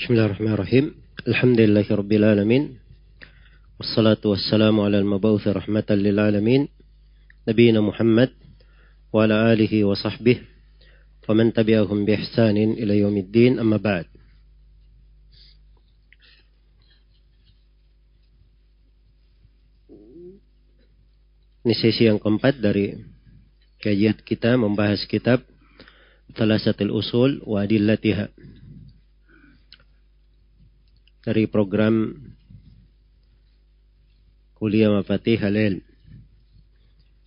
بسم الله الرحمن الرحيم الحمد لله رب العالمين والصلاة والسلام على المبعوث رحمة للعالمين نبينا محمد وعلى آله وصحبه ومن تبعهم بإحسان إلى يوم الدين أما بعد Ini sesi yang keempat dari kajian kita membahas kitab Thalathatul Usul wa Adillatiha. Dari program Kuliah Mafatih Halil.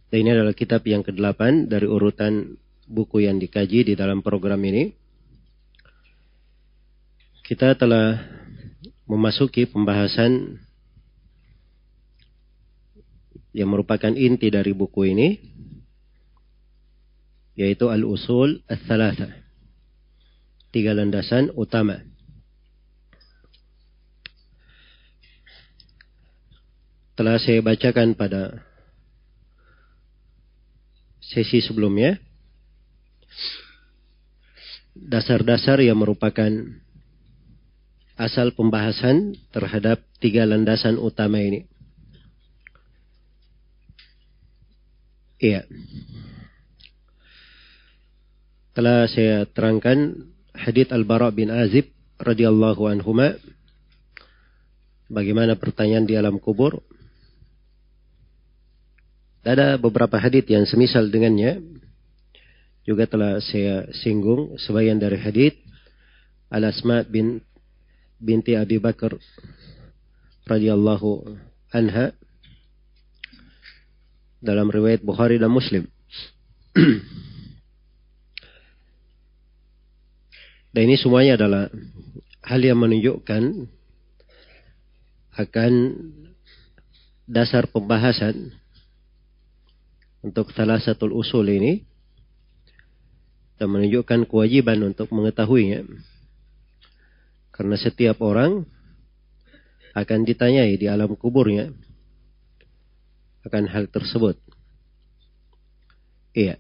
Dan ini adalah kitab yang ke-8 dari urutan buku yang dikaji di dalam program ini. Kita telah memasuki pembahasan yang merupakan inti dari buku ini yaitu al-usul al-thalatha tiga landasan utama telah saya bacakan pada sesi sebelumnya dasar-dasar yang merupakan asal pembahasan terhadap tiga landasan utama ini Iya. Telah saya terangkan hadith Al-Bara bin Azib radhiyallahu anhuma bagaimana pertanyaan di alam kubur. Ada beberapa hadith yang semisal dengannya juga telah saya singgung sebagian dari hadith Al-Asma bin binti Abi Bakar radhiyallahu anha dalam riwayat Bukhari dan Muslim. dan ini semuanya adalah hal yang menunjukkan akan dasar pembahasan untuk salah satu usul ini dan menunjukkan kewajiban untuk mengetahuinya. Karena setiap orang akan ditanyai di alam kuburnya akan hal tersebut. Iya.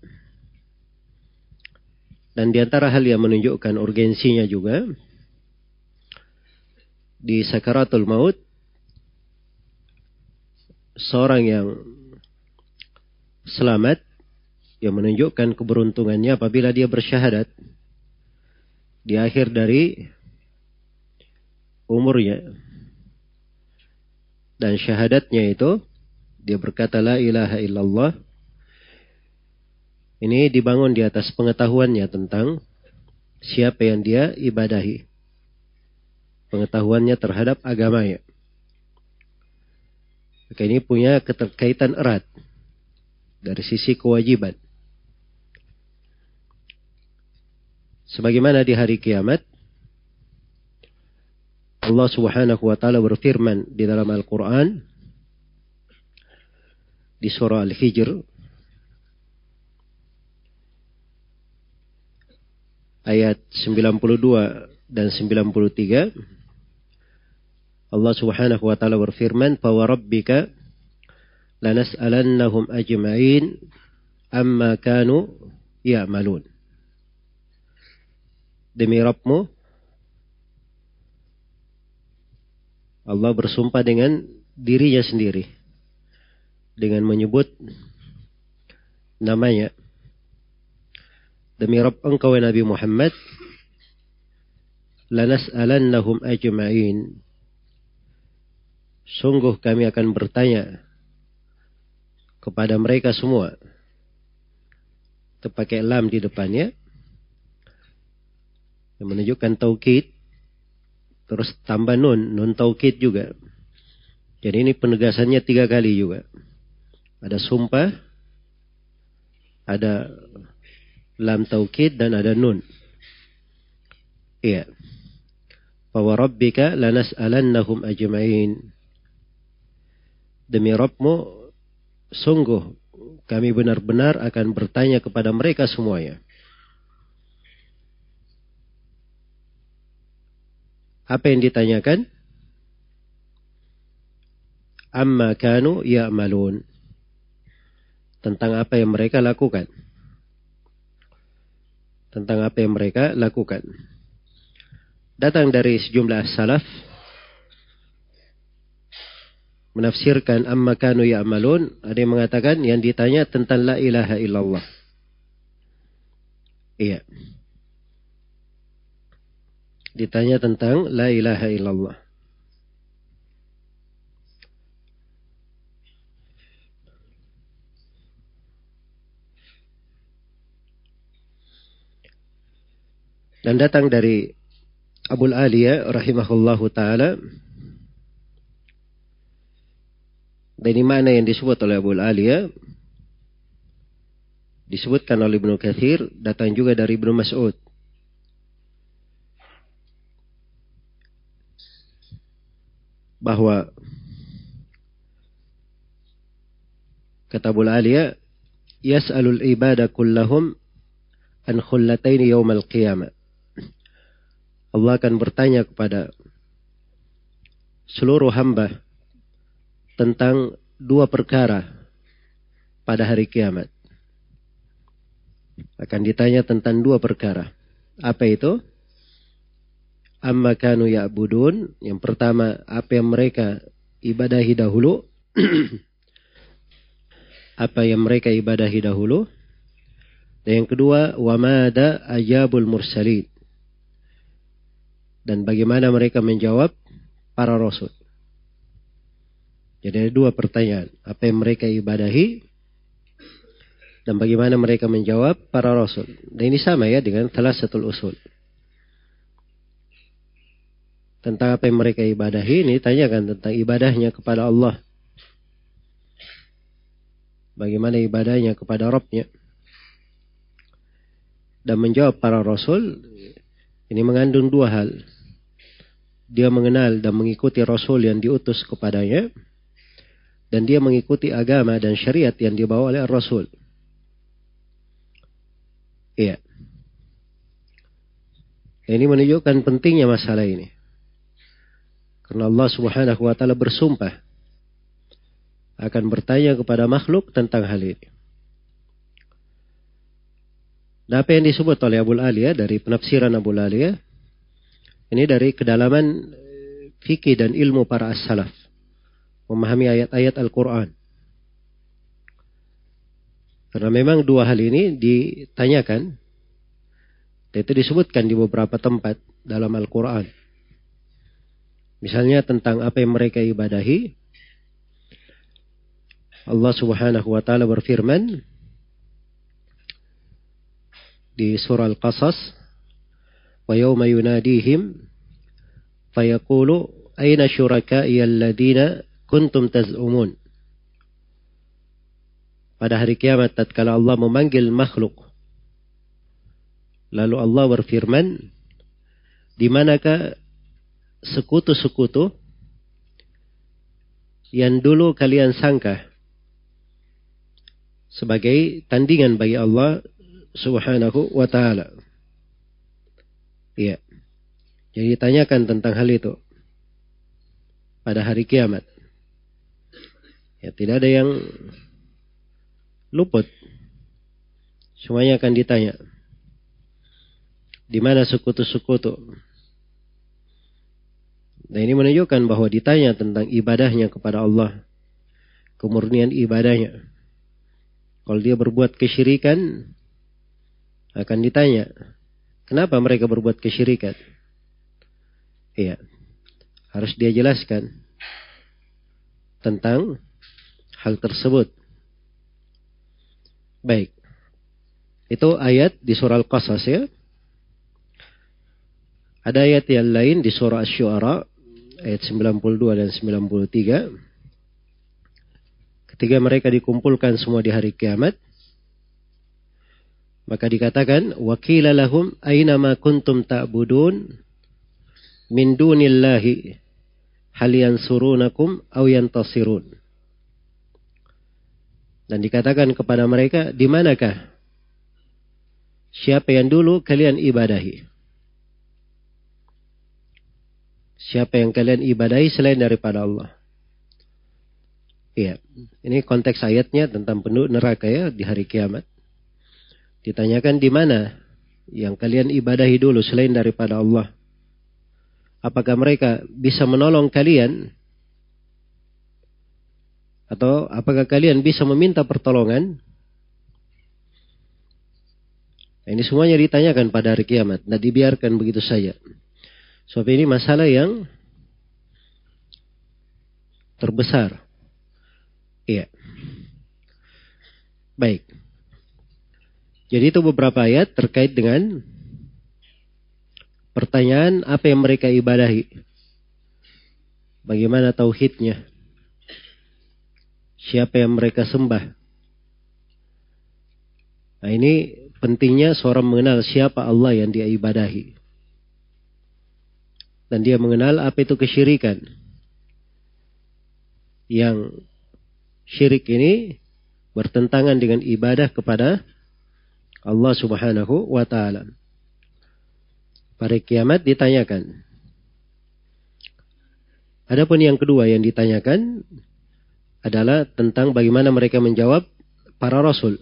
Dan di antara hal yang menunjukkan urgensinya juga di sakaratul maut seorang yang selamat yang menunjukkan keberuntungannya apabila dia bersyahadat di akhir dari umurnya dan syahadatnya itu dia berkata la ilaha illallah. Ini dibangun di atas pengetahuannya tentang siapa yang dia ibadahi. Pengetahuannya terhadap agamanya. Maka ini punya keterkaitan erat dari sisi kewajiban. Sebagaimana di hari kiamat, Allah Subhanahu wa taala berfirman di dalam Al-Qur'an, di surah Al-Hijr ayat 92 dan 93 Allah Subhanahu wa taala berfirman fa warabbika lanas'alannahum ajma'in amma kanu ya'malun demi Rabbmu Allah bersumpah dengan dirinya sendiri dengan menyebut namanya. Demi Rabb engkau Nabi Muhammad, lanas'alannahum ajma'in. Sungguh kami akan bertanya kepada mereka semua. Terpakai lam di depannya. Yang menunjukkan taukid. Terus tambah nun, nun taukid juga. Jadi ini penegasannya tiga kali juga. Ada sumpah, ada lam taukid dan ada nun. Iya. Wa rabbika lanas'alannahum ajma'in. Demi Rabbmu, sungguh kami benar-benar akan bertanya kepada mereka semuanya. Apa yang ditanyakan? Amma kanu ya'malun tentang apa yang mereka lakukan. Tentang apa yang mereka lakukan. datang dari sejumlah salaf menafsirkan amma kanu ya'malun, ada yang mengatakan yang ditanya tentang la ilaha illallah. Iya. Ditanya tentang la ilaha illallah. Dan datang dari Abul Aliyah rahimahullahu taala dan ini mana yang disebut oleh Abu Aliyah disebutkan oleh Ibnu Kathir datang juga dari Ibnu Mas'ud. Bahwa kata Abu Aliyah yas'alul ibadah kullahum an khullataini yaumal qiyamah. Allah akan bertanya kepada seluruh hamba tentang dua perkara pada hari kiamat. Akan ditanya tentang dua perkara. Apa itu? Amma kanu ya'budun. Yang pertama, apa yang mereka ibadahi dahulu. apa yang mereka ibadahi dahulu. Dan yang kedua, wa mada ajabul mursalin dan bagaimana mereka menjawab para rasul. Jadi ada dua pertanyaan. Apa yang mereka ibadahi dan bagaimana mereka menjawab para rasul. Dan ini sama ya dengan salah satu usul. Tentang apa yang mereka ibadahi ini tanyakan tentang ibadahnya kepada Allah. Bagaimana ibadahnya kepada Rabbnya. Dan menjawab para rasul ini mengandung dua hal dia mengenal dan mengikuti Rasul yang diutus kepadanya, dan dia mengikuti agama dan syariat yang dibawa oleh Rasul. Iya. Ini menunjukkan pentingnya masalah ini. Karena Allah Subhanahu wa taala bersumpah akan bertanya kepada makhluk tentang hal ini. Dan apa yang disebut oleh Abu Aliyah dari penafsiran Abu Aliyah ini dari kedalaman eh, fikih dan ilmu para as-salaf memahami ayat-ayat Al-Quran. Karena memang dua hal ini ditanyakan, dan itu disebutkan di beberapa tempat dalam Al-Quran. Misalnya tentang apa yang mereka ibadahi, Allah Subhanahu wa taala berfirman di surah Al-Qasas, وَيَوْمَ يُنَادِيهِمْ فَيَقُولُ أَيْنَ شُرَكَائِيَ الَّذِينَ kuntum taz'umun. Pada hari kiamat tatkala Allah memanggil makhluk. Lalu Allah berfirman, di manakah sekutu-sekutu yang dulu kalian sangka sebagai tandingan bagi Allah Subhanahu wa taala. Iya. Jadi tanyakan tentang hal itu pada hari kiamat. Ya, tidak ada yang luput. Semuanya akan ditanya. Di mana sekutu-sekutu? Nah ini menunjukkan bahwa ditanya tentang ibadahnya kepada Allah. Kemurnian ibadahnya. Kalau dia berbuat kesyirikan, akan ditanya Kenapa mereka berbuat kesyirikan? Iya. Harus dia jelaskan tentang hal tersebut. Baik. Itu ayat di surah Al-Qasas ya. Ada ayat yang lain di surah Asy-Syu'ara ayat 92 dan 93. Ketika mereka dikumpulkan semua di hari kiamat, maka dikatakan wakila lahum aina ma kuntum ta'budun min dunillahi hal yansurunakum aw yantasirun. Dan dikatakan kepada mereka, di manakah siapa yang dulu kalian ibadahi? Siapa yang kalian ibadahi selain daripada Allah? Iya, ini konteks ayatnya tentang penduduk neraka ya di hari kiamat. Ditanyakan di mana yang kalian ibadahi dulu selain daripada Allah. apakah mereka bisa menolong kalian atau apakah kalian bisa meminta pertolongan? Ini semuanya ditanyakan pada hari kiamat. Nah dibiarkan begitu saja. Sebab ini masalah yang terbesar. Iya. Baik. Jadi itu beberapa ayat terkait dengan pertanyaan apa yang mereka ibadahi. Bagaimana tauhidnya? Siapa yang mereka sembah. Nah ini pentingnya seorang mengenal siapa Allah yang dia ibadahi. Dan dia mengenal apa itu kesyirikan. Yang syirik ini bertentangan dengan ibadah kepada Allah subhanahu wa ta'ala. Pada kiamat ditanyakan. Adapun yang kedua yang ditanyakan adalah tentang bagaimana mereka menjawab para rasul.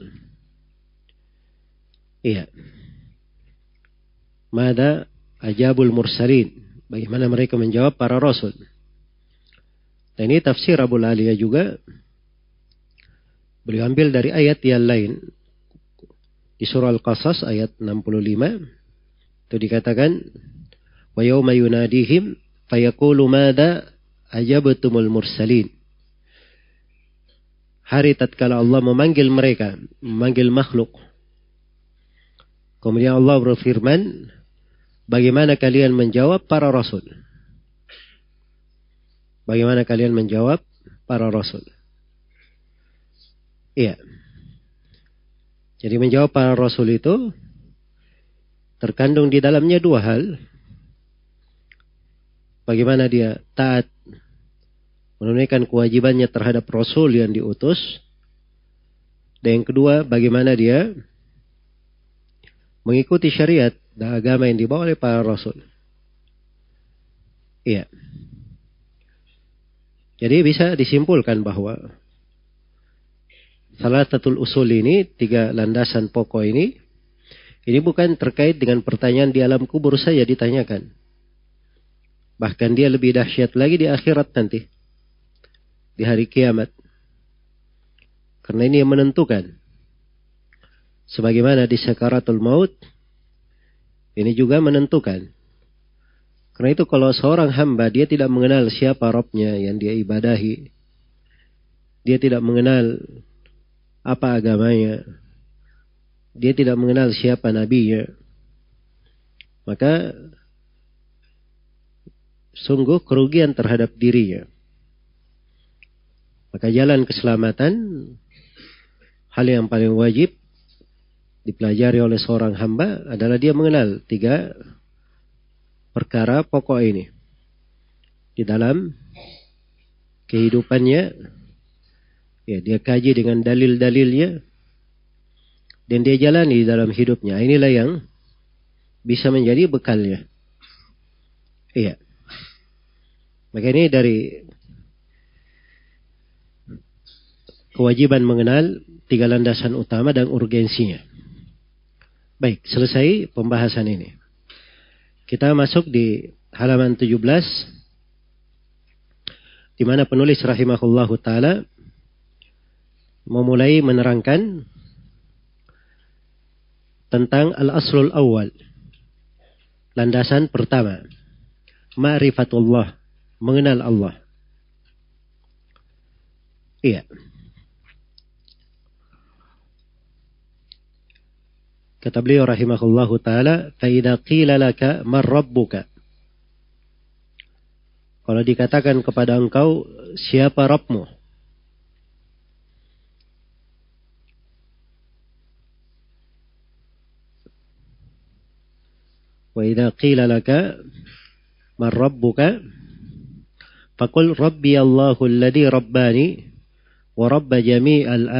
Iya. Mada ajabul mursalin. Bagaimana mereka menjawab para rasul. Dan ini tafsir Abu Aliyah juga. Beliau ambil dari ayat yang lain. Di surah Al-Qasas ayat 65. Itu dikatakan. Wa yawma yunadihim fayaqulu mada ajabatumul mursalin hari tatkala Allah memanggil mereka, memanggil makhluk. Kemudian Allah berfirman, bagaimana kalian menjawab para rasul? Bagaimana kalian menjawab para rasul? Iya. Jadi menjawab para rasul itu terkandung di dalamnya dua hal. Bagaimana dia taat menunaikan kewajibannya terhadap Rasul yang diutus. Dan yang kedua, bagaimana dia mengikuti syariat dan agama yang dibawa oleh para Rasul. Iya. Jadi bisa disimpulkan bahwa salah satu usul ini, tiga landasan pokok ini, ini bukan terkait dengan pertanyaan di alam kubur saja ditanyakan. Bahkan dia lebih dahsyat lagi di akhirat nanti di hari kiamat. Karena ini yang menentukan. Sebagaimana di sakaratul maut, ini juga menentukan. Karena itu kalau seorang hamba dia tidak mengenal siapa Robnya yang dia ibadahi. Dia tidak mengenal apa agamanya. Dia tidak mengenal siapa nabinya. Maka sungguh kerugian terhadap dirinya. Maka jalan keselamatan hal yang paling wajib dipelajari oleh seorang hamba adalah dia mengenal tiga perkara pokok ini. Di dalam kehidupannya ya dia kaji dengan dalil-dalilnya dan dia jalani di dalam hidupnya. Inilah yang bisa menjadi bekalnya. Iya. Maka ini dari kewajiban mengenal tiga landasan utama dan urgensinya. Baik, selesai pembahasan ini. Kita masuk di halaman 17 di mana penulis rahimahullahu taala memulai menerangkan tentang al-aslul awal. Landasan pertama, ma'rifatullah, mengenal Allah. Iya. Kata beliau rahimahullahu taala, "Fa rabbuka?" Kalau dikatakan kepada engkau, siapa Rabbmu? Wa idza qila laka alladhi rabbani wa rabba jami'al.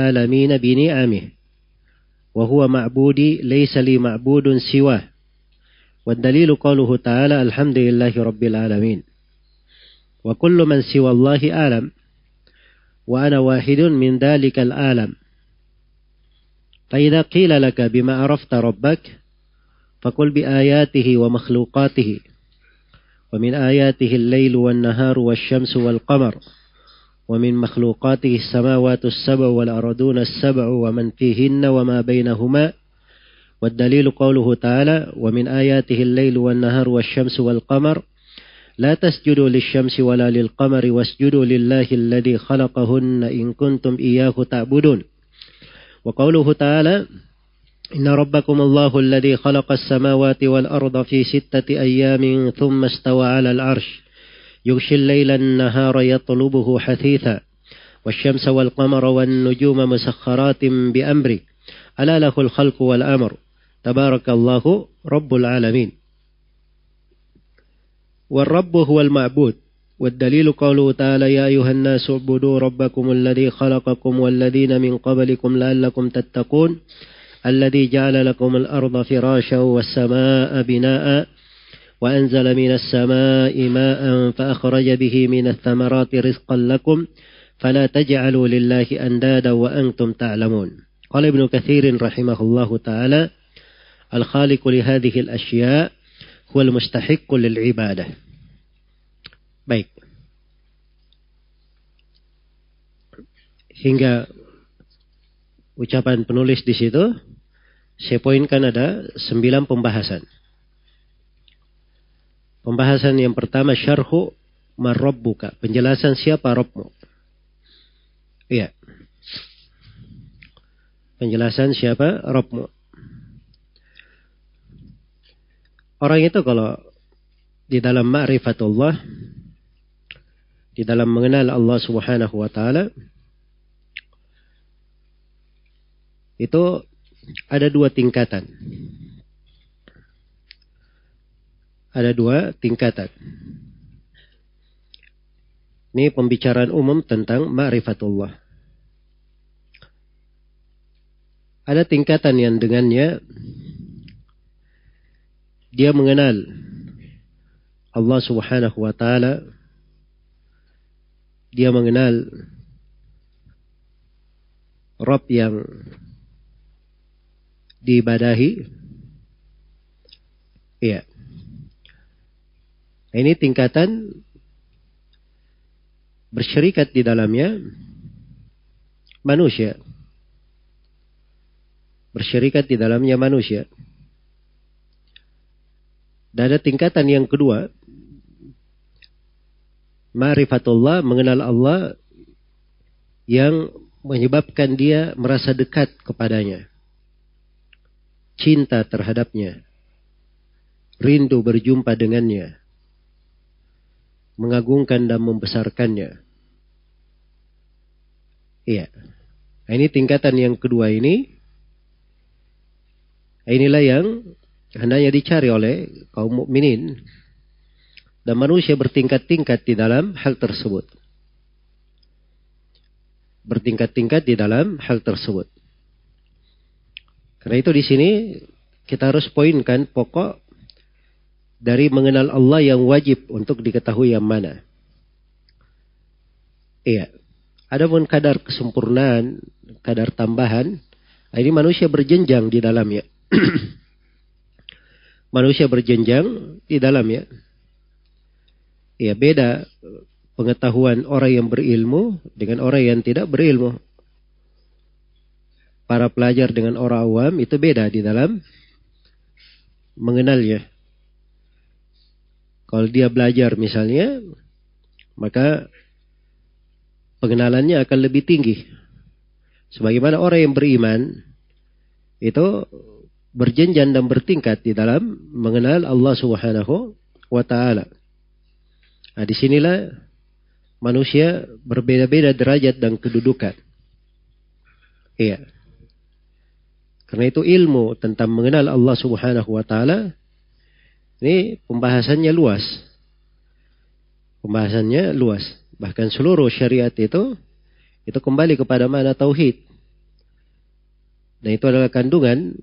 وهو معبودي ليس لي معبود سواه. والدليل قوله تعالى الحمد لله رب العالمين. وكل من سوى الله أعلم وأنا واحد من ذلك العالم. فإذا قيل لك بما عرفت ربك فقل بآياته ومخلوقاته. ومن آياته الليل والنهار والشمس والقمر. ومن مخلوقاته السماوات السبع والأرضون السبع ومن فيهن وما بينهما. والدليل قوله تعالى ومن آياته الليل والنهار والشمس والقمر لا تسجدوا للشمس ولا للقمر واسجدوا لله الذي خلقهن إن كنتم إياه تعبدون. وقوله تعالى إن ربكم الله الذي خلق السماوات والأرض في ستة أيام ثم استوى على العرش. يغشي الليل النهار يطلبه حثيثا والشمس والقمر والنجوم مسخرات بأمره. ألا له الخلق والأمر. تبارك الله رب العالمين. والرب هو المعبود. والدليل قوله تعالى يا أيها الناس اعبدوا ربكم الذي خلقكم والذين من قبلكم لعلكم تتقون الذي جعل لكم الأرض فراشا والسماء بناء وأنزل من السماء ماء فأخرج به من الثمرات رزقا لكم فلا تجعلوا لله أندادا وأنتم تعلمون قال ابن كثير رحمه الله تعالى الخالق لهذه الأشياء هو المستحق للعبادة baik hingga ucapan penulis di situ saya poinkan ada sembilan pembahasan. Pembahasan yang pertama syarhu marabbuka, penjelasan siapa Rabbmu. Iya. Penjelasan siapa Rabbmu. Orang itu kalau di dalam ma'rifatullah di dalam mengenal Allah Subhanahu wa taala itu ada dua tingkatan. Ada dua tingkatan. Ini pembicaraan umum tentang ma'rifatullah. Ada tingkatan yang dengannya dia mengenal Allah Subhanahu wa taala dia mengenal Rob yang diibadahi. Iya. Ini tingkatan bersyirikat di dalamnya manusia. Bersyirikat di dalamnya manusia. Dan ada tingkatan yang kedua. Ma'rifatullah, mengenal Allah yang menyebabkan dia merasa dekat kepadanya cinta terhadapnya, rindu berjumpa dengannya, mengagungkan dan membesarkannya. Iya. Nah, ini tingkatan yang kedua ini. Inilah yang hendaknya dicari oleh kaum mukminin dan manusia bertingkat-tingkat di dalam hal tersebut. Bertingkat-tingkat di dalam hal tersebut. Karena itu di sini kita harus poinkan pokok dari mengenal Allah yang wajib untuk diketahui yang mana. Iya. Adapun kadar kesempurnaan, kadar tambahan, ini manusia berjenjang di dalamnya. manusia berjenjang di dalamnya. Iya beda pengetahuan orang yang berilmu dengan orang yang tidak berilmu para pelajar dengan orang awam itu beda di dalam mengenalnya. Kalau dia belajar misalnya, maka pengenalannya akan lebih tinggi. Sebagaimana orang yang beriman itu berjenjang dan bertingkat di dalam mengenal Allah Subhanahu wa taala. Nah, di sinilah manusia berbeda-beda derajat dan kedudukan. Iya. Karena itu ilmu tentang mengenal Allah Subhanahu wa taala ini pembahasannya luas. Pembahasannya luas. Bahkan seluruh syariat itu itu kembali kepada mana tauhid. Dan itu adalah kandungan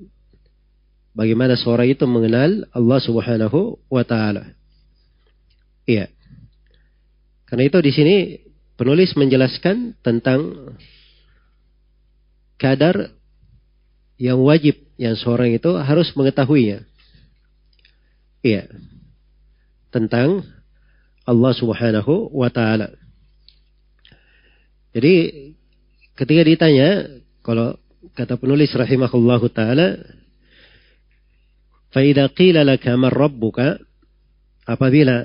bagaimana seorang itu mengenal Allah Subhanahu wa taala. Iya. Karena itu di sini penulis menjelaskan tentang kadar yang wajib yang seorang itu harus mengetahuinya. Iya. Tentang Allah Subhanahu wa taala. Jadi ketika ditanya kalau kata penulis rahimahullahu taala fa idza qila laka man apabila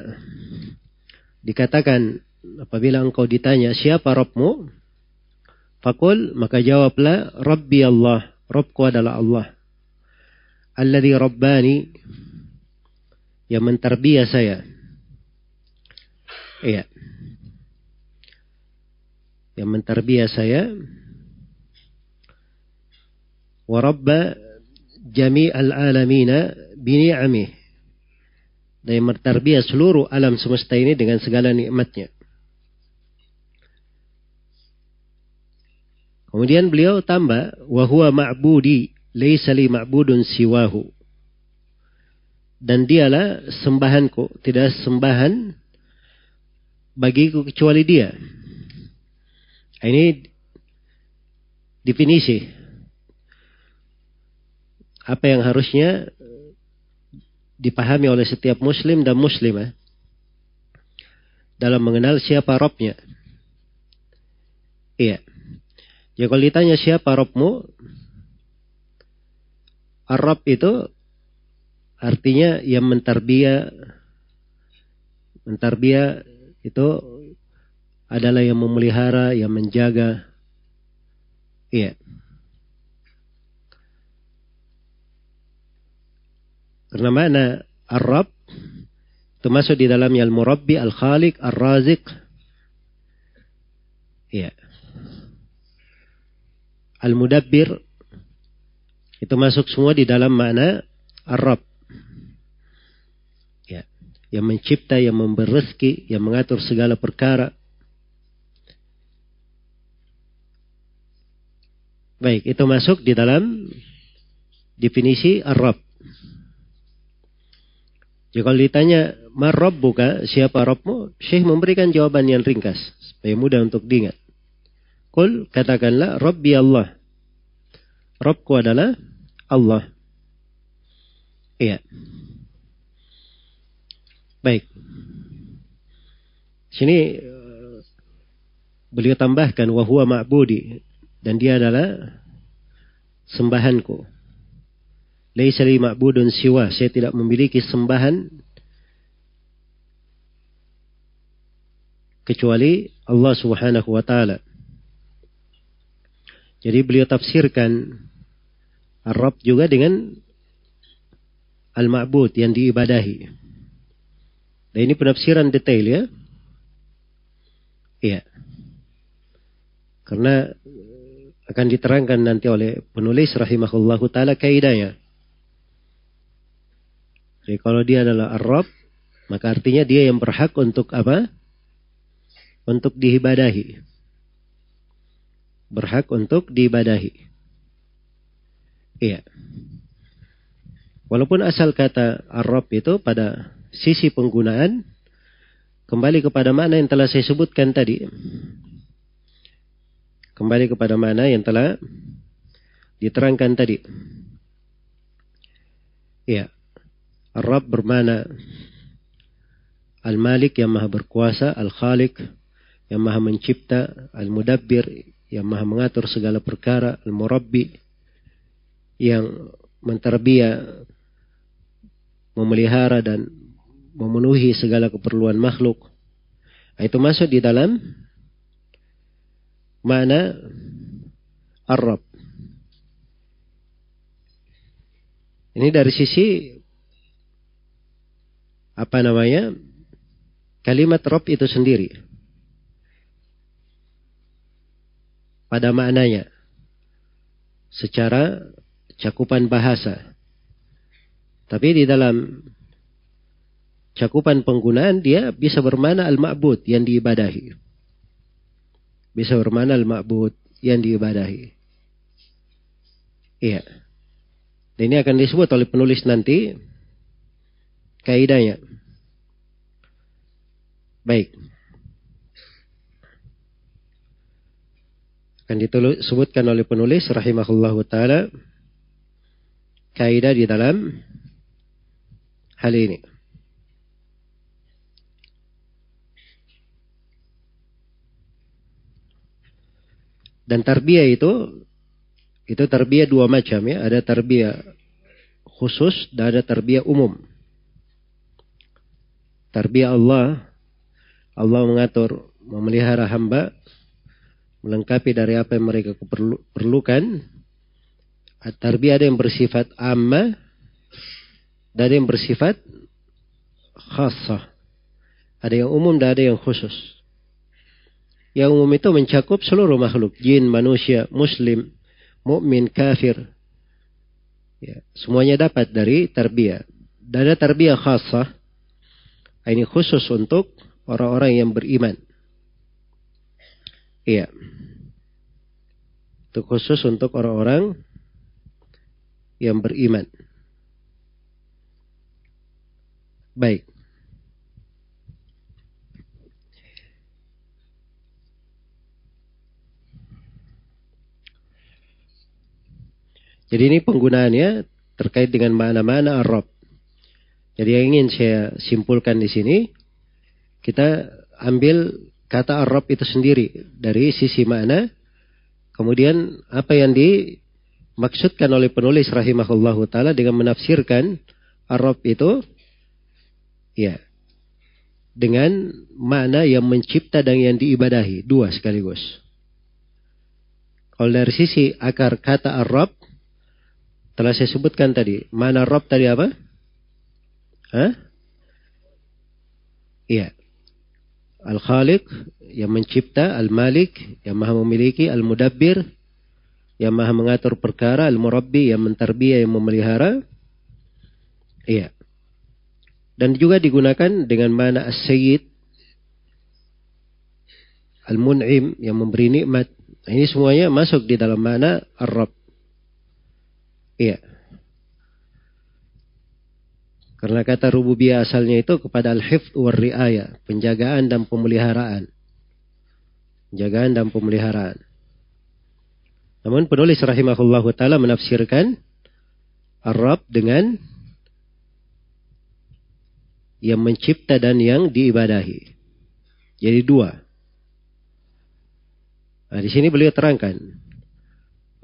dikatakan apabila engkau ditanya siapa Rabbmu fakul maka jawablah Rabbi Allah Rabbku adalah Allah alladhi rabbani yang menterbiah saya iya yang menterbiah saya wa rabba jami'al alamina bini'amih dan yang menterbiah seluruh alam semesta ini dengan segala nikmatnya. Kemudian beliau tambah, wahwa ma'budi, laisa li ma'budun siwahu. Dan dialah sembahanku, tidak sembahan bagiku kecuali dia. Ini definisi. Apa yang harusnya dipahami oleh setiap muslim dan muslimah dalam mengenal siapa Robnya. Iya. Ya kalau ditanya siapa Robmu, Arab itu artinya yang mentarbia mentarbia itu adalah yang memelihara, yang menjaga. Iya. Karena mana Arab itu masuk di dalamnya Al-Murabbi, Al-Khaliq, Al-Razik. Ya. Al-Mudabbir itu masuk semua di dalam makna Arab. Ya. Yang mencipta, yang memberi rezeki, yang mengatur segala perkara. Baik, itu masuk di dalam definisi Arab. Jadi kalau ditanya, Marob buka, siapa Robmu? Syekh memberikan jawaban yang ringkas, supaya mudah untuk diingat. Kul, katakanlah, Rabbi Allah. Robku adalah Allah. Iya. Baik. Sini beliau tambahkan wahwa ma'budi dan dia adalah sembahanku. Laisa li ma'budun siwa. Saya tidak memiliki sembahan kecuali Allah Subhanahu wa taala. Jadi beliau tafsirkan Arab juga dengan al-ma'bud yang diibadahi. Dan ini penafsiran detail ya. Iya. Karena akan diterangkan nanti oleh penulis rahimahullahu taala kaidahnya. Jadi kalau dia adalah Arab, maka artinya dia yang berhak untuk apa? Untuk diibadahi. Berhak untuk diibadahi. Iya. Walaupun asal kata Arab itu pada sisi penggunaan kembali kepada mana yang telah saya sebutkan tadi. Kembali kepada mana yang telah diterangkan tadi. Iya. Ar-Rabb bermana Al-Malik yang maha berkuasa, Al-Khalik yang maha mencipta, Al-Mudabbir yang maha mengatur segala perkara, Al-Murabbi yang menterbia, memelihara dan memenuhi segala keperluan makhluk. Itu masuk di dalam mana Arab. Ini dari sisi apa namanya kalimat Rob itu sendiri pada maknanya secara cakupan bahasa tapi di dalam cakupan penggunaan dia bisa bermana al-ma'bud yang diibadahi bisa bermana al-ma'bud yang diibadahi iya dan ini akan disebut oleh penulis nanti kaidahnya. Baik. Akan disebutkan oleh penulis rahimahullahu taala kaidah di dalam hal ini. Dan tarbiyah itu itu tarbiyah dua macam ya. Ada tarbiyah khusus dan ada tarbiyah umum. Tarbiyah Allah Allah mengatur memelihara hamba melengkapi dari apa yang mereka perlukan. Tarbiyah ada yang bersifat amma dan ada yang bersifat khasah. Ada yang umum dan ada yang khusus. Yang umum itu mencakup seluruh makhluk, jin, manusia, muslim, mukmin, kafir. Ya, semuanya dapat dari tarbiyah. Dan ada tarbiyah khasah. Ini khusus untuk orang-orang yang beriman. Iya. Itu khusus untuk orang-orang yang beriman. Baik. Jadi ini penggunaannya terkait dengan mana-mana Arab. Jadi yang ingin saya simpulkan di sini, kita ambil kata Arab itu sendiri dari sisi mana, kemudian apa yang dimaksudkan oleh penulis rahimahullah taala dengan menafsirkan Arab itu, ya, dengan makna yang mencipta dan yang diibadahi dua sekaligus. Kalau dari sisi akar kata Arab, telah saya sebutkan tadi. Mana Rob tadi apa? Hah? Iya. Al-Khaliq yang mencipta, Al-Malik yang maha memiliki, Al-Mudabbir yang maha mengatur perkara, Al-Murabbi yang mentarbiyah, yang memelihara. Iya. Dan juga digunakan dengan mana As-Sayyid Al-Mun'im yang memberi nikmat. Nah, ini semuanya masuk di dalam mana Ar-Rabb. Iya. Karena kata rububiyah asalnya itu kepada al-hifd war riaya, penjagaan dan pemeliharaan. Penjagaan dan pemeliharaan. Namun penulis rahimahullahu taala menafsirkan Arab dengan yang mencipta dan yang diibadahi. Jadi dua. Nah, di sini beliau terangkan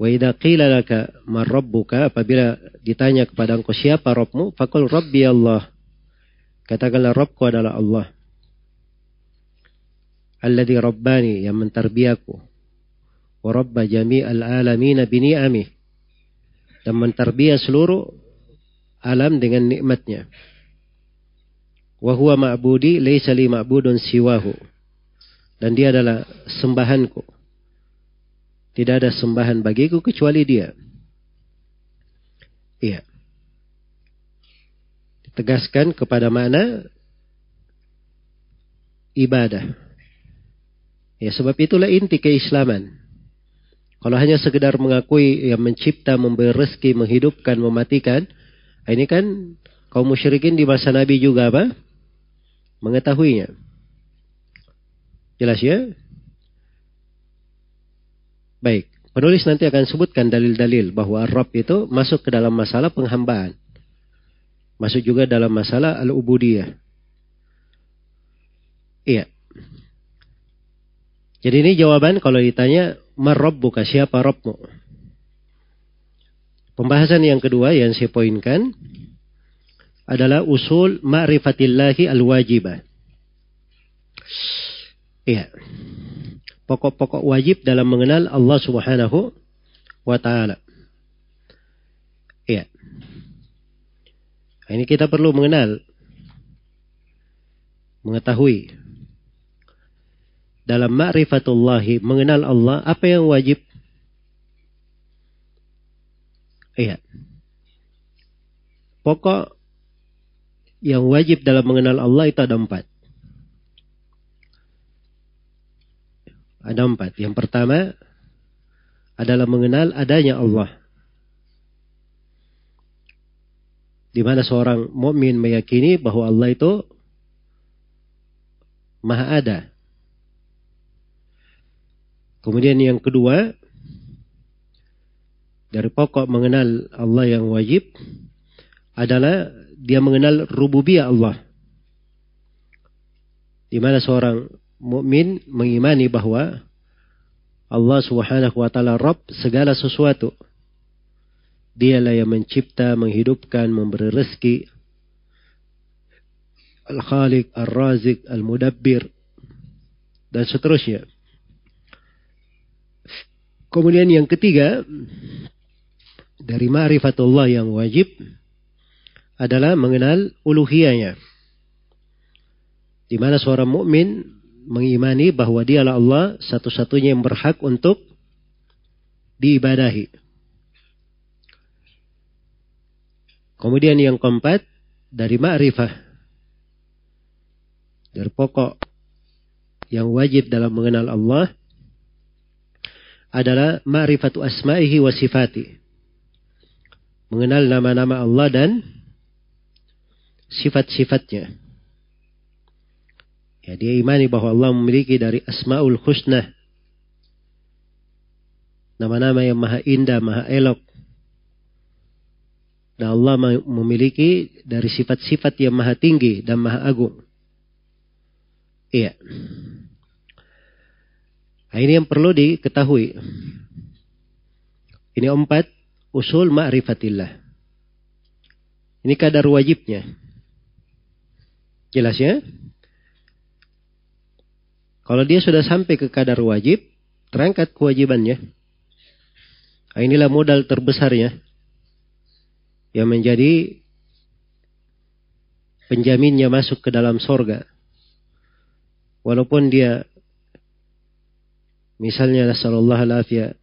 Wa idza qila laka man rabbuka apabila ditanya kepada engkau siapa Rabbmu faqul rabbi Allah. Katakanlah Rabbku adalah Allah. Alladhi rabbani yang mentarbiyaku. Wa rabba jami'al alamin bini'amih. Dan mentarbiya seluruh alam dengan nikmatnya. Wa huwa ma'budi laysa li ma'budun siwahu. Dan dia adalah sembahanku tidak ada sembahan bagiku kecuali dia. Iya. Ditegaskan kepada mana ibadah. Ya sebab itulah inti keislaman. Kalau hanya sekedar mengakui yang mencipta, memberi rezeki, menghidupkan, mematikan, ini kan kaum musyrikin di masa Nabi juga apa? Mengetahuinya. Jelas ya? Baik, penulis nanti akan sebutkan dalil-dalil bahwa Rob itu masuk ke dalam masalah penghambaan. Masuk juga dalam masalah al-ubudiyah. Iya. Jadi ini jawaban kalau ditanya, buka siapa Robmu? Pembahasan yang kedua yang saya poinkan adalah usul ma'rifatillahi al-wajibah. Iya pokok-pokok wajib dalam mengenal Allah Subhanahu wa taala. Iya. Ini kita perlu mengenal mengetahui dalam ma'rifatullahi mengenal Allah apa yang wajib iya pokok yang wajib dalam mengenal Allah itu ada empat Ada empat. Yang pertama adalah mengenal adanya Allah. Di mana seorang mukmin meyakini bahwa Allah itu maha ada. Kemudian yang kedua, dari pokok mengenal Allah yang wajib adalah dia mengenal rububiyah Allah. Di mana seorang mukmin mengimani bahwa Allah Subhanahu wa taala Rabb segala sesuatu. Dialah yang mencipta, menghidupkan, memberi rezeki. Al-Khaliq, Al-Razik, Al-Mudabbir dan seterusnya. Kemudian yang ketiga dari ma'rifatullah yang wajib adalah mengenal uluhiyahnya. Di mana seorang mukmin mengimani bahwa dialah Allah satu-satunya yang berhak untuk diibadahi. Kemudian yang keempat dari ma'rifah. Dari pokok yang wajib dalam mengenal Allah adalah ma'rifatu asma'ihi wa sifati. Mengenal nama-nama Allah dan sifat-sifatnya. Ya, dia imani bahwa Allah memiliki dari asma'ul husna. Nama-nama yang maha indah, maha elok. Dan Allah memiliki dari sifat-sifat yang maha tinggi dan maha agung. Iya. Nah, ini yang perlu diketahui. Ini empat usul ma'rifatillah. Ini kadar wajibnya. Jelas ya? Kalau dia sudah sampai ke kadar wajib, terangkat kewajibannya. Nah, inilah modal terbesarnya yang menjadi penjaminnya masuk ke dalam sorga. Walaupun dia misalnya Rasulullah alafiyah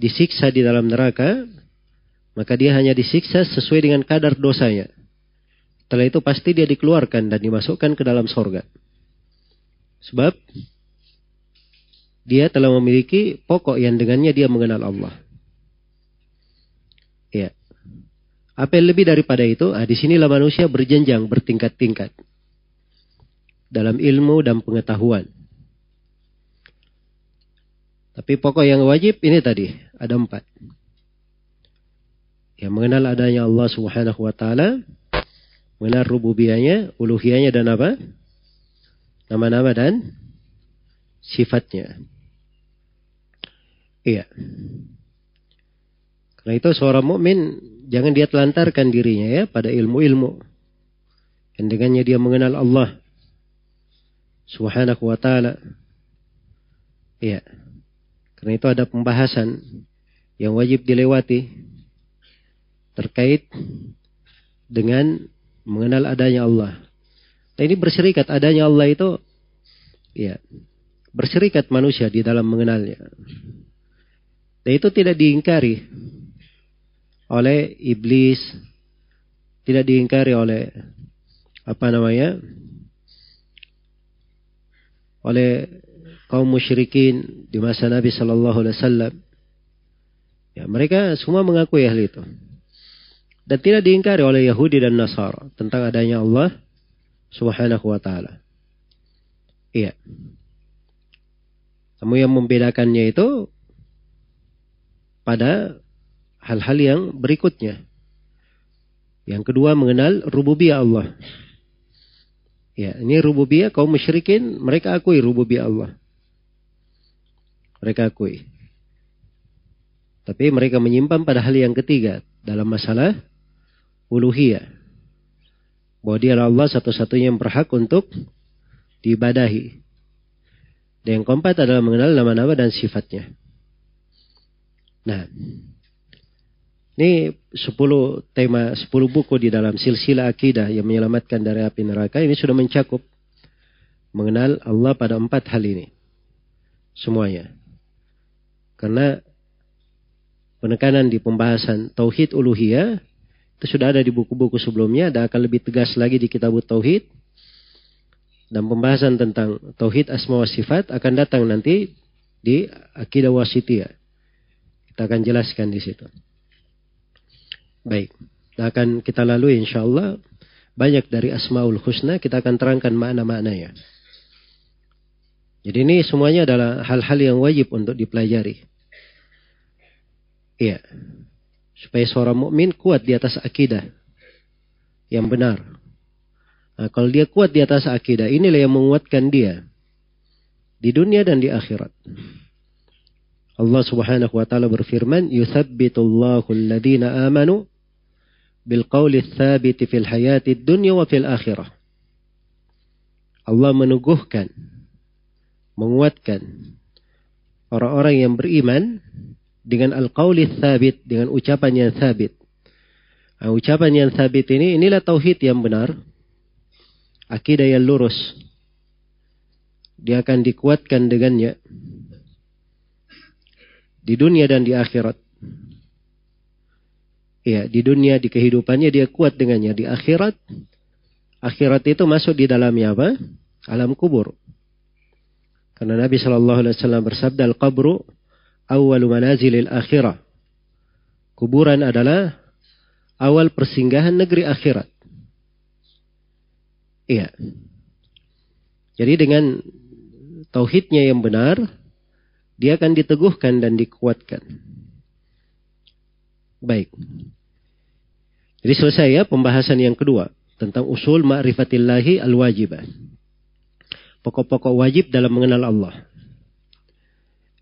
disiksa di dalam neraka, maka dia hanya disiksa sesuai dengan kadar dosanya. Setelah itu pasti dia dikeluarkan dan dimasukkan ke dalam sorga. Sebab dia telah memiliki pokok yang dengannya dia mengenal Allah. Ya. Apa yang lebih daripada itu? Ah, di sinilah manusia berjenjang, bertingkat-tingkat. Dalam ilmu dan pengetahuan. Tapi pokok yang wajib ini tadi, ada empat. Yang mengenal adanya Allah subhanahu wa ta'ala. Mengenal rububiyahnya, uluhiyahnya dan apa? Nama-nama dan sifatnya. Iya. Karena itu seorang mukmin jangan dia telantarkan dirinya ya pada ilmu-ilmu. Dan dengannya dia mengenal Allah Subhanahu wa taala. Iya. Karena itu ada pembahasan yang wajib dilewati terkait dengan mengenal adanya Allah. Nah ini berserikat adanya Allah itu ya berserikat manusia di dalam mengenalnya. Dan itu tidak diingkari oleh iblis, tidak diingkari oleh apa namanya? oleh kaum musyrikin di masa Nabi Shallallahu Alaihi Wasallam. Ya, mereka semua mengakui hal itu. Dan tidak diingkari oleh Yahudi dan Nasara tentang adanya Allah subhanahu wa ta'ala. Iya. Namun yang membedakannya itu pada hal-hal yang berikutnya. Yang kedua mengenal rububiyah Allah. Ya, ini rububiyah kaum musyrikin mereka akui rububiyah Allah. Mereka akui. Tapi mereka menyimpan pada hal yang ketiga dalam masalah uluhiyah. Bahwa dia Allah satu-satunya yang berhak untuk diibadahi. Dan yang keempat adalah mengenal nama-nama dan sifatnya. Nah, ini 10 tema, 10 buku di dalam silsilah akidah yang menyelamatkan dari api neraka ini sudah mencakup mengenal Allah pada empat hal ini. Semuanya. Karena penekanan di pembahasan tauhid uluhiyah itu sudah ada di buku-buku sebelumnya, ada akan lebih tegas lagi di kitab Tauhid. Dan pembahasan tentang Tauhid Asma wa Sifat akan datang nanti di Akidah Wasitiyah. Kita akan jelaskan di situ. Baik. Nah, akan kita lalui insya Allah. Banyak dari Asmaul Husna kita akan terangkan makna-maknanya. Jadi ini semuanya adalah hal-hal yang wajib untuk dipelajari. Iya supaya seorang mukmin kuat di atas akidah yang benar. Nah, kalau dia kuat di atas akidah, inilah yang menguatkan dia di dunia dan di akhirat. Allah Subhanahu wa taala berfirman, "Yuthabbitullahu alladhina amanu bil qawli tsabiti fil hayati dunya wa fil akhirah." Allah meneguhkan, menguatkan orang-orang yang beriman dengan al-qawli tsabit, dengan ucapan yang sabit. Nah, ucapan yang sabit ini inilah tauhid yang benar. Akidah yang lurus. Dia akan dikuatkan dengannya di dunia dan di akhirat. Ya, di dunia di kehidupannya dia kuat dengannya. Di akhirat, akhirat itu masuk di dalamnya apa? Alam kubur. Karena Nabi Shallallahu Alaihi Wasallam bersabda, al qabru awal manazilil akhirah. Kuburan adalah awal persinggahan negeri akhirat. Iya. Jadi dengan tauhidnya yang benar, dia akan diteguhkan dan dikuatkan. Baik. Jadi selesai ya pembahasan yang kedua tentang usul ma'rifatillahi al-wajibah. Pokok-pokok wajib dalam mengenal Allah.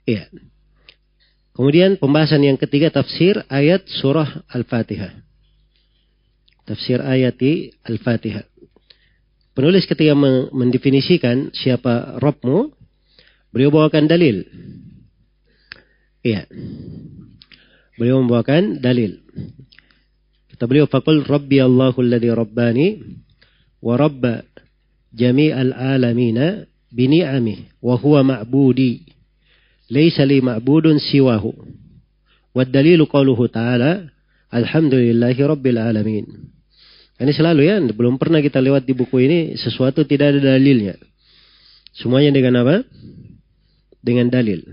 Iya. Kemudian pembahasan yang ketiga tafsir ayat surah Al-Fatihah. Tafsir ayat Al-Fatihah. Penulis ketika mendefinisikan siapa Robmu, beliau bawakan dalil. Iya. Beliau membawakan dalil. Kata beliau, Fakul Rabbi Allahu alladhi Rabbani wa Rabba jami'al alamina bini'amih wa huwa ma'budi laysa li ma'budun siwahu. Wa dalilu qawluhu ta'ala Alhamdulillahi Rabbil Alamin. Ini selalu ya, belum pernah kita lewat di buku ini sesuatu tidak ada dalilnya. Semuanya dengan apa? Dengan dalil.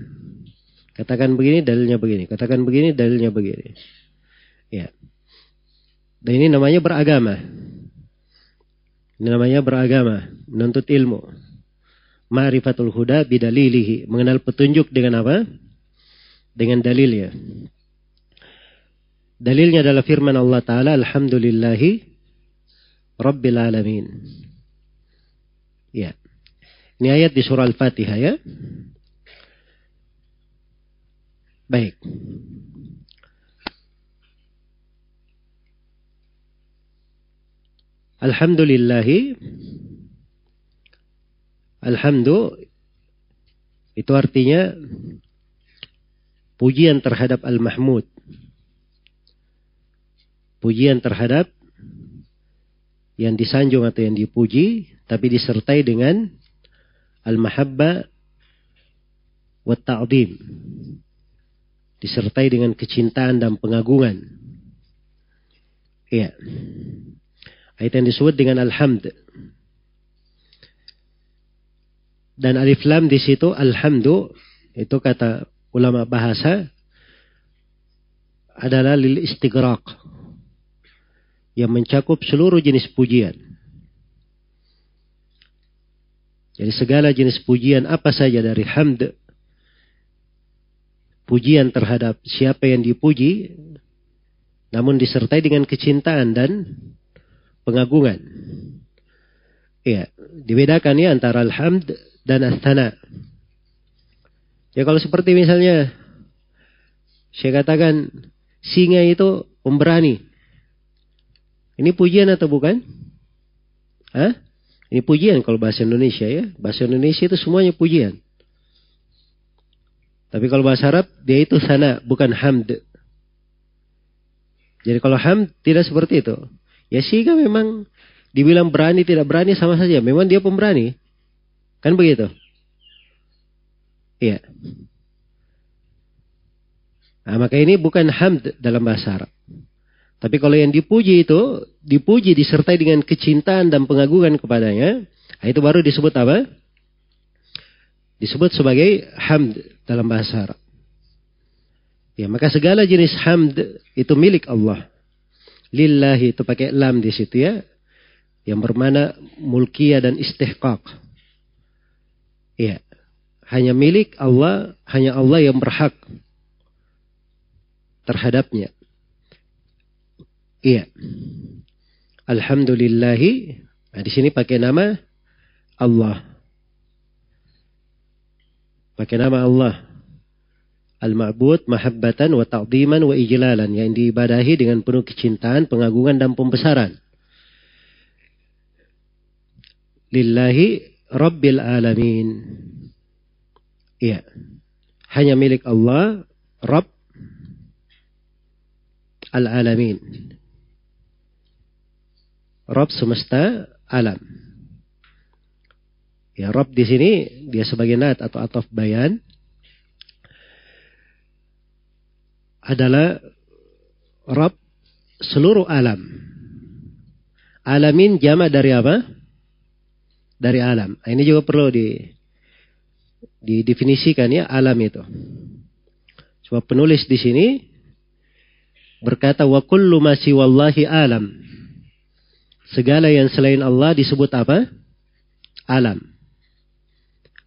Katakan begini, dalilnya begini. Katakan begini, dalilnya begini. Ya. Dan ini namanya beragama. Ini namanya beragama, menuntut ilmu. Ma'rifatul huda bidalilihi. Mengenal petunjuk dengan apa? Dengan dalilnya. Dalilnya adalah firman Allah Ta'ala, Alhamdulillahi Rabbil Alamin. Ya. Ini ayat di surah Al-Fatihah ya. Baik. Alhamdulillahi Alhamdu itu artinya pujian terhadap Al-Mahmud. Pujian terhadap yang disanjung atau yang dipuji tapi disertai dengan al-mahabba wa disertai dengan kecintaan dan pengagungan. Iya. Ayat yang disebut dengan alhamd. Dan alif lam di situ alhamdu itu kata ulama bahasa adalah lil istighraq yang mencakup seluruh jenis pujian. Jadi segala jenis pujian apa saja dari hamd pujian terhadap siapa yang dipuji, namun disertai dengan kecintaan dan pengagungan. Ya, dibedakan ya antara alhamd dan astana. Ya kalau seperti misalnya saya katakan singa itu pemberani. Ini pujian atau bukan? Hah? Ini pujian kalau bahasa Indonesia ya. Bahasa Indonesia itu semuanya pujian. Tapi kalau bahasa Arab dia itu sana bukan hamd. Jadi kalau hamd tidak seperti itu. Ya sehingga memang dibilang berani tidak berani sama saja. Memang dia pemberani. Kan begitu? Iya. Nah, maka ini bukan hamd dalam bahasa Arab. Tapi kalau yang dipuji itu, dipuji disertai dengan kecintaan dan pengagungan kepadanya, nah itu baru disebut apa? Disebut sebagai hamd dalam bahasa Arab. Ya, maka segala jenis hamd itu milik Allah. Lillahi itu pakai lam di situ ya. Yang bermana mulkiyah dan istihqaq. Ya. Hanya milik Allah, hanya Allah yang berhak terhadapnya. Iya. Alhamdulillahi. Nah, di sini pakai nama Allah. Pakai nama Allah. Al-ma'bud mahabbatan wa ta'ziman wa ijlalan yang diibadahi dengan penuh kecintaan, pengagungan dan pembesaran. Lillahi Rabbil alamin. Iya. Hanya milik Allah, Rabb al-alamin. Rabb semesta alam. Ya, Rabb di sini dia sebagai nat atau ataf bayan adalah Rabb seluruh alam. Alamin jama dari apa? Dari alam. Nah, ini juga perlu di didefinisikan ya alam itu. Sebab penulis di sini berkata wa kullu ma wallahi alam. Segala yang selain Allah disebut apa? Alam.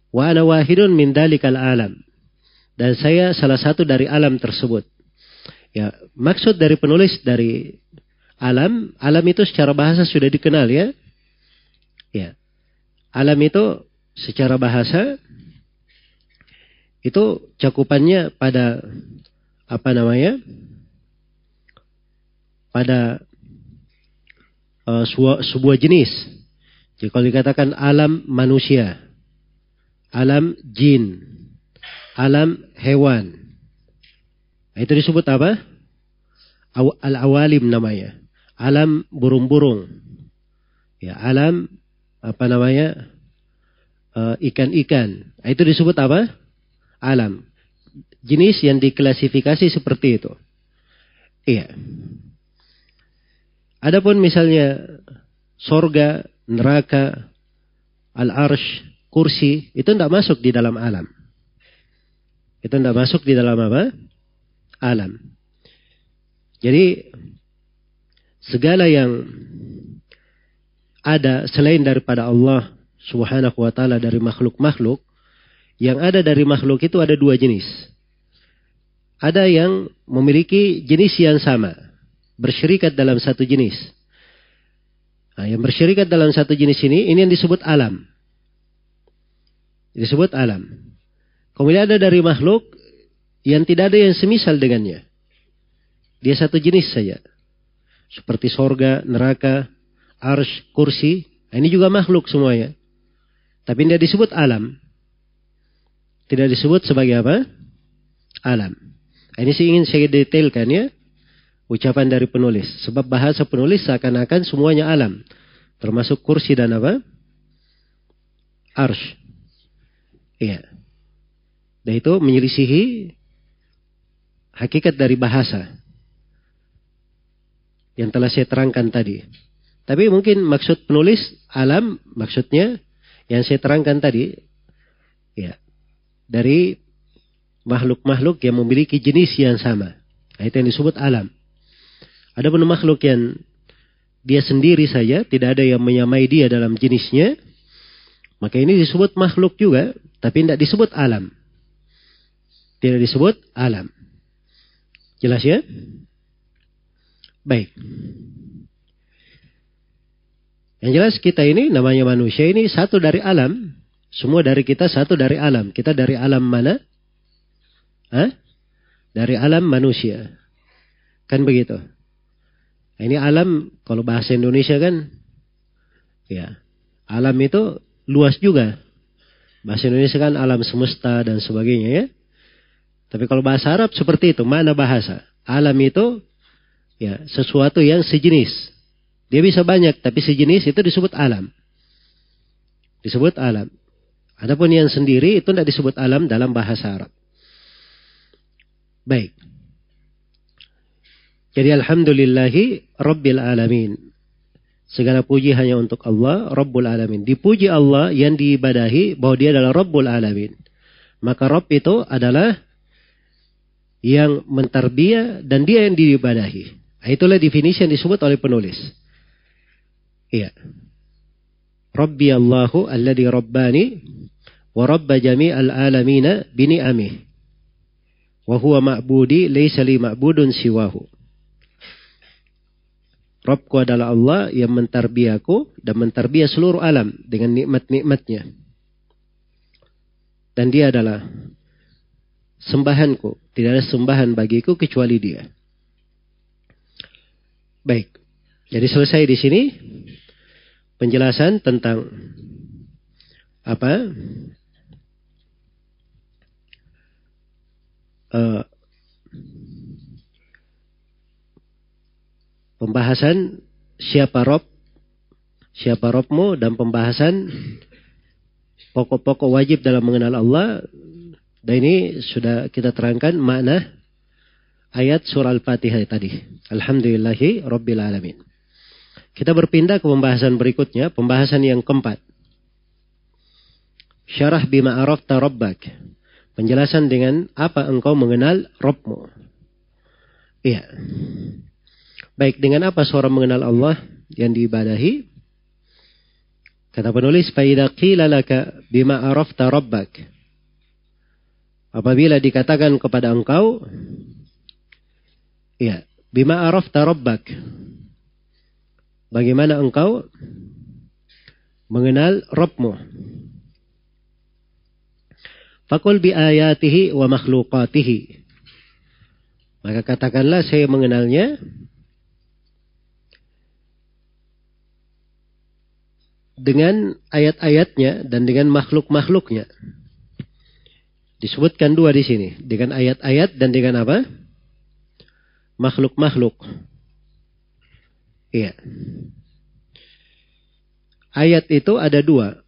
Wa ana wahidun min dalikal alam. Dan saya salah satu dari alam tersebut. Ya, maksud dari penulis dari alam, alam itu secara bahasa sudah dikenal ya. Ya. Alam itu secara bahasa itu cakupannya pada apa namanya? pada uh, sebuah, jenis. Jadi kalau dikatakan alam manusia, alam jin, alam hewan, Nah, itu disebut apa? Al-awalim namanya. Alam burung-burung. Ya, alam apa namanya? Eh, ikan-ikan. Uh, itu disebut apa? Alam. Jenis yang diklasifikasi seperti itu. Iya. Adapun misalnya sorga, neraka, al-arsh, kursi, itu tidak masuk di dalam alam. Itu tidak masuk di dalam apa? alam. Jadi segala yang ada selain daripada Allah Subhanahu wa taala dari makhluk-makhluk yang ada dari makhluk itu ada dua jenis. Ada yang memiliki jenis yang sama, bersyirikat dalam satu jenis. Nah, yang bersyirikat dalam satu jenis ini, ini yang disebut alam. Disebut alam. Kemudian ada dari makhluk yang tidak ada yang semisal dengannya. Dia satu jenis saja. Seperti sorga, neraka, arsh, kursi. Nah, ini juga makhluk semuanya. Tapi tidak disebut alam. Tidak disebut sebagai apa? Alam. Nah, ini sih ingin saya detailkan ya. Ucapan dari penulis. Sebab bahasa penulis seakan-akan semuanya alam. Termasuk kursi dan apa? Arsh. Iya. Dan itu menyelisihi hakikat dari bahasa yang telah saya terangkan tadi. Tapi mungkin maksud penulis alam maksudnya yang saya terangkan tadi ya dari makhluk-makhluk yang memiliki jenis yang sama. Nah, itu yang disebut alam. Ada pun makhluk yang dia sendiri saja, tidak ada yang menyamai dia dalam jenisnya, maka ini disebut makhluk juga, tapi tidak disebut alam. Tidak disebut alam. Jelas ya? Baik. Yang jelas kita ini namanya manusia ini satu dari alam. Semua dari kita satu dari alam. Kita dari alam mana? Hah? Dari alam manusia. Kan begitu. Nah, ini alam, kalau bahasa Indonesia kan, ya, alam itu luas juga. Bahasa Indonesia kan alam semesta dan sebagainya ya. Tapi kalau bahasa Arab seperti itu, mana bahasa? Alam itu ya sesuatu yang sejenis. Dia bisa banyak, tapi sejenis itu disebut alam. Disebut alam. Adapun yang sendiri itu tidak disebut alam dalam bahasa Arab. Baik. Jadi alhamdulillahi rabbil alamin. Segala puji hanya untuk Allah, Rabbul Alamin. Dipuji Allah yang diibadahi bahwa dia adalah Rabbul Alamin. Maka Rabb itu adalah yang mentarbiah dan dia yang diibadahi. Itulah definisi yang disebut oleh penulis. Iya. Rabbi Allahu alladhi rabbani wa rabba jami'al alamina bini'amih. Wa huwa ma'budi laysa li ma'budun siwahu. Rabbku adalah Allah yang mentarbiaku dan mentarbiah seluruh alam dengan nikmat-nikmatnya. Dan dia adalah sembahanku. Tidak ada sembahan bagiku kecuali dia. Baik. Jadi selesai di sini penjelasan tentang apa? Uh, pembahasan siapa Rob, siapa Robmu dan pembahasan pokok-pokok wajib dalam mengenal Allah. Dan ini sudah kita terangkan makna ayat surah Al-Fatihah tadi. Alhamdulillahi Rabbil Alamin. Kita berpindah ke pembahasan berikutnya, pembahasan yang keempat. Syarah bima arafta rabbak. Penjelasan dengan apa engkau mengenal Rabbmu. Iya. Baik, dengan apa seorang mengenal Allah yang diibadahi? Kata penulis, فَإِذَا قِيلَ لَكَ بِمَا أَرَفْتَ رَبَّكَ Apabila dikatakan kepada engkau, ya, bima arafta rabbak. Bagaimana engkau mengenal Rabbmu? Fakul bi ayatihi wa makhlukatihi. Maka katakanlah saya mengenalnya dengan ayat-ayatnya dan dengan makhluk-makhluknya. Disebutkan dua di sini, dengan ayat-ayat dan dengan apa? Makhluk-makhluk. Iya. Ayat itu ada dua.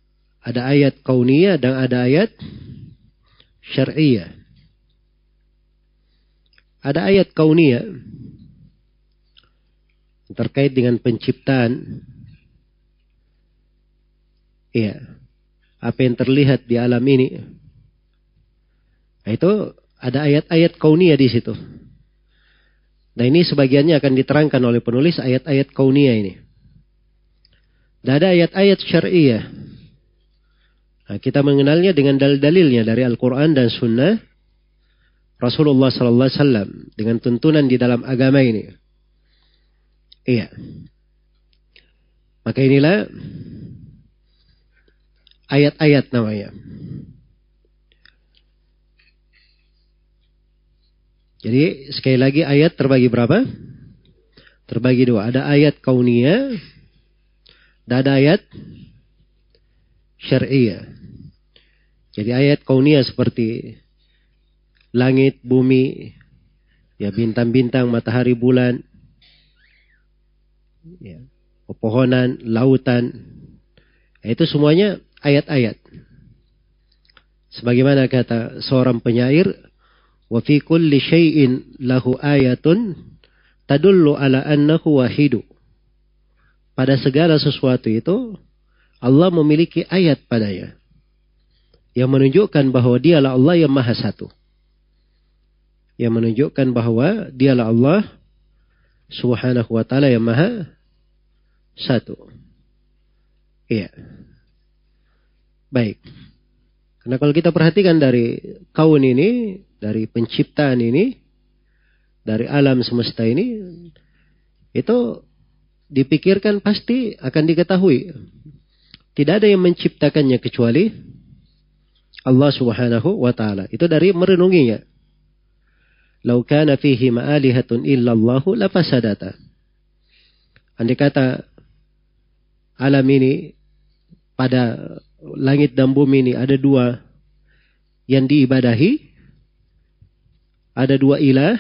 Ada ayat kauniyah dan ada ayat syariah. Ada ayat kauniyah terkait dengan penciptaan. Iya. Apa yang terlihat di alam ini. Nah, itu ada ayat-ayat kauniyah di situ. Nah ini sebagiannya akan diterangkan oleh penulis ayat-ayat kauniyah ini. Dan ada ayat-ayat syariah. Nah, kita mengenalnya dengan dalil-dalilnya dari Al-Quran dan Sunnah Rasulullah Sallallahu Alaihi Wasallam dengan tuntunan di dalam agama ini. Iya. Maka inilah ayat-ayat namanya. Jadi sekali lagi ayat terbagi berapa? Terbagi dua. Ada ayat kauniyah dan ada ayat syariah. Jadi ayat kauniyah seperti langit, bumi, ya bintang-bintang, matahari, bulan, ya, pepohonan, lautan. Ya, itu semuanya ayat-ayat. Sebagaimana kata seorang penyair, Wa fi kulli syai'in lahu ayatun tadullu ala annahu wahidu. Pada segala sesuatu itu Allah memiliki ayat padanya yang menunjukkan bahwa dialah Allah yang maha satu. Yang menunjukkan bahwa dialah Allah subhanahu wa ta'ala yang maha satu. Iya. Baik. Karena kalau kita perhatikan dari kaun ini, dari penciptaan ini, dari alam semesta ini, itu dipikirkan pasti akan diketahui. Tidak ada yang menciptakannya kecuali Allah Subhanahu wa taala. Itu dari merenunginya. Lau kana fihi ma'alihatun illallahu lafasadata. Andai kata alam ini pada langit dan bumi ini ada dua yang diibadahi, ada dua ilah,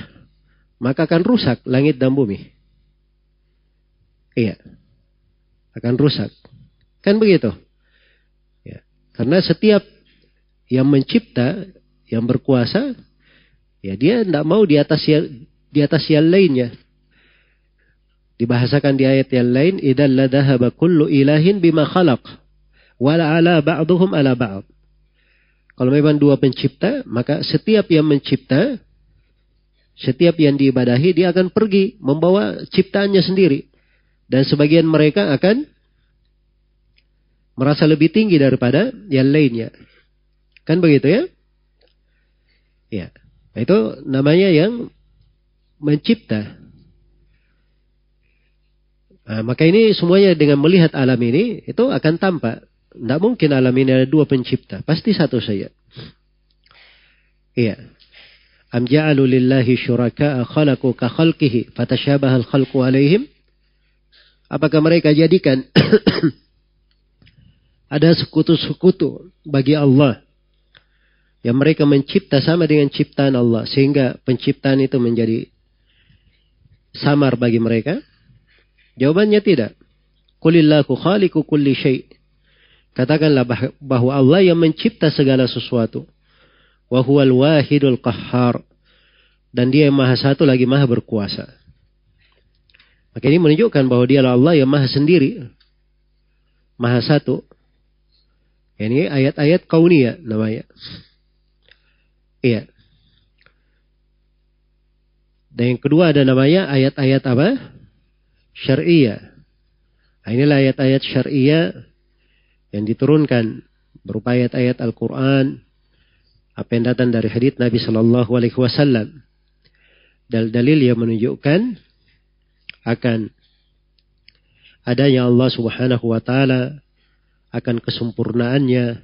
maka akan rusak langit dan bumi. Iya. Akan rusak. Kan begitu? Ya. Karena setiap yang mencipta, yang berkuasa, ya dia tidak mau di atas yang, di atas yang lainnya. Dibahasakan di ayat yang lain, idan ladahaba kullu ilahin bima khalaq. Wala ala ba'duhum ala ba'd. Kalau memang dua pencipta, maka setiap yang mencipta setiap yang diibadahi dia akan pergi membawa ciptaannya sendiri. Dan sebagian mereka akan merasa lebih tinggi daripada yang lainnya. Kan begitu ya? Ya. Itu namanya yang mencipta. Nah, maka ini semuanya dengan melihat alam ini itu akan tampak. Tidak mungkin alam ini ada dua pencipta. Pasti satu saja. Iya. Am ja'alu lillahi syuraka'a khalaqu ka khalqihi fatashabaha al-khalqu alaihim? Apakah mereka jadikan ada sekutu-sekutu bagi Allah yang mereka mencipta sama dengan ciptaan Allah sehingga penciptaan itu menjadi samar bagi mereka? Jawabannya tidak. Kulillahu khaliqu kulli syai'. Katakanlah bahwa Allah yang mencipta segala sesuatu wa huwal wahidul qahhar dan dia yang maha satu lagi maha berkuasa. Maka ini menunjukkan bahwa dia Allah yang maha sendiri, maha satu. Ini ayat-ayat kauniyah namanya. Iya. Dan yang kedua ada namanya ayat-ayat apa? Syariah. Nah, inilah ayat-ayat syariah yang diturunkan berupa ayat-ayat Al-Quran apa yang datang dari hadits Nabi Shallallahu Alaihi Wasallam. Dalil-dalil yang menunjukkan akan adanya Allah Subhanahu Wa Taala, akan kesempurnaannya,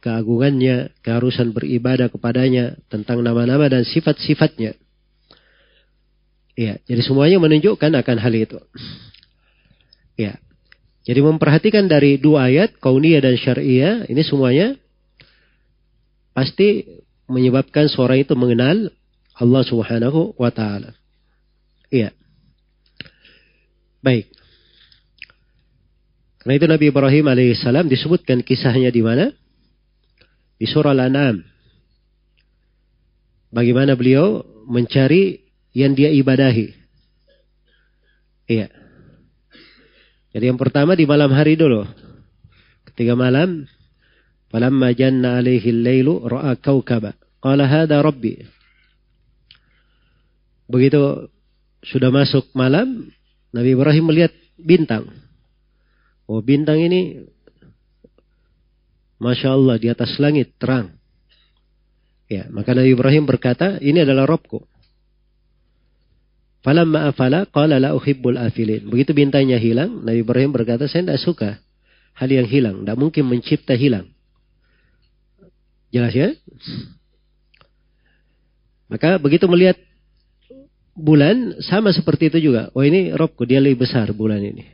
keagungannya, keharusan beribadah kepadanya, tentang nama-nama dan sifat-sifatnya. Ya, jadi semuanya menunjukkan akan hal itu. Ya. Jadi memperhatikan dari dua ayat, kauniyah dan syariah, ini semuanya pasti menyebabkan seorang itu mengenal Allah Subhanahu wa taala. Iya. Baik. Karena itu Nabi Ibrahim alaihissalam disebutkan kisahnya di mana? Di surah Al-An'am. Bagaimana beliau mencari yang dia ibadahi. Iya. Jadi yang pertama di malam hari dulu. Ketika malam Falamma janna alaihi al-lailu ra'a kaukaba. Qala hadha rabbi. Begitu sudah masuk malam, Nabi Ibrahim melihat bintang. Oh bintang ini Masya Allah di atas langit terang. Ya, maka Nabi Ibrahim berkata, ini adalah Robku. Falamma afala qala la uhibbul afilin. Begitu bintangnya hilang, Nabi Ibrahim berkata, saya tidak suka hal yang hilang. Tidak mungkin mencipta hilang. Jelas ya? Maka begitu melihat bulan sama seperti itu juga. Oh ini Robku dia lebih besar bulan ini.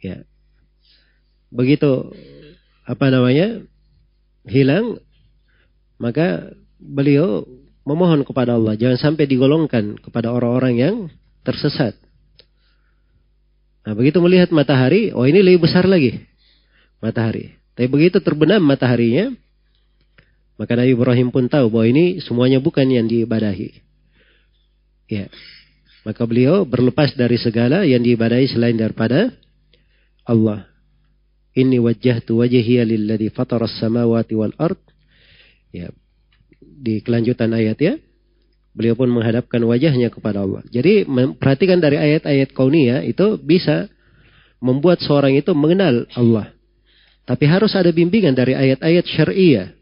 Ya. Begitu apa namanya hilang maka beliau memohon kepada Allah jangan sampai digolongkan kepada orang-orang yang tersesat. Nah, begitu melihat matahari, oh ini lebih besar lagi matahari. Tapi begitu terbenam mataharinya, maka Nabi Ibrahim pun tahu bahwa ini semuanya bukan yang diibadahi. Ya. Maka beliau berlepas dari segala yang diibadahi selain daripada Allah. Inni wajjahtu wajhiya lilladzi fatara as-samawati wal ard. Ya. Di kelanjutan ayat ya. Beliau pun menghadapkan wajahnya kepada Allah. Jadi perhatikan dari ayat-ayat kauniyah itu bisa membuat seorang itu mengenal Allah. Tapi harus ada bimbingan dari ayat-ayat syariah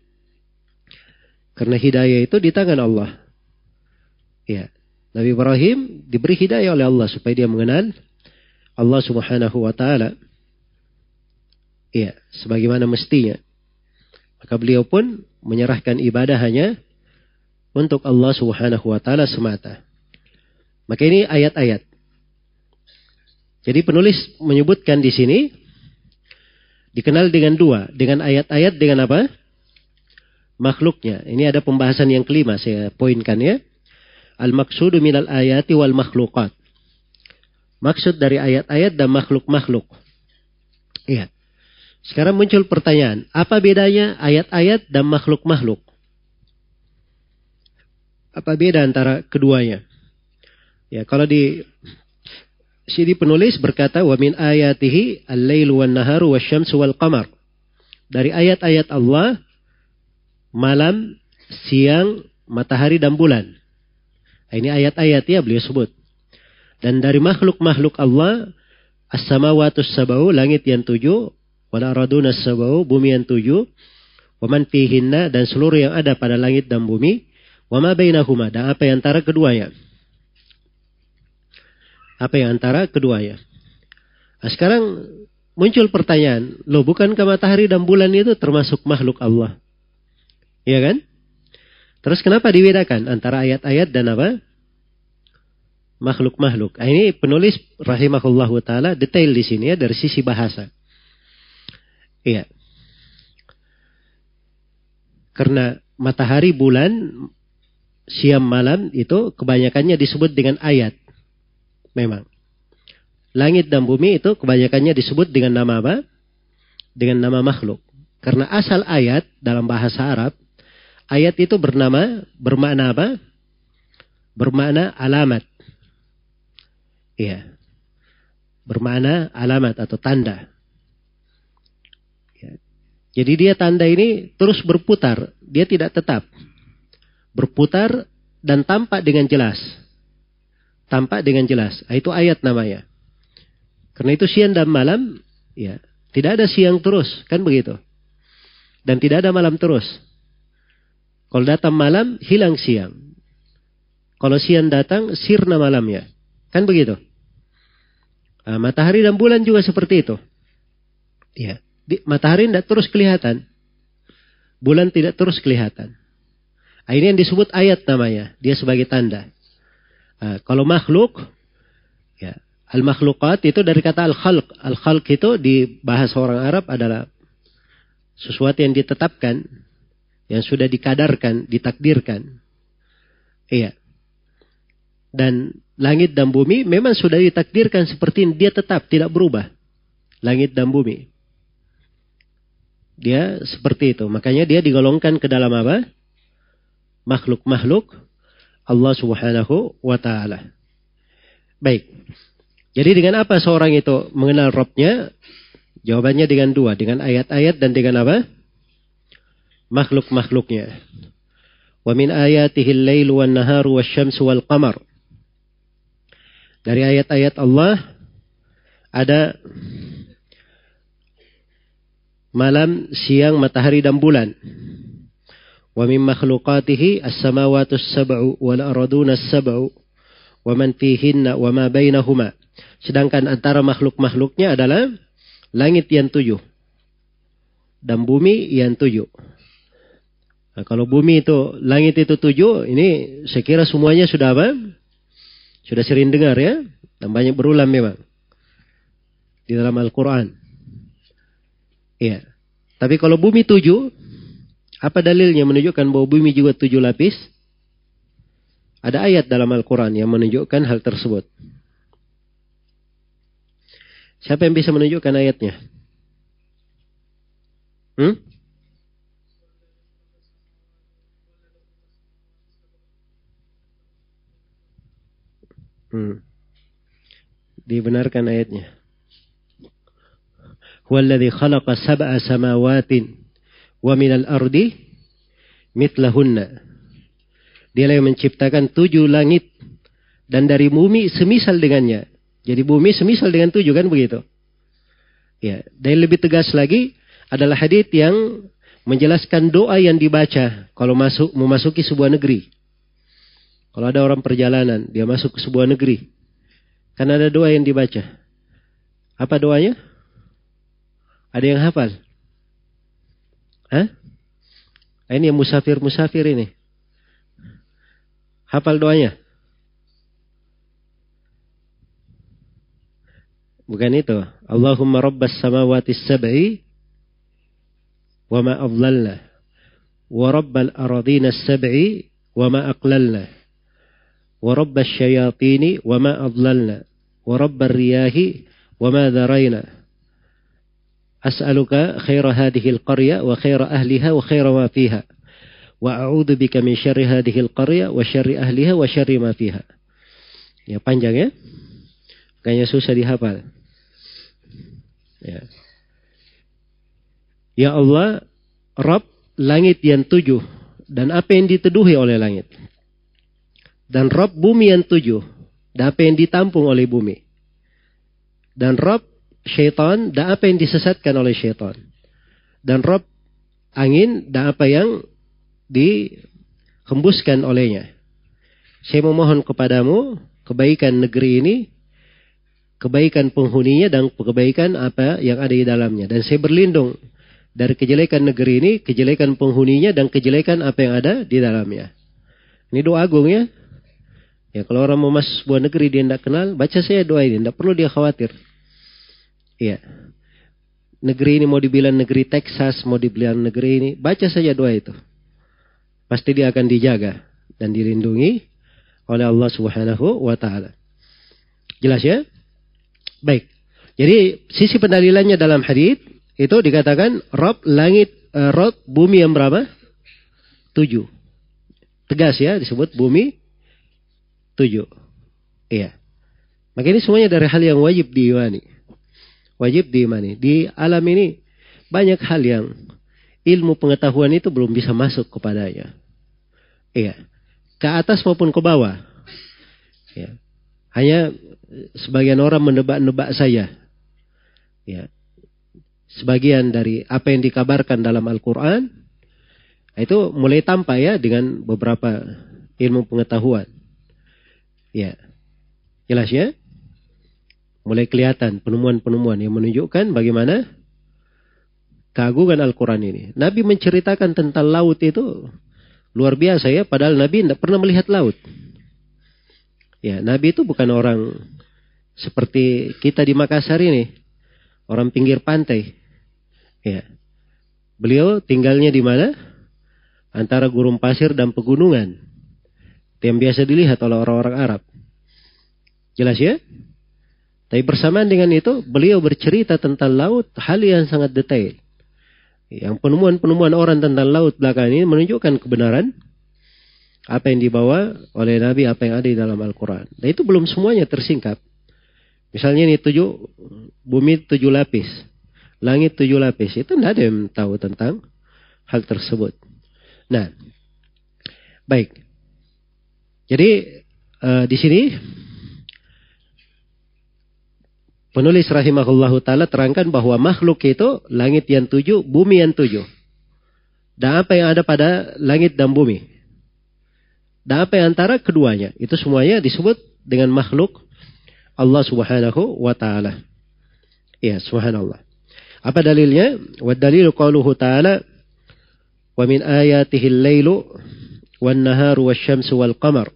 karena hidayah itu di tangan Allah. Ya. Nabi Ibrahim diberi hidayah oleh Allah supaya dia mengenal Allah Subhanahu wa taala. Ya, sebagaimana mestinya. Maka beliau pun menyerahkan ibadah hanya untuk Allah Subhanahu wa taala semata. Maka ini ayat-ayat. Jadi penulis menyebutkan di sini dikenal dengan dua, dengan ayat-ayat dengan apa? Makhluknya. Ini ada pembahasan yang kelima saya poinkan ya. Al-maksudu minal ayati wal makhlukat. Maksud dari ayat-ayat dan makhluk-makhluk. Iya. Sekarang muncul pertanyaan, apa bedanya ayat-ayat dan makhluk-makhluk? Apa beda antara keduanya? Ya, kalau di sini penulis berkata wa min ayatihi al-lailu wan naharu wasyamsu wal qamar. Dari ayat-ayat Allah malam, siang, matahari dan bulan. Ini ayat-ayat ya beliau sebut. Dan dari makhluk-makhluk Allah, as-samawatus sabau, langit yang tujuh, wal araduna sabau, bumi yang tujuh, waman fihinna, dan seluruh yang ada pada langit dan bumi, wama bainahuma, dan apa yang antara keduanya. Apa yang antara keduanya. Nah, sekarang muncul pertanyaan, loh bukankah matahari dan bulan itu termasuk makhluk Allah? Iya kan? Terus kenapa dibedakan antara ayat-ayat dan apa? Makhluk-makhluk. Nah, ini penulis rahimahullah taala detail di sini ya dari sisi bahasa. Iya. Karena matahari, bulan, siang, malam itu kebanyakannya disebut dengan ayat. Memang. Langit dan bumi itu kebanyakannya disebut dengan nama apa? Dengan nama makhluk. Karena asal ayat dalam bahasa Arab Ayat itu bernama, bermakna apa? Bermakna alamat. Iya. Bermakna alamat atau tanda. Ya. Jadi dia tanda ini terus berputar. Dia tidak tetap. Berputar dan tampak dengan jelas. Tampak dengan jelas. Ah, itu ayat namanya. Karena itu siang dan malam, ya tidak ada siang terus, kan begitu. Dan tidak ada malam terus. Kalau datang malam, hilang siang. Kalau siang datang, sirna malamnya. Kan begitu? Nah, matahari dan bulan juga seperti itu. Ya, di, matahari tidak terus kelihatan. Bulan tidak terus kelihatan. Nah, ini yang disebut ayat namanya. Dia sebagai tanda. Nah, kalau makhluk, ya, al-makhlukat itu dari kata al-khalq. Al-khalq itu di bahasa orang Arab adalah sesuatu yang ditetapkan yang sudah dikadarkan, ditakdirkan. Iya. Dan langit dan bumi memang sudah ditakdirkan seperti ini. Dia tetap tidak berubah. Langit dan bumi. Dia seperti itu. Makanya dia digolongkan ke dalam apa? Makhluk-makhluk Allah subhanahu wa ta'ala. Baik. Jadi dengan apa seorang itu mengenal Robnya? Jawabannya dengan dua. Dengan ayat-ayat dan dengan apa? Makhluk-makhluknya. Wa min ayatihi al-lail wan naharu wasyamsu wal qamar. Dari ayat-ayat Allah ada malam, siang, matahari dan bulan. Wa min makhluqatihi as-samawati as-sab'u wal arduna as-sab'u wa man fihinna wa ma bainahuma. Sedangkan antara makhluk-makhluknya adalah langit yang tujuh dan bumi yang tujuh. Nah, kalau bumi itu, langit itu tujuh, ini saya kira semuanya sudah apa? Sudah sering dengar ya. Dan banyak berulang memang. Di dalam Al-Quran. Iya. Tapi kalau bumi tujuh, apa dalilnya menunjukkan bahwa bumi juga tujuh lapis? Ada ayat dalam Al-Quran yang menunjukkan hal tersebut. Siapa yang bisa menunjukkan ayatnya? Hmm? Hmm. Dibenarkan ayatnya. Huwallazi khalaqa sab'a samawatin wa minal ardi mitlahunna. Dialah yang menciptakan tujuh langit dan dari bumi semisal dengannya. Jadi bumi semisal dengan tujuh kan begitu. Ya, dan lebih tegas lagi adalah hadis yang menjelaskan doa yang dibaca kalau masuk memasuki sebuah negeri. Kalau ada orang perjalanan, dia masuk ke sebuah negeri. Kan ada doa yang dibaca. Apa doanya? Ada yang hafal? Hah? Ah, ini yang musafir-musafir ini. Hafal doanya? Bukan itu. Allahumma rabbas samawati sab'i wa ma wa rabbal aradina sab'i wa ma aqlalna ورب الشياطين وما أضللنا ورب الرياح وما ذرينا أسألك خير هذه القرية وخير أهلها وخير ما فيها وأعوذ بك من شر هذه القرية وشر أهلها وشر ما فيها ya panjang ya kayaknya susah dihafal ya ya Allah Rabb langit yang tujuh dan apa yang diteduhi oleh langit dan Rob bumi yang tujuh. Dan apa yang ditampung oleh bumi. Dan Rob syaitan dan apa yang disesatkan oleh syaitan. Dan Rob angin dan apa yang dihembuskan olehnya. Saya memohon kepadamu kebaikan negeri ini, kebaikan penghuninya dan kebaikan apa yang ada di dalamnya. Dan saya berlindung dari kejelekan negeri ini, kejelekan penghuninya dan kejelekan apa yang ada di dalamnya. Ini doa agung ya. Ya kalau orang mau masuk sebuah negeri dia tidak kenal, baca saya doa ini, tidak perlu dia khawatir. Iya. Negeri ini mau dibilang negeri Texas, mau dibilang negeri ini, baca saja doa itu. Pasti dia akan dijaga dan dilindungi oleh Allah Subhanahu wa taala. Jelas ya? Baik. Jadi sisi pendalilannya dalam hadis itu dikatakan Rob langit uh, Rob bumi yang berapa? Tujuh. Tegas ya disebut bumi tujuh. Iya. Maka ini semuanya dari hal yang wajib diimani. Wajib diimani. Di alam ini banyak hal yang ilmu pengetahuan itu belum bisa masuk kepadanya. Iya. Ke atas maupun ke bawah. Ya. Hanya sebagian orang menebak-nebak saya. Ya. Sebagian dari apa yang dikabarkan dalam Al-Quran itu mulai tampak ya dengan beberapa ilmu pengetahuan. Ya. Jelas ya? Mulai kelihatan penemuan-penemuan yang menunjukkan bagaimana keagungan Al-Quran ini. Nabi menceritakan tentang laut itu luar biasa ya. Padahal Nabi tidak pernah melihat laut. Ya, Nabi itu bukan orang seperti kita di Makassar ini. Orang pinggir pantai. Ya. Beliau tinggalnya di mana? antara gurun pasir dan pegunungan. Yang biasa dilihat oleh orang-orang Arab. Jelas ya? Tapi bersamaan dengan itu, beliau bercerita tentang laut, hal yang sangat detail. Yang penemuan-penemuan orang tentang laut belakang ini menunjukkan kebenaran apa yang dibawa oleh Nabi, apa yang ada di dalam Al-Quran. Dan itu belum semuanya tersingkap. Misalnya ini tujuh, bumi tujuh lapis, langit tujuh lapis. Itu tidak ada yang tahu tentang hal tersebut. Nah, baik. Jadi uh, di sini Penulis rahimahullahu ta'ala terangkan bahwa makhluk itu langit yang tujuh, bumi yang tujuh. Dan apa yang ada pada langit dan bumi. Dan apa yang antara keduanya. Itu semuanya disebut dengan makhluk Allah subhanahu wa ta'ala. Ya, subhanallah. Apa dalilnya? Wa dalilu qauluhu ta'ala wa min ayatihi laylu wa naharu wa syamsu wal qamar.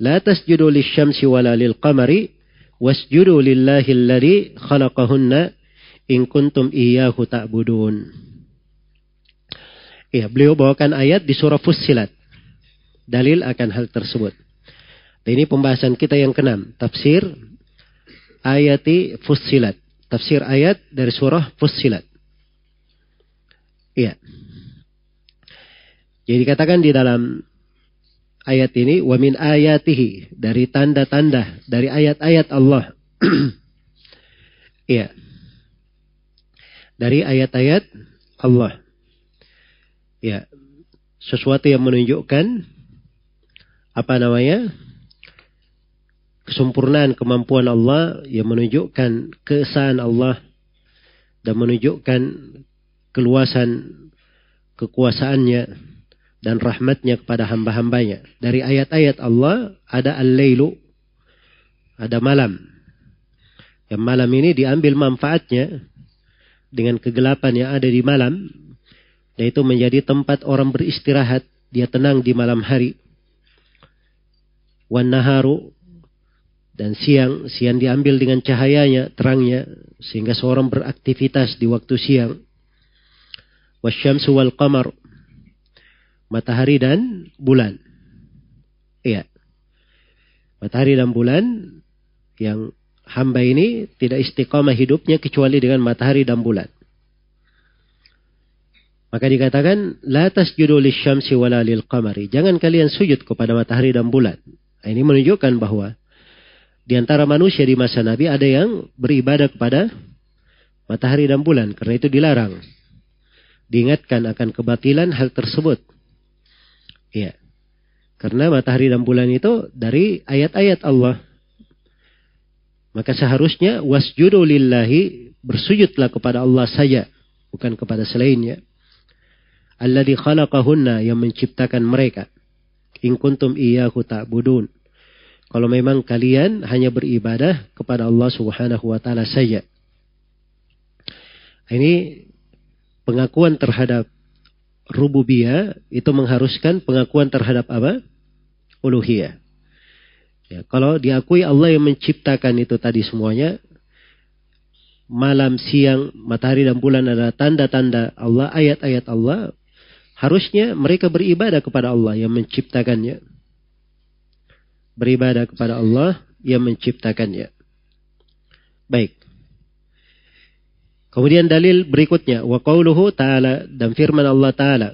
La tasjudu lisyamsi wala lil qamari wasjudu lillahi alladhi khalaqahunna in kuntum iyyahu ta'budun. Ya, beliau bawakan ayat di surah Fussilat. Dalil akan hal tersebut. Ini pembahasan kita yang keenam, tafsir ayati Fussilat. Tafsir ayat dari surah Fussilat. Iya. Jadi dikatakan di dalam ayat ini wa min ayatihi dari tanda-tanda dari ayat-ayat Allah. Iya. dari ayat-ayat Allah. Ya. Sesuatu yang menunjukkan apa namanya? kesempurnaan kemampuan Allah yang menunjukkan keesaan Allah dan menunjukkan keluasan kekuasaannya dan rahmatnya kepada hamba-hambanya. Dari ayat-ayat Allah ada al-lailu, ada malam. Yang malam ini diambil manfaatnya dengan kegelapan yang ada di malam. Dan itu menjadi tempat orang beristirahat. Dia tenang di malam hari. Wan naharu. Dan siang, siang diambil dengan cahayanya, terangnya. Sehingga seorang beraktivitas di waktu siang. Wasyamsu wal qamar matahari dan bulan. Iya. Matahari dan bulan yang hamba ini tidak istiqamah hidupnya kecuali dengan matahari dan bulan. Maka dikatakan, La tasjudu syamsi wala lil qamari. Jangan kalian sujud kepada matahari dan bulan. Nah, ini menunjukkan bahwa di antara manusia di masa Nabi ada yang beribadah kepada matahari dan bulan. Karena itu dilarang. Diingatkan akan kebatilan hal tersebut. Iya. Karena matahari dan bulan itu dari ayat-ayat Allah. Maka seharusnya wasjudu lillahi bersujudlah kepada Allah saja, bukan kepada selainnya. Alladhi khalaqahunna yang menciptakan mereka. In kuntum iyyahu ta'budun. Kalau memang kalian hanya beribadah kepada Allah Subhanahu wa taala saja. Ini pengakuan terhadap rububiyah itu mengharuskan pengakuan terhadap apa? Uluhiyah. Ya, kalau diakui Allah yang menciptakan itu tadi semuanya, malam, siang, matahari dan bulan adalah tanda-tanda Allah, ayat-ayat Allah, harusnya mereka beribadah kepada Allah yang menciptakannya. Beribadah kepada Allah yang menciptakannya. Baik. Kemudian dalil berikutnya wa qauluhu ta'ala dan firman Allah taala.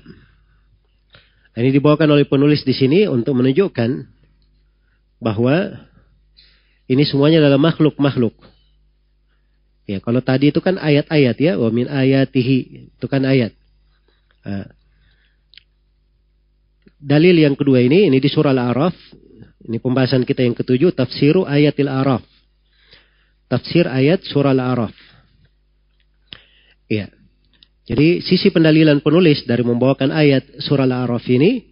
Ini dibawakan oleh penulis di sini untuk menunjukkan bahwa ini semuanya adalah makhluk-makhluk. Ya, kalau tadi itu kan ayat-ayat ya, wa min ayatihi itu kan ayat. Nah, dalil yang kedua ini ini di surah Al-A'raf. Ini pembahasan kita yang ketujuh tafsiru ayatil A'raf. Tafsir ayat surah Al-A'raf. Iya. Jadi sisi pendalilan penulis dari membawakan ayat surah Al-A'raf ini,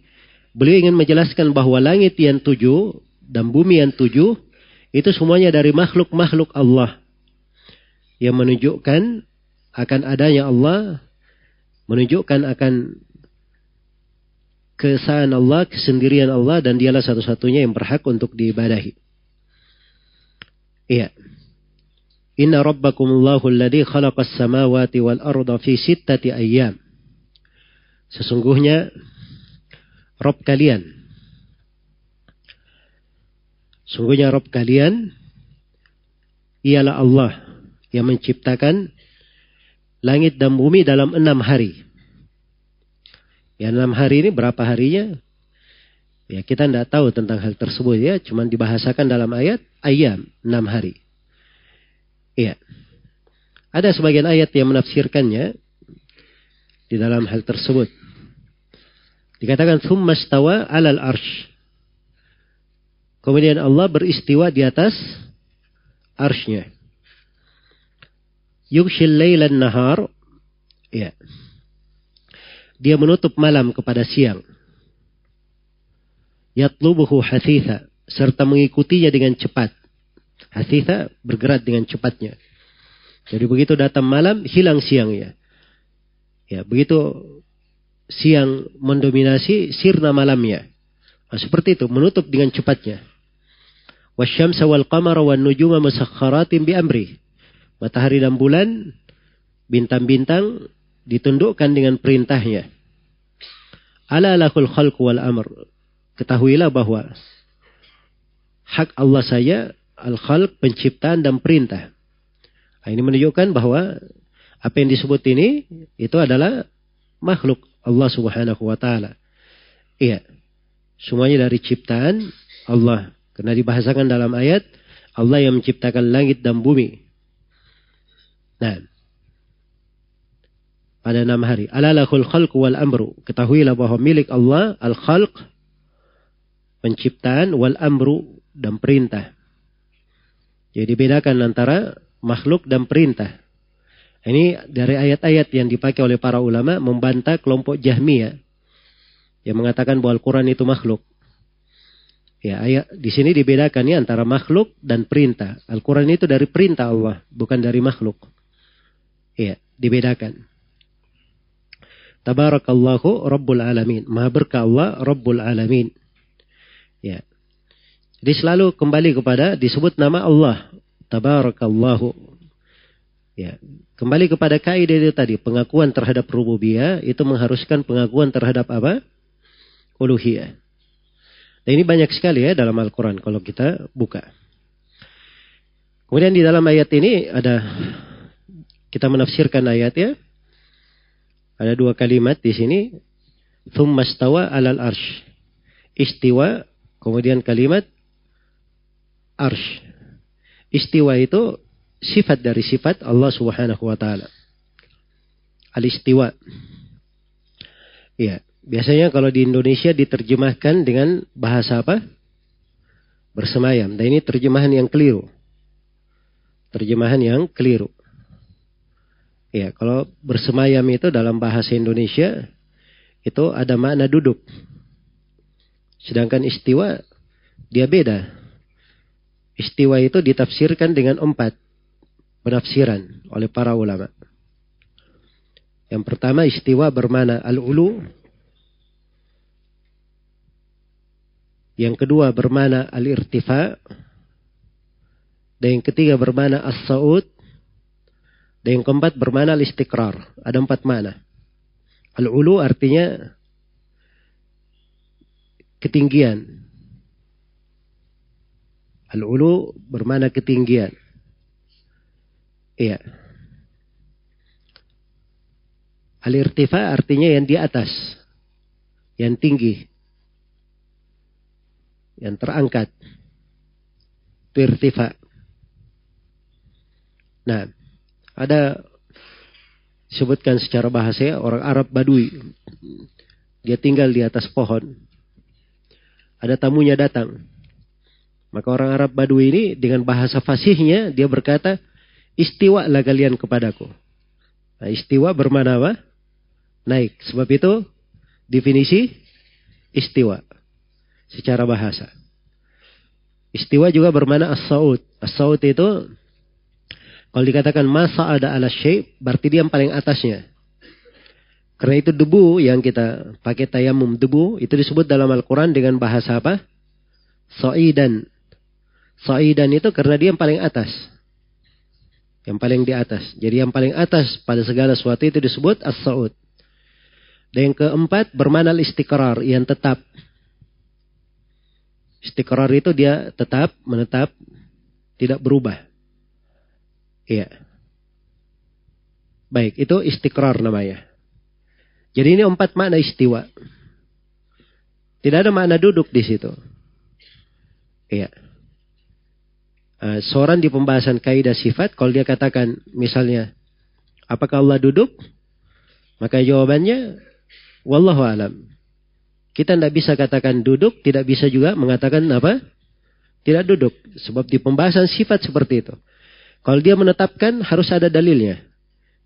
beliau ingin menjelaskan bahwa langit yang tujuh dan bumi yang tujuh itu semuanya dari makhluk-makhluk Allah yang menunjukkan akan adanya Allah, menunjukkan akan keesaan Allah, kesendirian Allah dan dialah satu-satunya yang berhak untuk diibadahi. Iya. Inna rabbakumullahu alladhi khalaqas samawati wal arda fi sittati ayyam. Sesungguhnya Rob kalian. Sungguhnya Rob kalian ialah Allah yang menciptakan langit dan bumi dalam enam hari. Ya enam hari ini berapa harinya? Ya kita tidak tahu tentang hal tersebut ya, cuman dibahasakan dalam ayat ayam enam hari. Iya. Ada sebagian ayat yang menafsirkannya di dalam hal tersebut. Dikatakan thumma stawa alal arsh. Kemudian Allah beristiwa di atas arshnya. Yukshil laylan nahar. Ya. Dia menutup malam kepada siang. Yatlubuhu hathitha. Serta mengikutinya dengan cepat. Hasitha bergerak dengan cepatnya. Jadi begitu datang malam, hilang siangnya. Ya, begitu siang mendominasi, sirna malamnya. Nah, seperti itu, menutup dengan cepatnya. Wasyamsa wal qamara wan nujuma musakhkharatin bi amri. Matahari dan bulan, bintang-bintang ditundukkan dengan perintahnya. Ala lahul khalq wal amr. Ketahuilah bahwa hak Allah saya al-khalq, penciptaan dan perintah. Nah, ini menunjukkan bahwa apa yang disebut ini itu adalah makhluk Allah Subhanahu wa taala. Iya. Semuanya dari ciptaan Allah. Karena dibahasakan dalam ayat Allah yang menciptakan langit dan bumi. Nah, pada enam hari. Alalahul khalq wal amru. Ketahuilah bahwa milik Allah al-khalq, penciptaan, wal amru, dan perintah. Jadi bedakan antara makhluk dan perintah. Ini dari ayat-ayat yang dipakai oleh para ulama membantah kelompok Jahmiyah yang mengatakan bahwa Al-Quran itu makhluk. Ya, ayat di sini dibedakan ya antara makhluk dan perintah. Al-Quran itu dari perintah Allah, bukan dari makhluk. Ya, dibedakan. Tabarakallahu Rabbul Alamin. Maha berkah Allah Rabbul Alamin. Jadi selalu kembali kepada disebut nama Allah. Tabarakallahu. Ya, kembali kepada kaidah itu tadi, pengakuan terhadap rububiyah itu mengharuskan pengakuan terhadap apa? Uluhiyah. Dan ini banyak sekali ya dalam Al-Quran kalau kita buka. Kemudian di dalam ayat ini ada kita menafsirkan ayat ya. Ada dua kalimat di sini. Thummastawa alal arsh. Istiwa, kemudian kalimat arsh. Istiwa itu sifat dari sifat Allah Subhanahu wa taala. Al-istiwa. Ya, biasanya kalau di Indonesia diterjemahkan dengan bahasa apa? Bersemayam. Dan ini terjemahan yang keliru. Terjemahan yang keliru. Ya, kalau bersemayam itu dalam bahasa Indonesia itu ada makna duduk. Sedangkan istiwa dia beda. Istiwa itu ditafsirkan dengan empat penafsiran oleh para ulama. Yang pertama istiwa bermana al-ulu. Yang kedua bermana al-irtifa. Dan yang ketiga bermana as-sa'ud. Dan yang keempat bermana al-istiqrar. Ada empat mana. Al-ulu artinya ketinggian. Al-ulu bermana ketinggian. Iya. Al-irtifa artinya yang di atas. Yang tinggi. Yang terangkat. Itu irtifa. Nah, ada disebutkan secara bahasa ya, orang Arab Badui. Dia tinggal di atas pohon. Ada tamunya datang. Maka orang Arab Badui ini dengan bahasa fasihnya dia berkata, istiwa lah kalian kepadaku. Nah, istiwa bermana apa? naik. Sebab itu definisi istiwa secara bahasa. Istiwa juga bermana as-saud. As-saud itu kalau dikatakan masa ada ala syai, berarti dia yang paling atasnya. Karena itu debu yang kita pakai tayamum debu itu disebut dalam Al-Quran dengan bahasa apa? Sa'idan. Sa'idan itu karena dia yang paling atas. Yang paling di atas. Jadi yang paling atas pada segala sesuatu itu disebut as-sa'ud. Dan yang keempat bermana istiqrar yang tetap. Istiqrar itu dia tetap, menetap, tidak berubah. Iya. Baik, itu istiqrar namanya. Jadi ini empat makna istiwa. Tidak ada makna duduk di situ. Iya. Uh, seorang di pembahasan kaidah sifat, kalau dia katakan misalnya, apakah Allah duduk? Maka jawabannya Wallahu alam. Kita tidak bisa katakan duduk, tidak bisa juga mengatakan apa? Tidak duduk. Sebab di pembahasan sifat seperti itu. Kalau dia menetapkan harus ada dalilnya.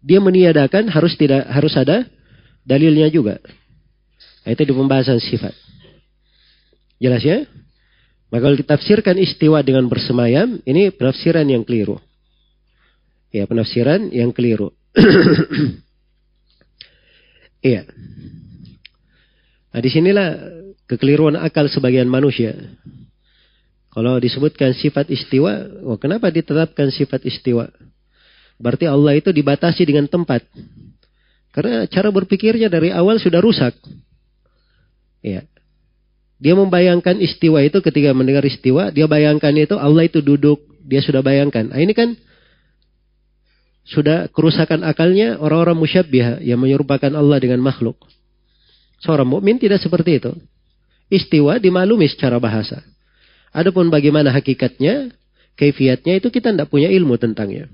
Dia meniadakan harus tidak harus ada dalilnya juga. Itu di pembahasan sifat. Jelas ya? Maka kalau ditafsirkan istiwa dengan bersemayam, ini penafsiran yang keliru. Ya, penafsiran yang keliru. Iya. Nah di sinilah kekeliruan akal sebagian manusia. Kalau disebutkan sifat istiwa, oh kenapa ditetapkan sifat istiwa? Berarti Allah itu dibatasi dengan tempat. Karena cara berpikirnya dari awal sudah rusak. Ya. Dia membayangkan istiwa itu ketika mendengar istiwa, dia bayangkan itu Allah itu duduk, dia sudah bayangkan. Nah, ini kan sudah kerusakan akalnya orang-orang musyabbiha yang menyerupakan Allah dengan makhluk. Seorang mukmin tidak seperti itu. Istiwa dimaklumi secara bahasa. Adapun bagaimana hakikatnya, kaifiatnya itu kita tidak punya ilmu tentangnya.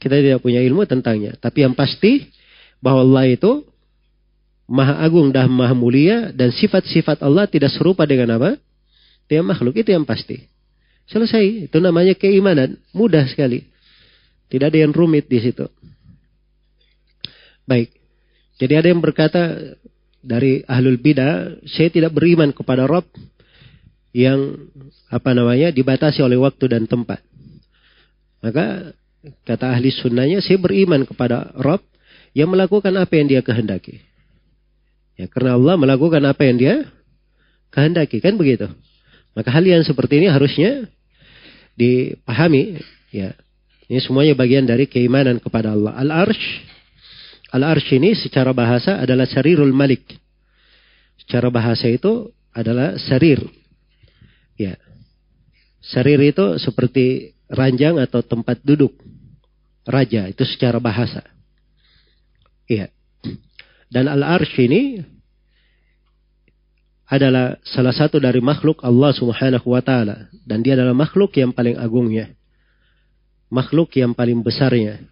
Kita tidak punya ilmu tentangnya. Tapi yang pasti bahwa Allah itu maha agung dan maha mulia dan sifat-sifat Allah tidak serupa dengan apa? Dia makhluk itu yang pasti. Selesai. Itu namanya keimanan. Mudah sekali. Tidak ada yang rumit di situ. Baik. Jadi ada yang berkata dari ahlul bidah, saya tidak beriman kepada Rob yang apa namanya dibatasi oleh waktu dan tempat. Maka kata ahli sunnahnya, saya beriman kepada Rob yang melakukan apa yang dia kehendaki. Ya, karena Allah melakukan apa yang dia kehendaki, kan begitu. Maka hal yang seperti ini harusnya dipahami. Ya, ini semuanya bagian dari keimanan kepada Allah. Al-Arsh Al-arsh ini secara bahasa adalah sarirul malik. Secara bahasa itu adalah sarir. Ya. Sarir itu seperti ranjang atau tempat duduk raja itu secara bahasa. Iya. Dan al-arsh ini adalah salah satu dari makhluk Allah Subhanahu wa taala dan dia adalah makhluk yang paling agungnya. Makhluk yang paling besarnya.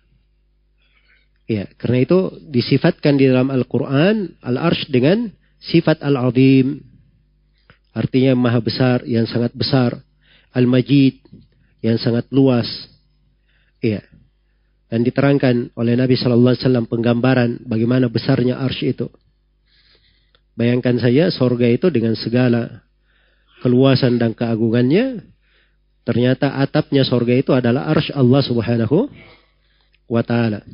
Ya, karena itu disifatkan di dalam Al-Quran Al-Arsh dengan sifat Al-Azim. Artinya maha besar, yang sangat besar. Al-Majid, yang sangat luas. Iya. Dan diterangkan oleh Nabi Shallallahu Alaihi Wasallam penggambaran bagaimana besarnya arsh itu. Bayangkan saja sorga itu dengan segala keluasan dan keagungannya. Ternyata atapnya sorga itu adalah arsh Allah Subhanahu wa Ta'ala.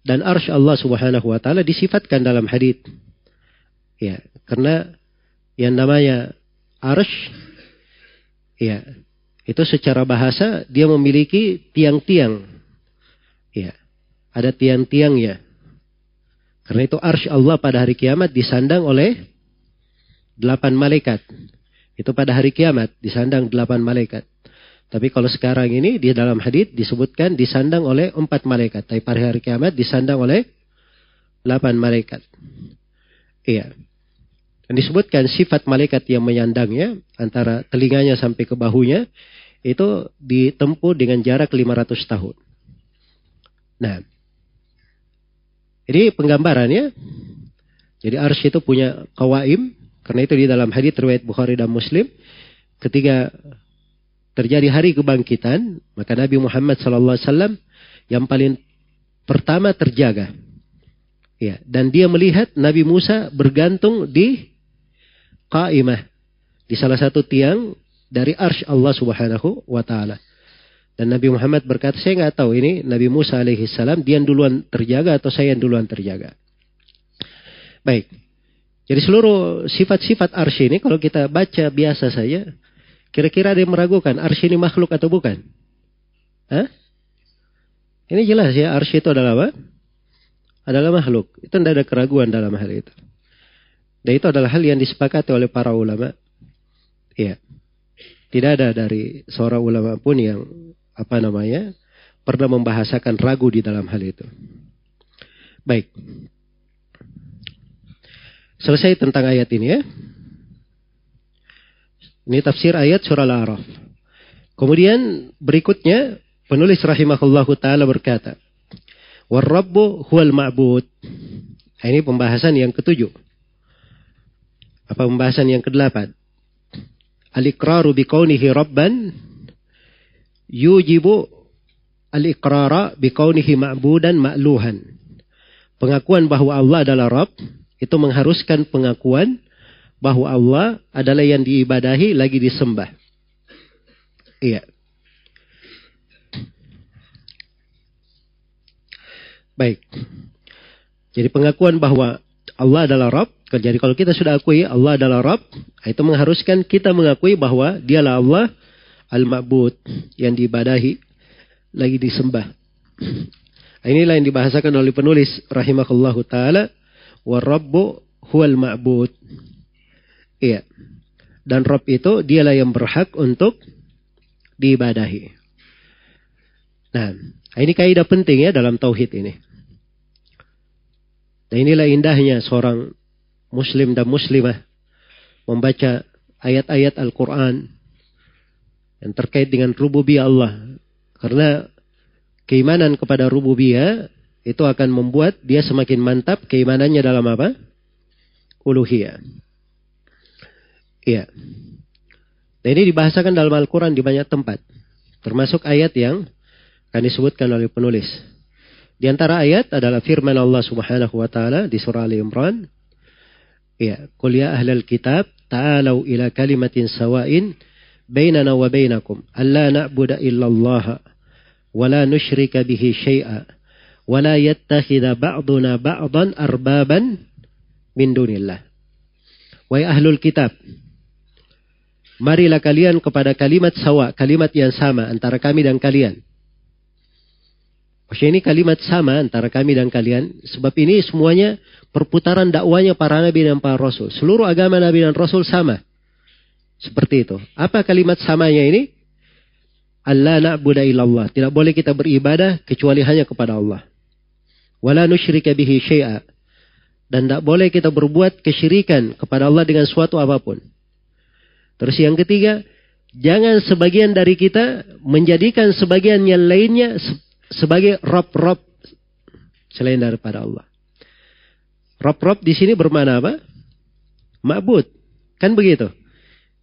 Dan arsh Allah subhanahu wa ta'ala disifatkan dalam hadith. Ya, karena yang namanya arsh, ya, itu secara bahasa dia memiliki tiang-tiang. Ada tiang-tiangnya. Karena itu arsh Allah pada hari kiamat disandang oleh delapan malaikat. Itu pada hari kiamat disandang delapan malaikat. Tapi kalau sekarang ini di dalam hadis disebutkan disandang oleh empat malaikat. Tapi pada hari kiamat disandang oleh delapan malaikat. Iya. Dan disebutkan sifat malaikat yang menyandangnya antara telinganya sampai ke bahunya itu ditempuh dengan jarak 500 tahun. Nah, ini penggambarannya. Jadi ars itu punya kawaim. Karena itu di dalam hadis riwayat Bukhari dan Muslim. Ketika terjadi hari kebangkitan, maka Nabi Muhammad SAW yang paling pertama terjaga. Ya, dan dia melihat Nabi Musa bergantung di qaimah di salah satu tiang dari arsh Allah Subhanahu wa taala. Dan Nabi Muhammad berkata, saya nggak tahu ini Nabi Musa alaihi salam dia yang duluan terjaga atau saya yang duluan terjaga. Baik. Jadi seluruh sifat-sifat arsh ini kalau kita baca biasa saja, Kira-kira ada yang meragukan arsy ini makhluk atau bukan? Hah? Ini jelas ya, arsy itu adalah apa? Adalah makhluk. Itu tidak ada keraguan dalam hal itu. Dan itu adalah hal yang disepakati oleh para ulama. Iya. Tidak ada dari seorang ulama pun yang apa namanya pernah membahasakan ragu di dalam hal itu. Baik. Selesai tentang ayat ini ya. Ini tafsir ayat surah Al-A'raf. Kemudian berikutnya penulis rahimahullahu taala berkata, "War-rabbu huwal ma'bud." Nah, ini pembahasan yang ketujuh. Apa pembahasan yang kedelapan? Al-iqraru biqaunihi rabban yujibu al-iqrara biqaunihi ma'budan ma'luhan. Pengakuan bahwa Allah adalah Rabb itu mengharuskan pengakuan bahwa Allah adalah yang diibadahi lagi disembah. Iya. Baik. Jadi pengakuan bahwa Allah adalah Rabb. Jadi kalau kita sudah akui Allah adalah Rabb. Itu mengharuskan kita mengakui bahwa dialah Allah Al-Ma'bud. Yang diibadahi. Lagi disembah. Inilah yang dibahasakan oleh penulis rahimahullahu ta'ala. Warrabbu huwal ma'bud. Iya. Dan Rob itu dialah yang berhak untuk diibadahi. Nah, ini kaidah penting ya dalam tauhid ini. Dan inilah indahnya seorang muslim dan muslimah membaca ayat-ayat Al-Quran yang terkait dengan rububiyah Allah. Karena keimanan kepada rububiyah itu akan membuat dia semakin mantap keimanannya dalam apa? Uluhiyah. Iya. Dan ini dibahasakan dalam Al-Quran di banyak tempat. Termasuk ayat yang akan disebutkan oleh penulis. Di antara ayat adalah firman Allah Subhanahu wa taala di surah Ali Imran. Ya, "Qul ya ahlal kitab, ta'alu ila kalimatin sawa'in bainakum alla na'budu illa Allah wa la nusyrika bihi syai'a wa la yattakhidha ba'duna ba'dan arbaban min dunillah." Wahai ahlul kitab, marilah kalian kepada kalimat sawa, kalimat yang sama antara kami dan kalian. Maksudnya ini kalimat sama antara kami dan kalian. Sebab ini semuanya perputaran dakwanya para nabi dan para rasul. Seluruh agama nabi dan rasul sama. Seperti itu. Apa kalimat samanya ini? Allah na'budu illallah. Tidak boleh kita beribadah kecuali hanya kepada Allah. Wala nusyrika bihi syai'a. Dan tidak boleh kita berbuat kesyirikan kepada Allah dengan suatu apa pun. Terus yang ketiga, jangan sebagian dari kita menjadikan sebagian yang lainnya sebagai rob-rob selain daripada Allah. Rob-rob di sini bermana apa? Ma'bud. Kan begitu.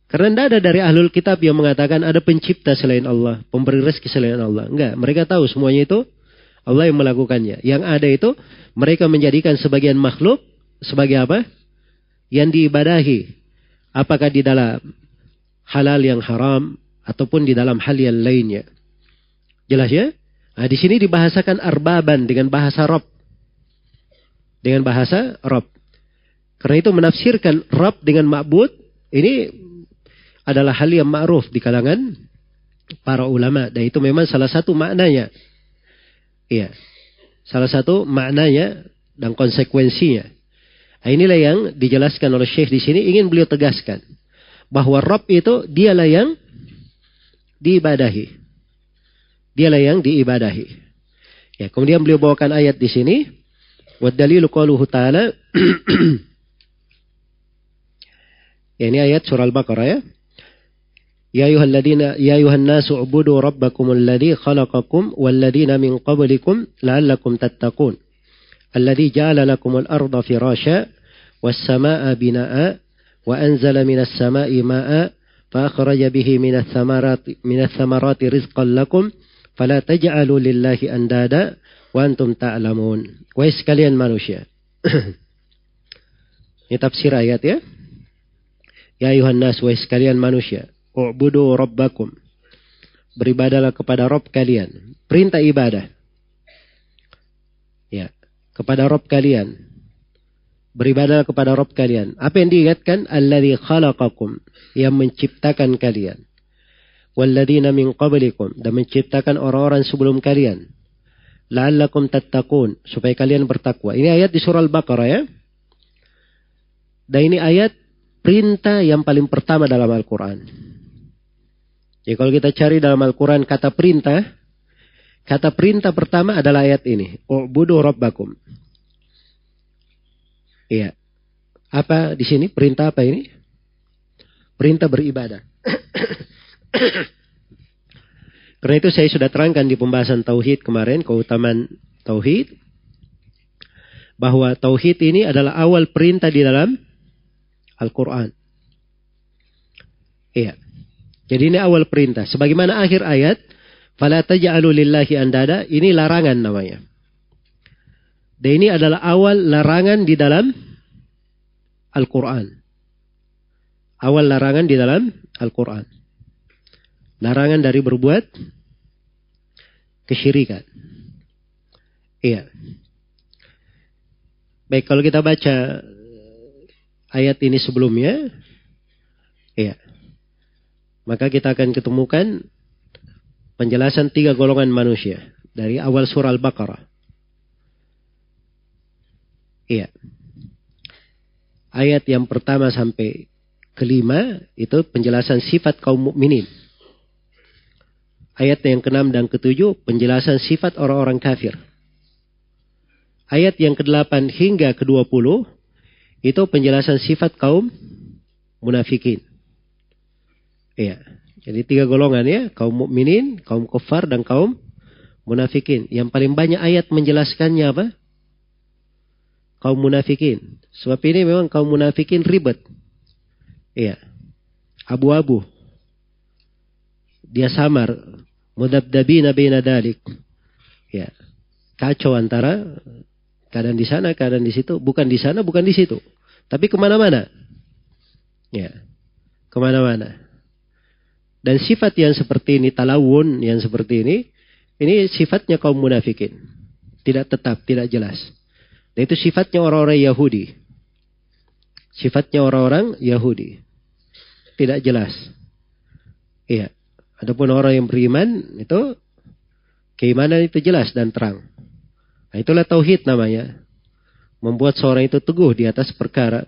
Karena tidak ada dari ahlul kitab yang mengatakan ada pencipta selain Allah, pemberi rezeki selain Allah. Enggak, mereka tahu semuanya itu Allah yang melakukannya. Yang ada itu mereka menjadikan sebagian makhluk sebagai apa? Yang diibadahi. Apakah di dalam halal yang haram ataupun di dalam hal yang lainnya. Jelas ya? Nah, di sini dibahasakan arbaban dengan bahasa Rob. dengan bahasa Rob. Karena itu menafsirkan Rob dengan ma'bud ini adalah hal yang ma'ruf di kalangan para ulama dan itu memang salah satu maknanya. Iya. Salah satu maknanya dan konsekuensinya. Nah, inilah yang dijelaskan oleh Syekh di sini ingin beliau tegaskan bahwa Rob itu dialah yang diibadahi. Dialah yang diibadahi. Ya, kemudian beliau bawakan ayat di sini. Wa dalilu qauluhu ta'ala. ya, ini ayat surah Al-Baqarah ya. يا أيها الذين يا أيها الناس اعبدوا ربكم الذي خلقكم والذين من قبلكم لعلكم تتقون الذي جعل لكم الأرض فراشا والسماء بناء وأنزل من السماء ماء فأخرج به من الثمرات من الثمرات رزقا لكم فلا تجعلوا لله أندادا وأنتم تعلمون Wahai sekalian manusia. Ini tafsir ayat ya. Ya ayuhan nas. U'budu rabbakum. Beribadalah kepada Rob kalian. Perintah ibadah. Ya. Kepada Rob kalian. Beribadalah kepada Rob kalian. Apa yang diingatkan? Alladhi khalaqakum. Yang menciptakan kalian. Walladina min qablikum. Dan menciptakan orang-orang sebelum kalian. La'allakum tattaqun. Supaya kalian bertakwa. Ini ayat di surah Al-Baqarah ya. Dan ini ayat perintah yang paling pertama dalam Al-Quran. Ya kalau kita cari dalam Al-Quran kata perintah, kata perintah pertama adalah ayat ini. U'budu rabbakum. Iya. Apa di sini? Perintah apa ini? Perintah beribadah. Karena itu saya sudah terangkan di pembahasan tauhid kemarin keutamaan tauhid bahwa tauhid ini adalah awal perintah di dalam Al-Qur'an. Iya. Jadi ini awal perintah. Sebagaimana akhir ayat, fala taj'alu lillahi andada, ini larangan namanya. Dan ini adalah awal larangan di dalam Al-Qur'an. Awal larangan di dalam Al-Qur'an. Larangan dari berbuat kesyirikan. Iya. Baik, kalau kita baca ayat ini sebelumnya. Maka kita akan ketemukan penjelasan tiga golongan manusia dari awal surah Al-Baqarah. Iya. Ayat yang pertama sampai kelima itu penjelasan sifat kaum mukminin. Ayat yang keenam dan ketujuh penjelasan sifat orang-orang kafir. Ayat yang kedelapan hingga kedua puluh itu penjelasan sifat kaum munafikin. Iya. Jadi tiga golongan ya, kaum mukminin, kaum kafir dan kaum munafikin. Yang paling banyak ayat menjelaskannya apa? Kaum munafikin. Sebab ini memang kaum munafikin ribet. Iya. Abu-abu. Dia samar. Mudabdabina bina dalik. Ya. Kacau antara keadaan di sana, keadaan di situ. Bukan di sana, bukan di situ. Tapi ke mana-mana. Ya. Ke mana-mana. Dan sifat yang seperti ini, talawun yang seperti ini, ini sifatnya kaum munafikin. Tidak tetap, tidak jelas. Dan itu sifatnya orang-orang Yahudi. Sifatnya orang-orang Yahudi. Tidak jelas. Iya. Adapun orang yang beriman, itu keimanan itu jelas dan terang. Nah, itulah tauhid namanya. Membuat seorang itu teguh di atas perkara.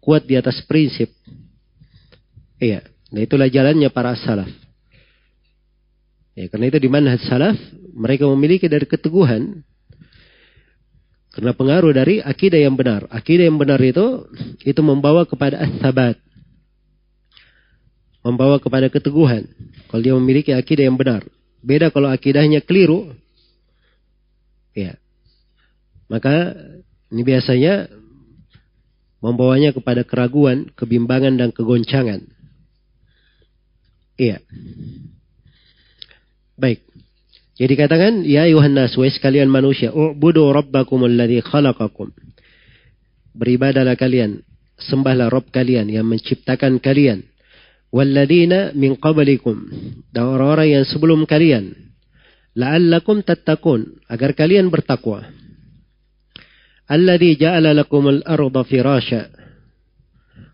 Kuat di atas prinsip. Iya. Nah itulah jalannya para salaf. Ya, karena itu di manhaj salaf mereka memiliki dari keteguhan karena pengaruh dari akidah yang benar. Akidah yang benar itu itu membawa kepada as-sabat. Membawa kepada keteguhan. Kalau dia memiliki akidah yang benar. Beda kalau akidahnya keliru. Ya. Maka ini biasanya membawanya kepada keraguan, kebimbangan dan kegoncangan. Iya. Baik. Jadi katakan, ya Yohanes, wahai sekalian manusia, u'budu rabbakum alladhi khalaqakum. Beribadalah kalian, sembahlah Rabb kalian yang menciptakan kalian. Walladina min qablikum. Dan orang-orang yang sebelum kalian. La'allakum tattakun. Agar kalian bertakwa. Alladhi ja'ala lakumul arda firasya.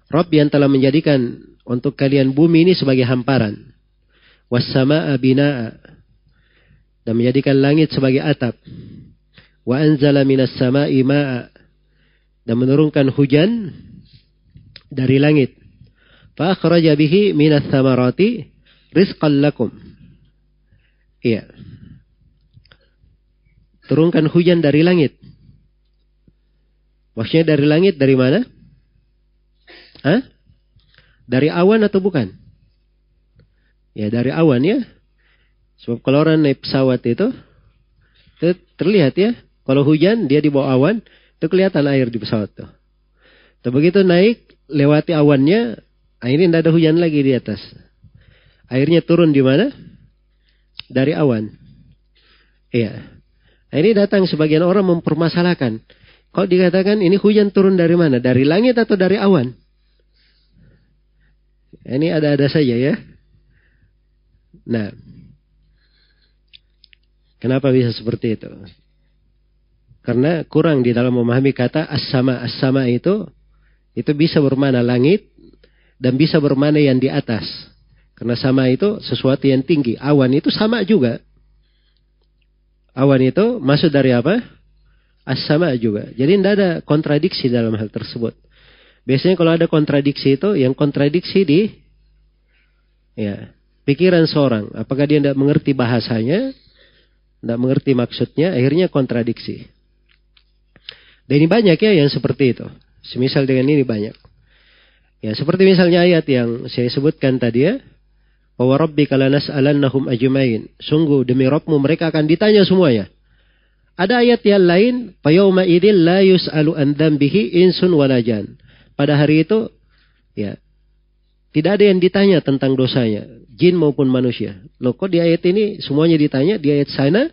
Rabb yang telah menjadikan untuk kalian bumi ini sebagai hamparan. Wassama'a bina'a. Dan menjadikan langit sebagai atap. Wa anzala minas sama'i ma'a. Dan menurunkan hujan dari langit. Fa akhraja bihi minas samarati rizqan lakum. Iya. Turunkan hujan dari langit. Maksudnya dari langit dari mana? Hah? Dari awan atau bukan? Ya dari awan ya. Sebab kalau orang naik pesawat itu, itu terlihat ya. Kalau hujan dia di bawah awan, itu kelihatan air di pesawat tuh. Tapi begitu naik lewati awannya, ini tidak ada hujan lagi di atas. Airnya turun di mana? Dari awan. Iya. Nah, ini datang sebagian orang mempermasalahkan. Kok dikatakan ini hujan turun dari mana? Dari langit atau dari awan? Ini ada-ada saja ya. Nah, kenapa bisa seperti itu? Karena kurang di dalam memahami kata as-sama. As-sama itu itu bisa bermana langit dan bisa bermana yang di atas. Karena sama itu sesuatu yang tinggi. Awan itu sama juga. Awan itu masuk dari apa? As-sama juga. Jadi tidak ada kontradiksi dalam hal tersebut. Biasanya kalau ada kontradiksi itu, yang kontradiksi di ya pikiran seorang. Apakah dia tidak mengerti bahasanya, tidak mengerti maksudnya, akhirnya kontradiksi. Dan ini banyak ya yang seperti itu. Semisal dengan ini banyak. Ya seperti misalnya ayat yang saya sebutkan tadi ya. Wa rabbika lanas'alannahum ajmain. Sungguh demi Rabbmu mereka akan ditanya semuanya. Ada ayat yang lain, Fayawma idil la yus'alu dzambihi insun walajan. Pada hari itu ya tidak ada yang ditanya tentang dosanya, jin maupun manusia. Loh kok di ayat ini semuanya ditanya, di ayat sana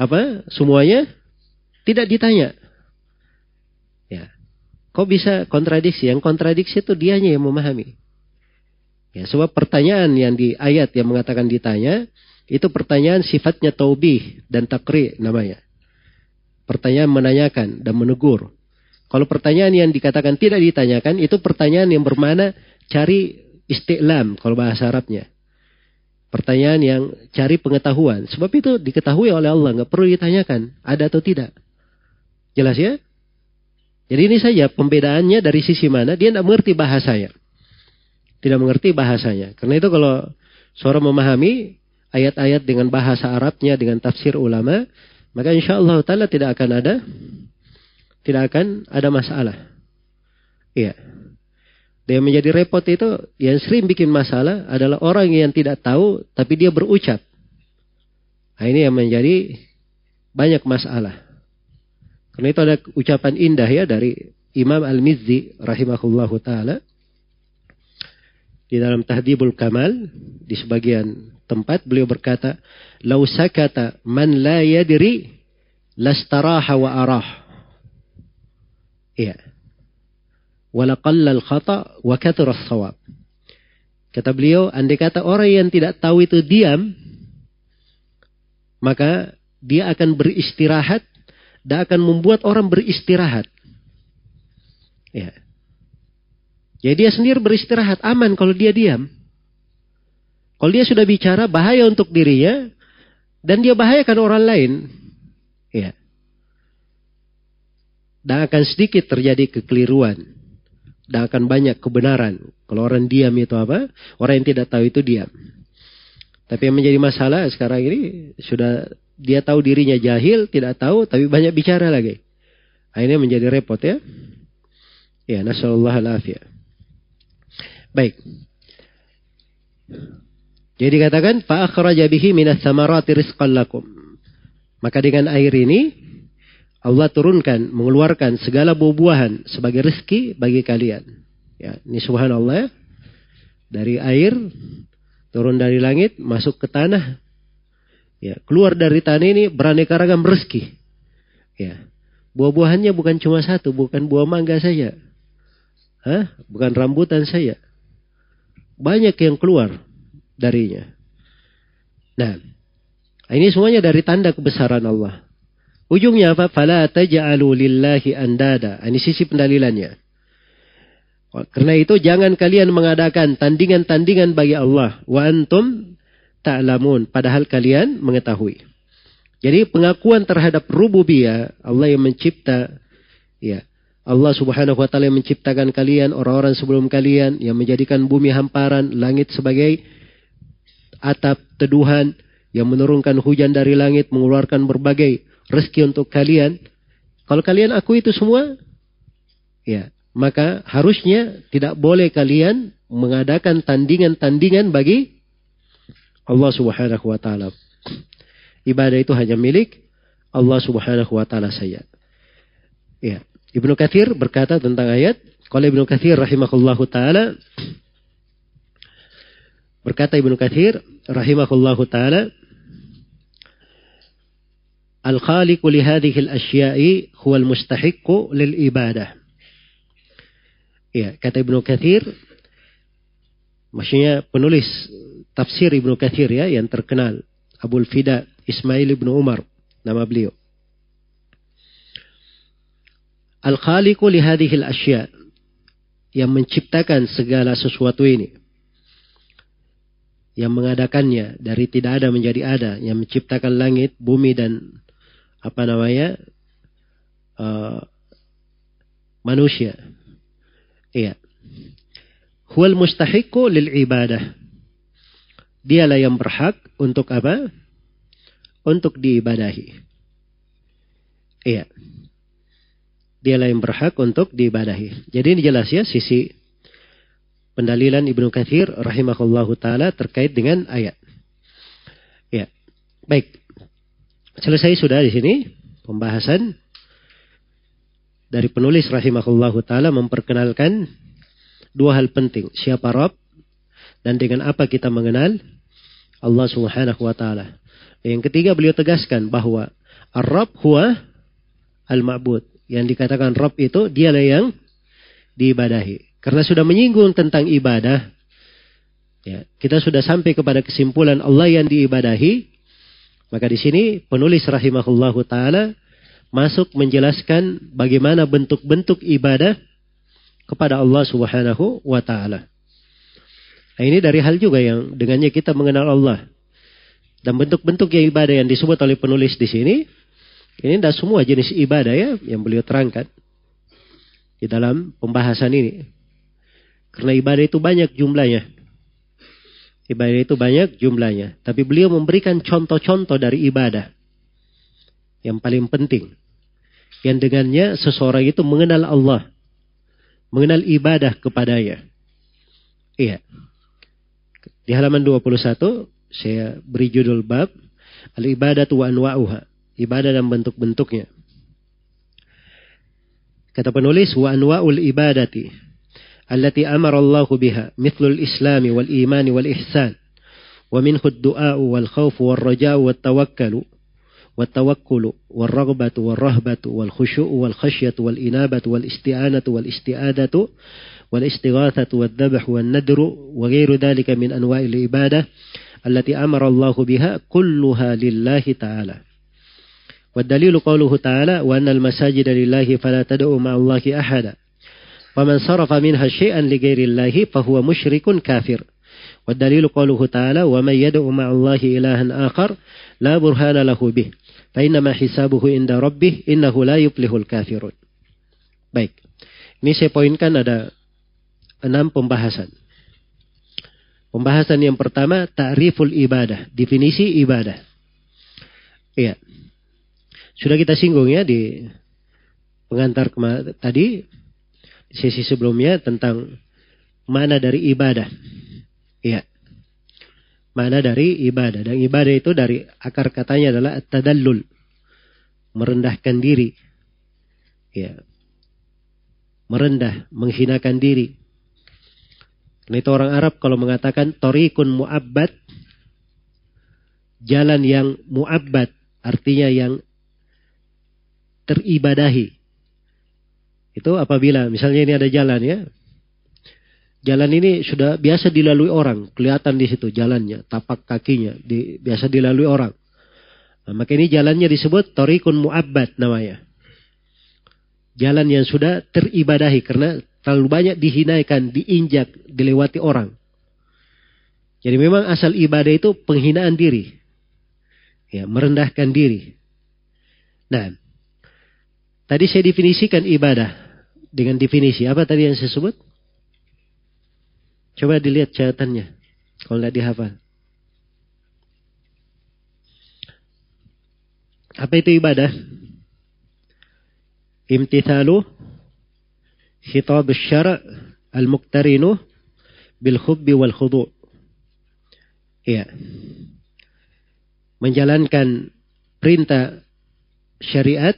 apa? Semuanya tidak ditanya. Ya. Kok bisa kontradiksi? Yang kontradiksi itu dianya yang memahami. Ya, sebab pertanyaan yang di ayat yang mengatakan ditanya, itu pertanyaan sifatnya taubih dan takri namanya. Pertanyaan menanyakan dan menegur. Kalau pertanyaan yang dikatakan tidak ditanyakan, itu pertanyaan yang bermana cari istiqlam kalau bahasa Arabnya. Pertanyaan yang cari pengetahuan. Sebab itu diketahui oleh Allah, nggak perlu ditanyakan, ada atau tidak. Jelas ya? Jadi ini saja pembedaannya dari sisi mana, dia tidak mengerti bahasanya tidak mengerti bahasanya. Karena itu kalau seorang memahami ayat-ayat dengan bahasa Arabnya, dengan tafsir ulama, maka insya Allah Ta'ala tidak akan ada, tidak akan ada masalah. Iya. Dia menjadi repot itu, yang sering bikin masalah adalah orang yang tidak tahu, tapi dia berucap. Nah, ini yang menjadi banyak masalah. Karena itu ada ucapan indah ya dari Imam Al-Mizzi rahimahullahu taala di dalam Tahdibul Kamal di sebagian tempat beliau berkata, "Lau sakata man la yadri lastaraha wa arah." Iya. Walaqalla al-khata wa kathura sawab Kata beliau, andai kata orang yang tidak tahu itu diam, maka dia akan beristirahat dan akan membuat orang beristirahat. Ya. Ya dia sendiri beristirahat aman kalau dia diam. Kalau dia sudah bicara bahaya untuk dirinya dan dia bahayakan orang lain. Ya. Dan akan sedikit terjadi kekeliruan. Dan akan banyak kebenaran. Kalau orang diam itu apa? Orang yang tidak tahu itu diam. Tapi yang menjadi masalah sekarang ini sudah dia tahu dirinya jahil, tidak tahu, tapi banyak bicara lagi. Akhirnya menjadi repot ya. Ya, nasallallahu alaihi Baik. Jadi katakan fa akhraja bihi minas samarati rizqan lakum. Maka dengan air ini Allah turunkan, mengeluarkan segala buah-buahan sebagai rezeki bagi kalian. Ya, ini subhanallah ya. Dari air turun dari langit masuk ke tanah. Ya, keluar dari tanah ini beraneka ragam rezeki. Ya. Buah-buahannya bukan cuma satu, bukan buah mangga saja. Hah? Bukan rambutan saja banyak yang keluar darinya. Nah, ini semuanya dari tanda kebesaran Allah. Ujungnya apa? Fala taj'alu lillahi andada. Ini sisi pendalilannya. Karena itu jangan kalian mengadakan tandingan-tandingan bagi Allah. Wa antum ta'lamun. Padahal kalian mengetahui. Jadi pengakuan terhadap rububiyah Allah yang mencipta ya Allah Subhanahu wa taala yang menciptakan kalian orang-orang sebelum kalian yang menjadikan bumi hamparan, langit sebagai atap teduhan yang menurunkan hujan dari langit, mengeluarkan berbagai rezeki untuk kalian. Kalau kalian aku itu semua, ya, maka harusnya tidak boleh kalian mengadakan tandingan-tandingan bagi Allah Subhanahu wa taala. Ibadah itu hanya milik Allah Subhanahu wa taala saja. Ya. Ibnu Katsir berkata tentang ayat, kalau Ibnu Katsir rahimahullahu taala berkata Ibnu Katsir rahimahullahu taala Hadhihi al-asya'i huwa al-mustahiqqu lil ibadah. Ya, kata Ibnu Katsir maksudnya penulis tafsir Ibnu Katsir ya yang terkenal Abul Fida Ismail ibnu Umar, nama beliau. Al-Khaliqu li hadhil yang menciptakan segala sesuatu ini. Yang mengadakannya dari tidak ada menjadi ada, yang menciptakan langit, bumi dan apa namanya? Uh, manusia. Iya. Huwal mustahiqu lil ibadah. Dialah yang berhak untuk apa? untuk diibadahi. Iya. Dialah yang berhak untuk diibadahi. Jadi ini jelas ya sisi pendalilan Ibnu Katsir rahimahullahu taala terkait dengan ayat. Ya. Baik. Selesai sudah di sini pembahasan dari penulis rahimahullahu taala memperkenalkan dua hal penting, siapa Rob dan dengan apa kita mengenal Allah Subhanahu wa taala. Yang ketiga beliau tegaskan bahwa Ar-Rabb huwa al-ma'bud. Yang dikatakan Rabb itu dialah yang diibadahi. Karena sudah menyinggung tentang ibadah, ya, kita sudah sampai kepada kesimpulan Allah yang diibadahi. Maka di sini penulis rahimahullahu taala masuk menjelaskan bagaimana bentuk-bentuk ibadah kepada Allah Subhanahu wa taala. Nah, ini dari hal juga yang dengannya kita mengenal Allah. Dan bentuk-bentuk yang ibadah yang disebut oleh penulis di sini, ini tidak semua jenis ibadah ya yang beliau terangkan di dalam pembahasan ini. Karena ibadah itu banyak jumlahnya. Ibadah itu banyak jumlahnya. Tapi beliau memberikan contoh-contoh dari ibadah. Yang paling penting. Yang dengannya seseorang itu mengenal Allah. Mengenal ibadah kepadanya. Iya. Di halaman 21 saya beri judul bab Al-ibadah wa anwa'uha. Ibadah dan bentuk-bentuknya. Kata penulis wa anwa'ul ibadati wal iman wal ihsan wa minhu ad-du'a wal khawf wal raja' wal tawakkalu والتوكل والرغبة والرهبة والخشوع والخشية والإنابة والاستعانة والاستعادة والاستغاثة والذبح والندر وغير ذلك من أنواع العبادة التي أمر الله بها كلها لله تعالى. والدليل قوله تعالى وأن المساجد لله فلا تدعوا مع الله أحدا ومن صرف منها شيئا لغير الله فهو مشرك كافر والدليل قوله تعالى ومن يدعو مع الله إلها آخر لا برهان له به فإنما حسابه عند ربه إنه لا يفلح الكافرون baik ini saya poinkan ada enam pembahasan Pembahasan yang pertama, ta'riful ibadah, definisi ibadah. Iya. Sudah kita singgung ya di pengantar tadi, di sesi sebelumnya tentang mana dari ibadah. Iya. Mana dari ibadah. Dan ibadah itu dari akar katanya adalah tadallul. Merendahkan diri. Ya. Merendah, menghinakan diri karena itu orang Arab kalau mengatakan torikun mu'abbad, jalan yang mu'abbad, artinya yang teribadahi. Itu apabila misalnya ini ada jalan ya. Jalan ini sudah biasa dilalui orang, kelihatan di situ jalannya, tapak kakinya, di, biasa dilalui orang. Nah, maka ini jalannya disebut Torikun Mu'abbad namanya. Jalan yang sudah teribadahi karena terlalu banyak dihinaikan, diinjak, dilewati orang. Jadi memang asal ibadah itu penghinaan diri. Ya, merendahkan diri. Nah, tadi saya definisikan ibadah dengan definisi. Apa tadi yang saya sebut? Coba dilihat catatannya. Kalau tidak dihafal. Apa itu ibadah? Imtithalu khitab syara' al-muqtarinu bil khubbi wal khudu' Ya. Menjalankan perintah syariat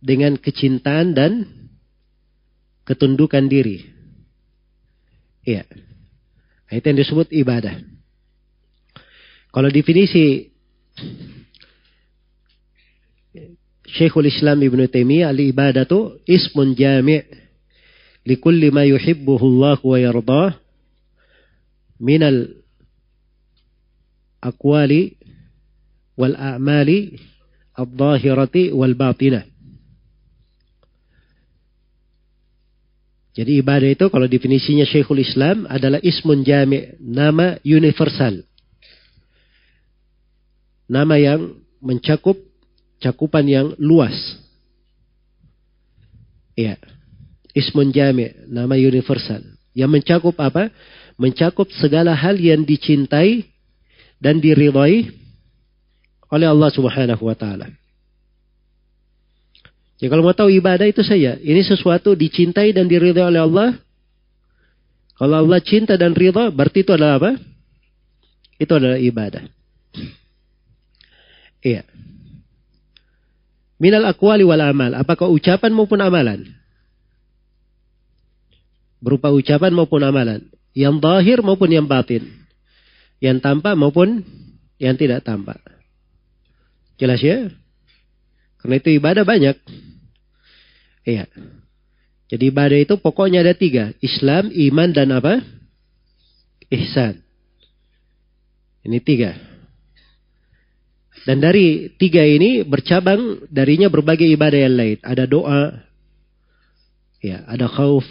dengan kecintaan dan ketundukan diri. Ya. Itu yang disebut ibadah. Kalau definisi Syekhul Islam Ibn Taimiyah al-ibadatu ismun jami' likulli ma yuhibbuhu Allah wa yardah minal akwali wal a'mali al-zahirati wal batinah. Jadi ibadah itu kalau definisinya Syekhul Islam adalah ismun jami' nama universal. Nama yang mencakup cakupan yang luas. Ya. Ismun jami' nama universal. Yang mencakup apa? Mencakup segala hal yang dicintai dan diridhai oleh Allah Subhanahu wa taala. Ya kalau mau tahu ibadah itu saya, ini sesuatu dicintai dan diridhai oleh Allah. Kalau Allah cinta dan ridha, berarti itu adalah apa? Itu adalah ibadah. Iya. Minal akwali wal amal. Apakah ucapan maupun amalan? Berupa ucapan maupun amalan. Yang zahir maupun yang batin. Yang tampak maupun yang tidak tampak. Jelas ya? Karena itu ibadah banyak. Iya. Jadi ibadah itu pokoknya ada tiga. Islam, iman, dan apa? Ihsan. Ini tiga. Dan dari tiga ini bercabang darinya berbagai ibadah yang lain. Ada doa, ya, ada khauf,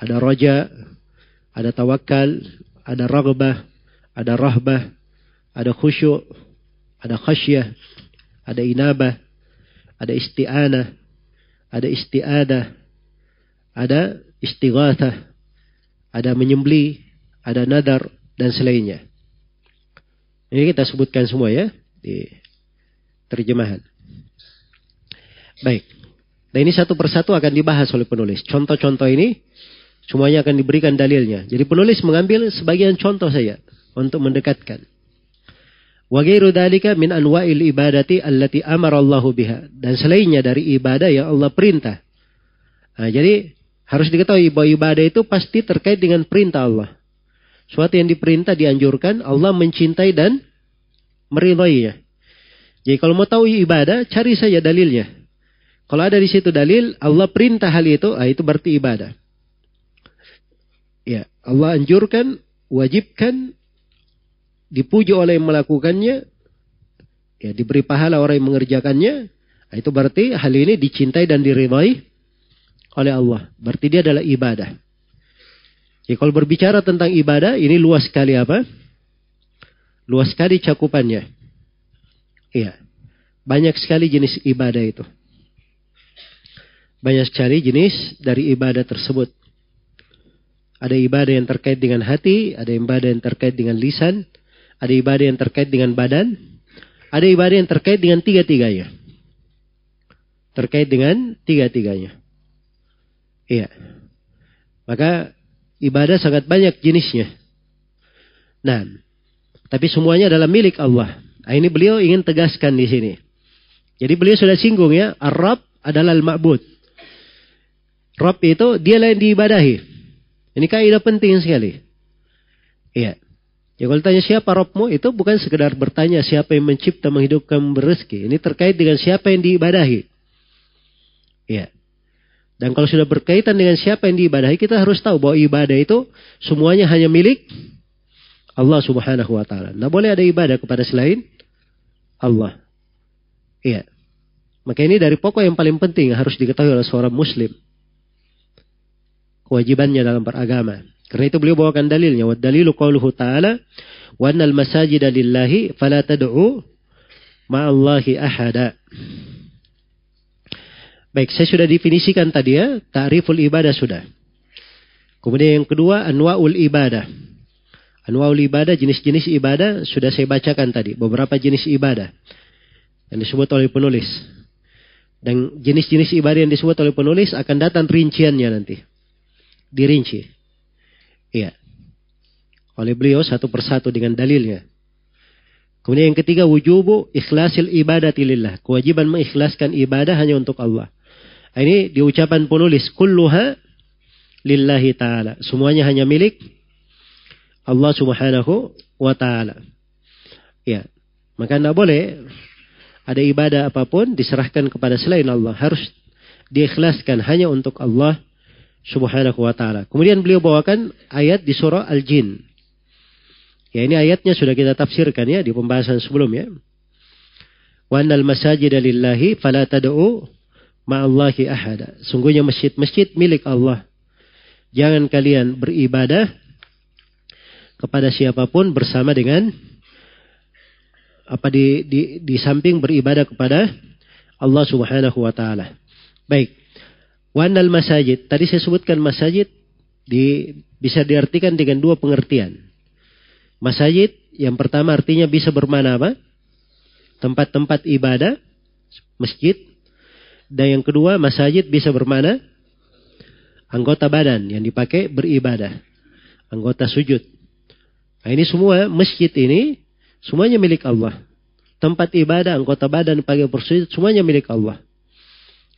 ada roja, ada tawakal, ada ragbah, ada rahbah, ada khusyuk, ada khasyah, ada inabah, ada isti'anah, ada isti'adah, ada istighathah, ada menyembeli, ada nadar, dan selainnya. Ini kita sebutkan semua ya di terjemahan. Baik. Dan ini satu persatu akan dibahas oleh penulis. Contoh-contoh ini semuanya akan diberikan dalilnya. Jadi penulis mengambil sebagian contoh saja untuk mendekatkan. Wa ghairu min anwa'il ibadati allati amara Allah biha dan selainnya dari ibadah yang Allah perintah. Nah, jadi harus diketahui bahwa ibadah itu pasti terkait dengan perintah Allah. Suatu yang diperintah dianjurkan, Allah mencintai dan meridhoinya. Jadi kalau mau tahu ibadah, cari saja dalilnya. Kalau ada di situ dalil, Allah perintah hal itu, ah itu berarti ibadah. Ya, Allah anjurkan, wajibkan, dipuji oleh yang melakukannya, ya diberi pahala orang yang mengerjakannya, nah, itu berarti hal ini dicintai dan diridhai oleh Allah. Berarti dia adalah ibadah. Ya, kalau berbicara tentang ibadah, ini luas sekali apa? Luas sekali cakupannya. Iya. Banyak sekali jenis ibadah itu. Banyak sekali jenis dari ibadah tersebut. Ada ibadah yang terkait dengan hati, ada ibadah yang terkait dengan lisan, ada ibadah yang terkait dengan badan. Ada ibadah yang terkait dengan tiga-tiganya. Terkait dengan tiga-tiganya. Iya. Maka ibadah sangat banyak jenisnya. Nah, tapi semuanya adalah milik Allah. Nah, ini beliau ingin tegaskan di sini. Jadi beliau sudah singgung ya, Arab adalah al-ma'bud. Rabb itu dialah yang diibadahi. Ini kaidah penting sekali. Iya. Ya kalau tanya siapa Robmu itu bukan sekedar bertanya siapa yang mencipta, menghidupkan, berrezeki. Ini terkait dengan siapa yang diibadahi. Ya. Dan kalau sudah berkaitan dengan siapa yang diibadahi, kita harus tahu bahwa ibadah itu semuanya hanya milik Allah Subhanahu wa taala. Tidak boleh ada ibadah kepada selain Allah. Iya. Maka ini dari pokok yang paling penting harus diketahui oleh seorang muslim. Kewajibannya dalam beragama. Karena itu beliau bawakan dalilnya. Wa dalilu qawluhu ta'ala. Wa annal masajida lillahi fala tad'u ma'allahi ahada. Baik, saya sudah definisikan tadi ya. Ta'riful ibadah sudah. Kemudian yang kedua, anwa'ul ibadah. Anwa'ul ibadah, jenis-jenis ibadah sudah saya bacakan tadi. Beberapa jenis ibadah yang disebut oleh penulis. Dan jenis-jenis ibadah yang disebut oleh penulis akan datang rinciannya nanti. Dirinci. Iya. Oleh beliau satu persatu dengan dalilnya. Kemudian yang ketiga wujubu ikhlasil ibadah lillah. Kewajiban mengikhlaskan ibadah hanya untuk Allah. Ini diucapan penulis kulluha lillahi taala. Semuanya hanya milik Allah Subhanahu wa taala. Ya. Maka tidak boleh ada ibadah apa pun diserahkan kepada selain Allah. Harus diikhlaskan hanya untuk Allah subhanahu wa ta'ala. Kemudian beliau bawakan ayat di surah Al-Jin. Ya ini ayatnya sudah kita tafsirkan ya di pembahasan sebelumnya. Wa annal masajid lillahi fala tad'u ma'allahi ahada. Sungguhnya masjid-masjid milik Allah. Jangan kalian beribadah kepada siapa pun bersama dengan apa di, di, di samping beribadah kepada Allah Subhanahu wa taala. Baik. Wanal masajid. Tadi saya sebutkan masajid di bisa diartikan dengan dua pengertian. Masajid yang pertama artinya bisa bermana apa? Tempat-tempat ibadah, masjid. Dan yang kedua masajid bisa bermana anggota badan yang dipakai beribadah. Anggota sujud. Nah, ini semua masjid ini Semuanya milik Allah. Tempat ibadah, anggota badan, pagi bersujud, semuanya milik Allah.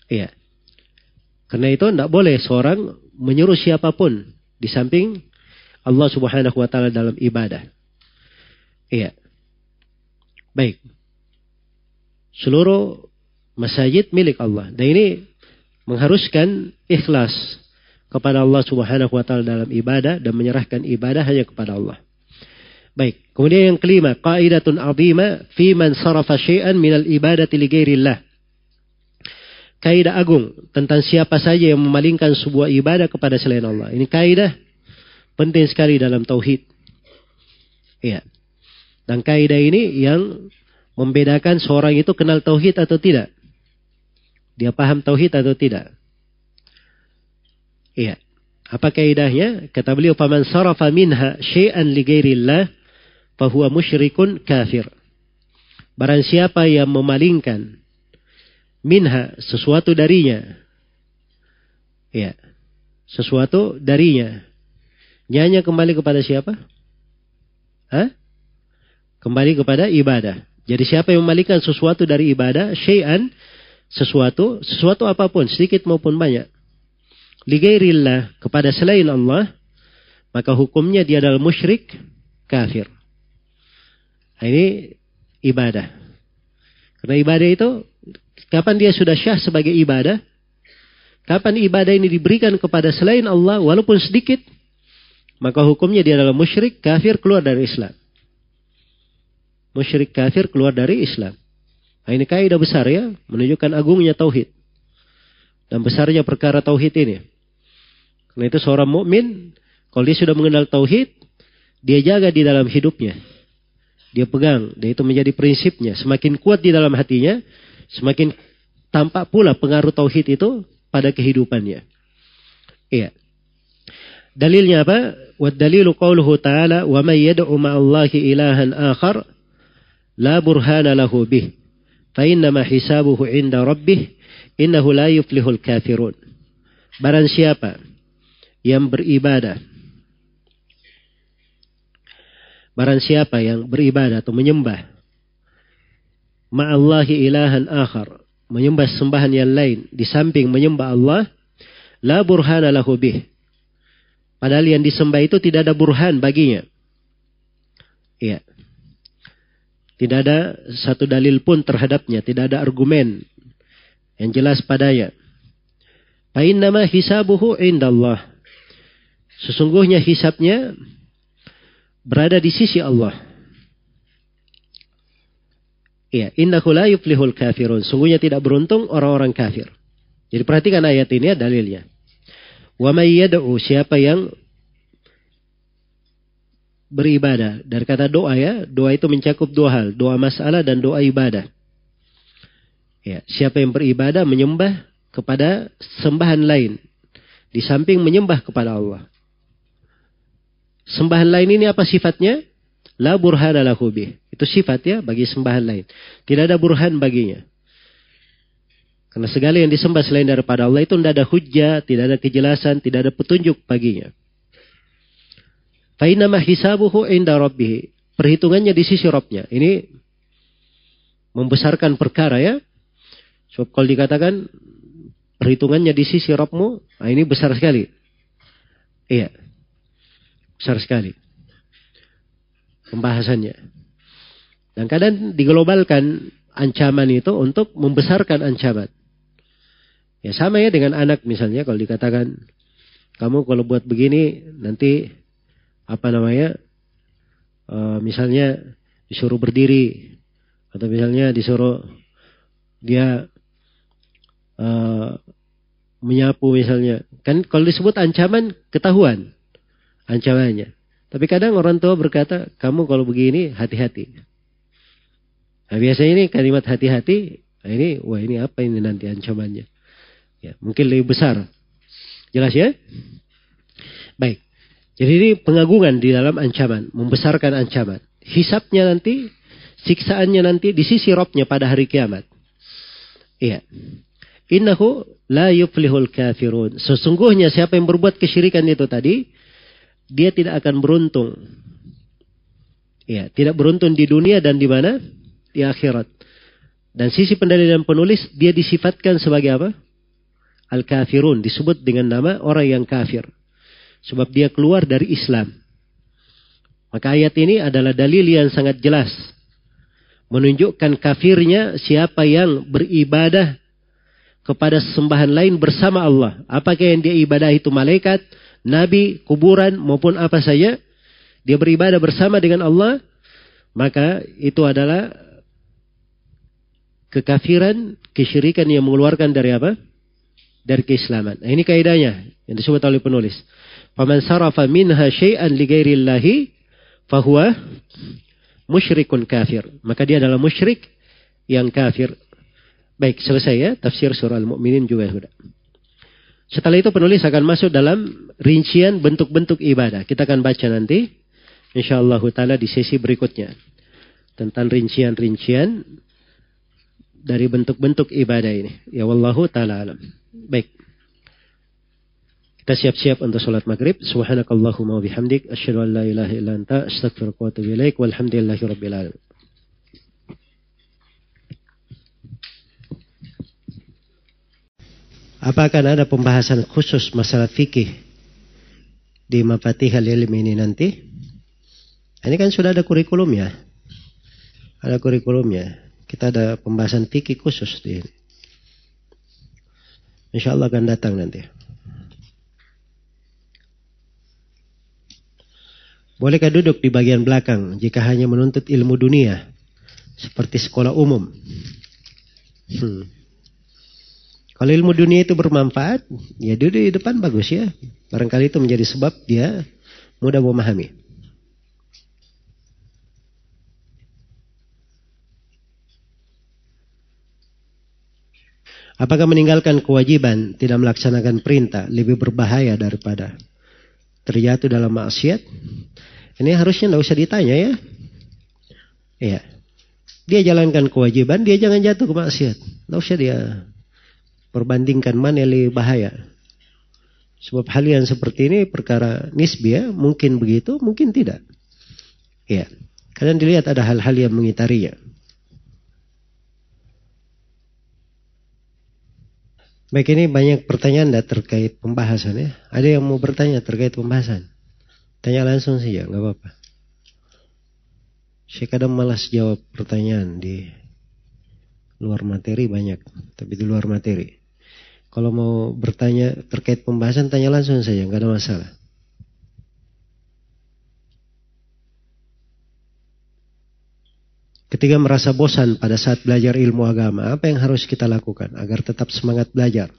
Iya. Karena itu tidak boleh seorang menyuruh siapa pun di samping Allah subhanahu wa ta'ala dalam ibadah. Iya. Baik. Seluruh masjid milik Allah. Dan ini mengharuskan ikhlas kepada Allah subhanahu wa ta'ala dalam ibadah dan menyerahkan ibadah hanya kepada Allah. Baik. Kemudian yang kelima, qaidatun azima fi man sarafa syai'an minal ibadati li ghairillah. Kaidah agung tentang siapa saja yang memalingkan sebuah ibadah kepada selain Allah. Ini kaidah penting sekali dalam tauhid. Iya. Dan kaidah ini yang membedakan seorang itu kenal tauhid atau tidak. Dia paham tauhid atau tidak. Iya. Apa kaidahnya? Kata beliau, "Faman sarafa minha syai'an li ghairillah" fahuwa musyrikun kafir. Barang siapa yang memalingkan minha sesuatu darinya. Ya. Sesuatu darinya. Nyanya kembali kepada siapa? Hah? Kembali kepada ibadah. Jadi siapa yang memalingkan sesuatu dari ibadah, syai'an, sesuatu, sesuatu apa pun, sedikit maupun banyak. Ligairillah, kepada selain Allah, maka hukumnya dia adalah musyrik, kafir. Nah, ini ibadah. Karena ibadah itu, kapan dia sudah syah sebagai ibadah? Kapan ibadah ini diberikan kepada selain Allah, walaupun sedikit, maka hukumnya dia adalah musyrik, kafir, keluar dari Islam. Musyrik kafir keluar dari Islam. Nah, ini kaidah besar ya, menunjukkan agungnya tauhid dan besarnya perkara tauhid ini. Karena itu seorang mukmin kalau dia sudah mengenal tauhid, dia jaga di dalam hidupnya. Dia pegang. Dan itu menjadi prinsipnya. Semakin kuat di dalam hatinya, semakin tampak pula pengaruh tauhid itu pada kehidupannya. Iya. Dalilnya apa? Wa dalilu qawluhu ta'ala wa may yad'u ma'allahi ilahan akhar la burhana lahu bih fa innama hisabuhu 'inda rabbih innahu la yuflihul kafirun. Barang siapa yang beribadah Barang siapa yang beribadah atau menyembah ma'allahi ilahan akhar, menyembah sembahan yang lain di samping menyembah Allah, la burhana lahu bih. Padahal yang disembah itu tidak ada burhan baginya. Iya. Tidak ada satu dalil pun terhadapnya, tidak ada argumen yang jelas padanya. Fa'innama hisabuhu indallah. Sesungguhnya hisabnya berada di sisi Allah. Iya, innahu la yuflihul kafirun. Sungguhnya tidak beruntung orang-orang kafir. Jadi perhatikan ayat ini ya dalilnya. Wa may siapa yang beribadah. Dari kata doa ya, doa itu mencakup dua hal, doa masalah dan doa ibadah. Ya, siapa yang beribadah menyembah kepada sembahan lain di samping menyembah kepada Allah. Sembahan lain ini apa sifatnya? La burhana lahu bih. Itu sifat ya bagi sembahan lain. Tidak ada burhan baginya. Karena segala yang disembah selain daripada Allah itu tidak ada hujah, tidak ada kejelasan, tidak ada petunjuk baginya. Fainama hisabuhu inda rabbih. Perhitungannya di sisi Robnya. Ini membesarkan perkara ya. Sebab kalau dikatakan perhitungannya di sisi Robmu, nah ini besar sekali. Iya. Besar sekali. Pembahasannya. Dan kadang diglobalkan ancaman itu untuk membesarkan ancaman. Ya sama ya dengan anak misalnya kalau dikatakan kamu kalau buat begini nanti apa namanya e, misalnya disuruh berdiri atau misalnya disuruh dia e, menyapu misalnya kan kalau disebut ancaman ketahuan ancamannya tapi kadang orang tua berkata kamu kalau begini hati-hati nah biasanya ini kalimat hati-hati nah ini wah ini apa ini nanti ancamannya Ya, mungkin lebih besar. Jelas ya? Baik. Jadi ini pengagungan di dalam ancaman, membesarkan ancaman. Hisapnya nanti, siksaannya nanti di sisi robnya pada hari kiamat. Iya. Innahu la yuflihul kafirun. Sesungguhnya siapa yang berbuat kesyirikan itu tadi, dia tidak akan beruntung. Iya, tidak beruntung di dunia dan di mana? Di akhirat. Dan sisi pendalilan penulis, dia disifatkan sebagai apa? Al-kafirun disebut dengan nama orang yang kafir. Sebab dia keluar dari Islam. Maka ayat ini adalah dalil yang sangat jelas. Menunjukkan kafirnya siapa yang beribadah kepada sembahan lain bersama Allah. Apakah yang dia ibadah itu malaikat, nabi, kuburan maupun apa saja. Dia beribadah bersama dengan Allah. Maka itu adalah kekafiran, kesyirikan yang mengeluarkan dari apa? dari keislaman. Nah, ini kaidahnya yang disebut oleh penulis. Faman sarafa minha syai'an li ghairillahi fahuwa musyrikun kafir. Maka dia adalah musyrik yang kafir. Baik, selesai ya tafsir surah Al-Mu'minin juga sudah. Setelah itu penulis akan masuk dalam rincian bentuk-bentuk ibadah. Kita akan baca nanti insyaallah taala di sesi berikutnya tentang rincian-rincian dari bentuk-bentuk ibadah ini. Ya wallahu taala alam. Baik. Kita siap-siap untuk sholat maghrib. Subhanakallahumma wa bihamdik. Asyadu an la ilaha illa anta. Astagfirullah. Apakah ada pembahasan khusus masalah fikih di Mafatihal Ilm ini nanti? Ini kan sudah ada kurikulumnya. Ada kurikulumnya. Kita ada pembahasan fikih khusus di. Insya Allah akan datang nanti. Bolehkah duduk di bagian belakang jika hanya menuntut ilmu dunia? Seperti sekolah umum. Hmm. Kalau ilmu dunia itu bermanfaat, ya duduk di depan bagus ya. Barangkali itu menjadi sebab dia mudah memahami. Apakah meninggalkan kewajiban, tidak melaksanakan perintah lebih berbahaya daripada terjatuh dalam maksiat? Ini harusnya tidak usah ditanya ya. Iya. Dia jalankan kewajiban, dia jangan jatuh ke maksiat. Tidak usah dia perbandingkan mana yang lebih bahaya. Sebab hal yang seperti ini perkara nisbi ya, mungkin begitu, mungkin tidak. Iya. Kalian dilihat ada hal-hal yang mengitarinya. Baik ini banyak pertanyaan dah terkait pembahasan ya. Ada yang mau bertanya terkait pembahasan? Tanya langsung saja, nggak apa-apa. Saya kadang malas jawab pertanyaan di luar materi banyak, tapi di luar materi. Kalau mau bertanya terkait pembahasan, tanya langsung saja, nggak ada masalah. ketika merasa bosan pada saat belajar ilmu agama, apa yang harus kita lakukan agar tetap semangat belajar?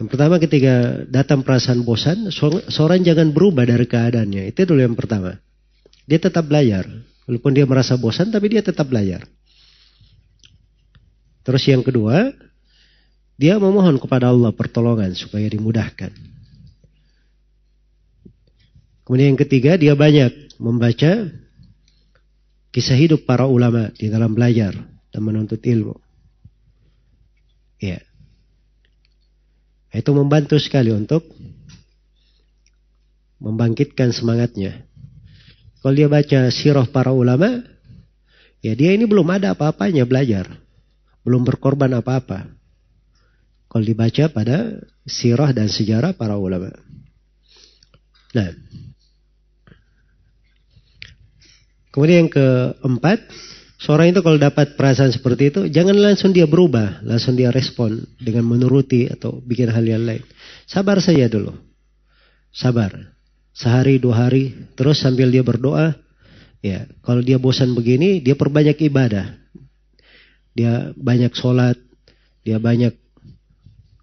Yang pertama ketika datang perasaan bosan, seorang jangan berubah dari keadaannya. Itu dulu yang pertama. Dia tetap belajar. Walaupun dia merasa bosan, tapi dia tetap belajar. Terus yang kedua, dia memohon kepada Allah pertolongan supaya dimudahkan. Kemudian yang ketiga, dia banyak membaca kisah hidup para ulama di dalam belajar dan menuntut ilmu. Ya. Itu membantu sekali untuk membangkitkan semangatnya. Kalau dia baca sirah para ulama, ya dia ini belum ada apa-apanya belajar. Belum berkorban apa-apa. Kalau dibaca pada sirah dan sejarah para ulama. Nah. Kemudian yang keempat, Seorang itu kalau dapat perasaan seperti itu, jangan langsung dia berubah, langsung dia respon dengan menuruti atau bikin hal yang lain. Sabar saja dulu. Sabar. Sehari, dua hari, terus sambil dia berdoa, ya kalau dia bosan begini, dia perbanyak ibadah. Dia banyak sholat, dia banyak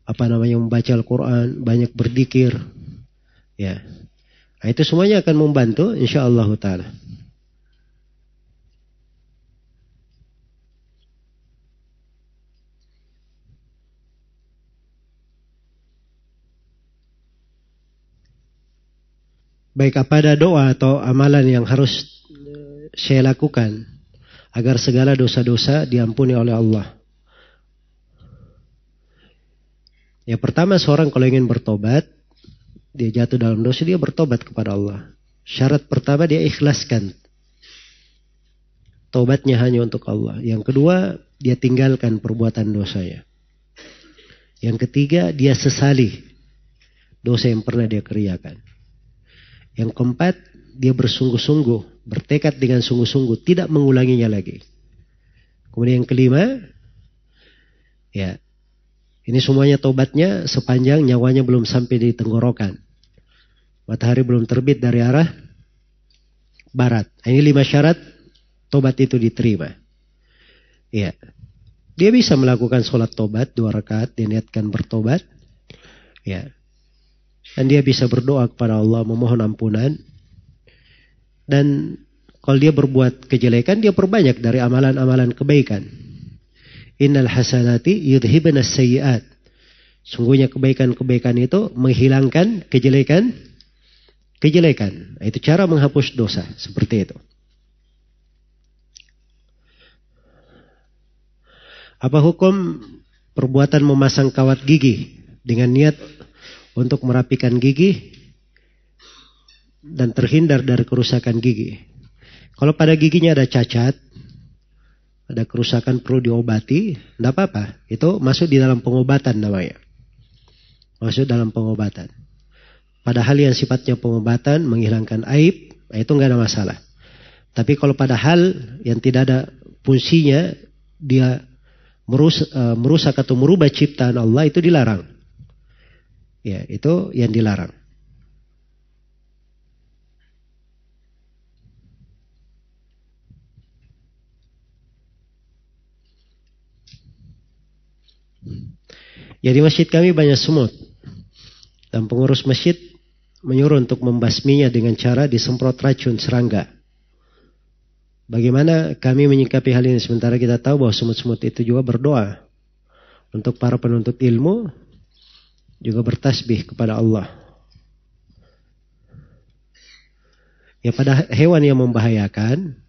apa namanya membaca Al-Quran, banyak berdikir. Ya, nah, itu semuanya akan membantu, insya Allah Taala. baik apa ada doa atau amalan yang harus saya lakukan agar segala dosa-dosa diampuni oleh Allah. Ya pertama seorang kalau ingin bertobat, dia jatuh dalam dosa, dia bertobat kepada Allah. Syarat pertama dia ikhlaskan. Tobatnya hanya untuk Allah. Yang kedua, dia tinggalkan perbuatan dosanya. Yang ketiga, dia sesali dosa yang pernah dia kerjakan. Yang keempat, dia bersungguh-sungguh, bertekad dengan sungguh-sungguh, tidak mengulanginya lagi. Kemudian yang kelima, ya, ini semuanya tobatnya sepanjang nyawanya belum sampai di tenggorokan. Matahari belum terbit dari arah barat. Nah, ini lima syarat tobat itu diterima. Ya. Dia bisa melakukan sholat tobat dua rakaat, diniatkan bertobat. Ya. Dan dia bisa berdoa kepada Allah memohon ampunan. Dan kalau dia berbuat kejelekan, dia perbanyak dari amalan-amalan kebaikan. Innal hasanati yudhibna sayyiat. Sungguhnya kebaikan-kebaikan itu menghilangkan kejelekan kejelekan. Itu cara menghapus dosa seperti itu. Apa hukum perbuatan memasang kawat gigi dengan niat untuk merapikan gigi dan terhindar dari kerusakan gigi. Kalau pada giginya ada cacat, ada kerusakan perlu diobati, tidak apa-apa. Itu masuk di dalam pengobatan namanya. Masuk dalam pengobatan. Pada hal yang sifatnya pengobatan, menghilangkan aib, nah itu nggak ada masalah. Tapi kalau pada hal yang tidak ada fungsinya, dia merusak, eh, merusak atau merubah ciptaan Allah itu dilarang. Ya, itu yang dilarang. Ya masjid kami banyak semut. Dan pengurus masjid menyuruh untuk membasminya dengan cara disemprot racun serangga. Bagaimana kami menyikapi hal ini sementara kita tahu bahwa semut-semut itu juga berdoa untuk para penuntut ilmu juga bertasbih kepada Allah. Ya pada hewan yang membahayakan,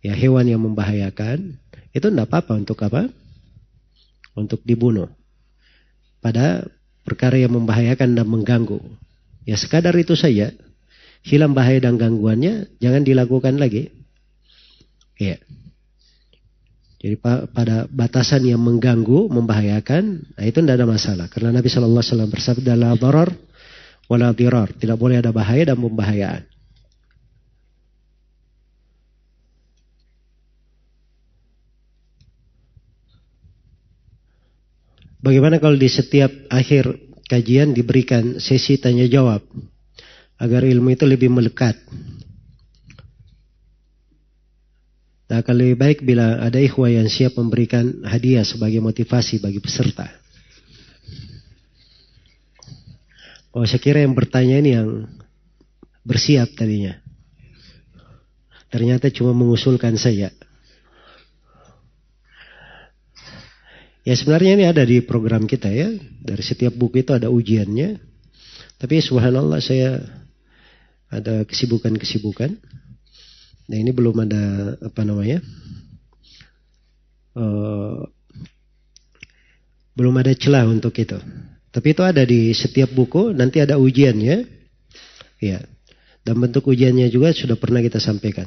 ya hewan yang membahayakan, itu tidak apa-apa untuk apa? Untuk dibunuh. Pada perkara yang membahayakan dan mengganggu. Ya sekadar itu saja. Hilang bahaya dan gangguannya, jangan dilakukan lagi. Ya. Jadi pada batasan yang mengganggu, membahayakan, nah itu tidak ada masalah. Karena Nabi Shallallahu Alaihi Wasallam bersabda, la darar wala dirar. Tidak boleh ada bahaya dan pembahayaan. Bagaimana kalau di setiap akhir kajian diberikan sesi tanya jawab agar ilmu itu lebih melekat? Nah, akan lebih baik bila ada ikhwah yang siap memberikan hadiah sebagai motivasi bagi peserta. Oh, saya kira yang bertanya ini yang bersiap tadinya. Ternyata cuma mengusulkan saya. Ya sebenarnya ini ada di program kita ya. Dari setiap buku itu ada ujiannya. Tapi subhanallah saya ada kesibukan-kesibukan. Nah ini belum ada apa namanya, uh, belum ada celah untuk itu. Tapi itu ada di setiap buku, nanti ada ujiannya, ya. Dan bentuk ujiannya juga sudah pernah kita sampaikan.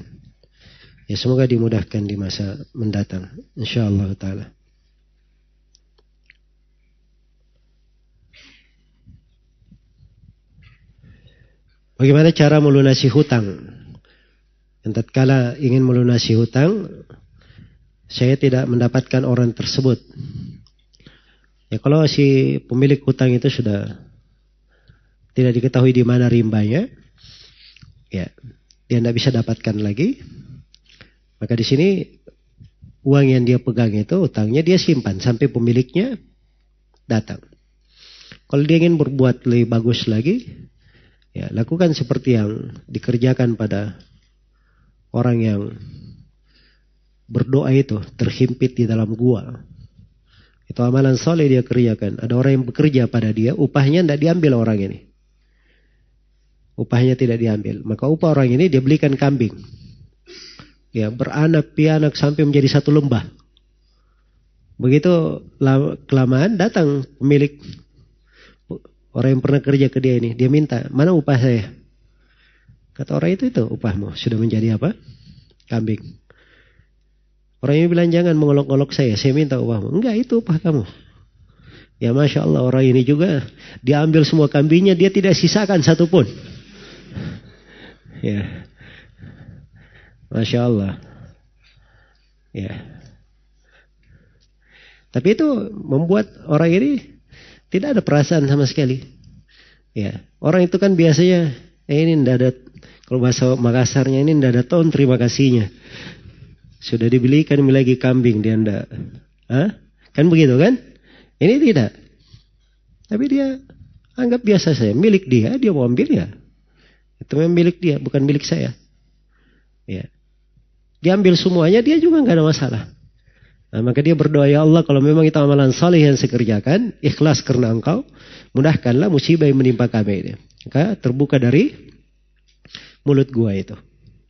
Ya semoga dimudahkan di masa mendatang, insya Allah taala. Bagaimana cara melunasi hutang? Dan tatkala ingin melunasi hutang, saya tidak mendapatkan orang tersebut. Ya kalau si pemilik hutang itu sudah tidak diketahui di mana rimbanya, ya dia tidak bisa dapatkan lagi. Maka di sini uang yang dia pegang itu hutangnya dia simpan sampai pemiliknya datang. Kalau dia ingin berbuat lebih bagus lagi, ya lakukan seperti yang dikerjakan pada orang yang berdoa itu terhimpit di dalam gua. Itu amalan soleh dia kerjakan. Ada orang yang bekerja pada dia, upahnya tidak diambil orang ini. Upahnya tidak diambil. Maka upah orang ini dia belikan kambing. Ya, beranak pianak sampai menjadi satu lembah. Begitu kelamaan datang pemilik orang yang pernah kerja ke dia ini. Dia minta, mana upah saya? Kata orang itu itu upahmu sudah menjadi apa? Kambing. Orang ini bilang jangan mengolok-olok saya, saya minta upahmu. Enggak itu upah kamu. Ya Masya Allah orang ini juga diambil semua kambingnya dia tidak sisakan satupun. Ya. Masya Allah. Ya. Tapi itu membuat orang ini tidak ada perasaan sama sekali. Ya. Orang itu kan biasanya eh, ini tidak ada kalau bahasa Makassarnya ini tidak ada tahun terima kasihnya. Sudah dibelikan lagi kambing dia ndak. Hah? Kan begitu kan? Ini tidak. Tapi dia anggap biasa saya. Milik dia, dia mau ambil ya. Itu memang milik dia, bukan milik saya. Ya. Diambil semuanya, dia juga nggak ada masalah. Nah, maka dia berdoa, ya Allah kalau memang itu amalan saleh yang saya kerjakan, ikhlas karena engkau, mudahkanlah musibah yang menimpa kami ini. Maka terbuka dari mulut gua itu.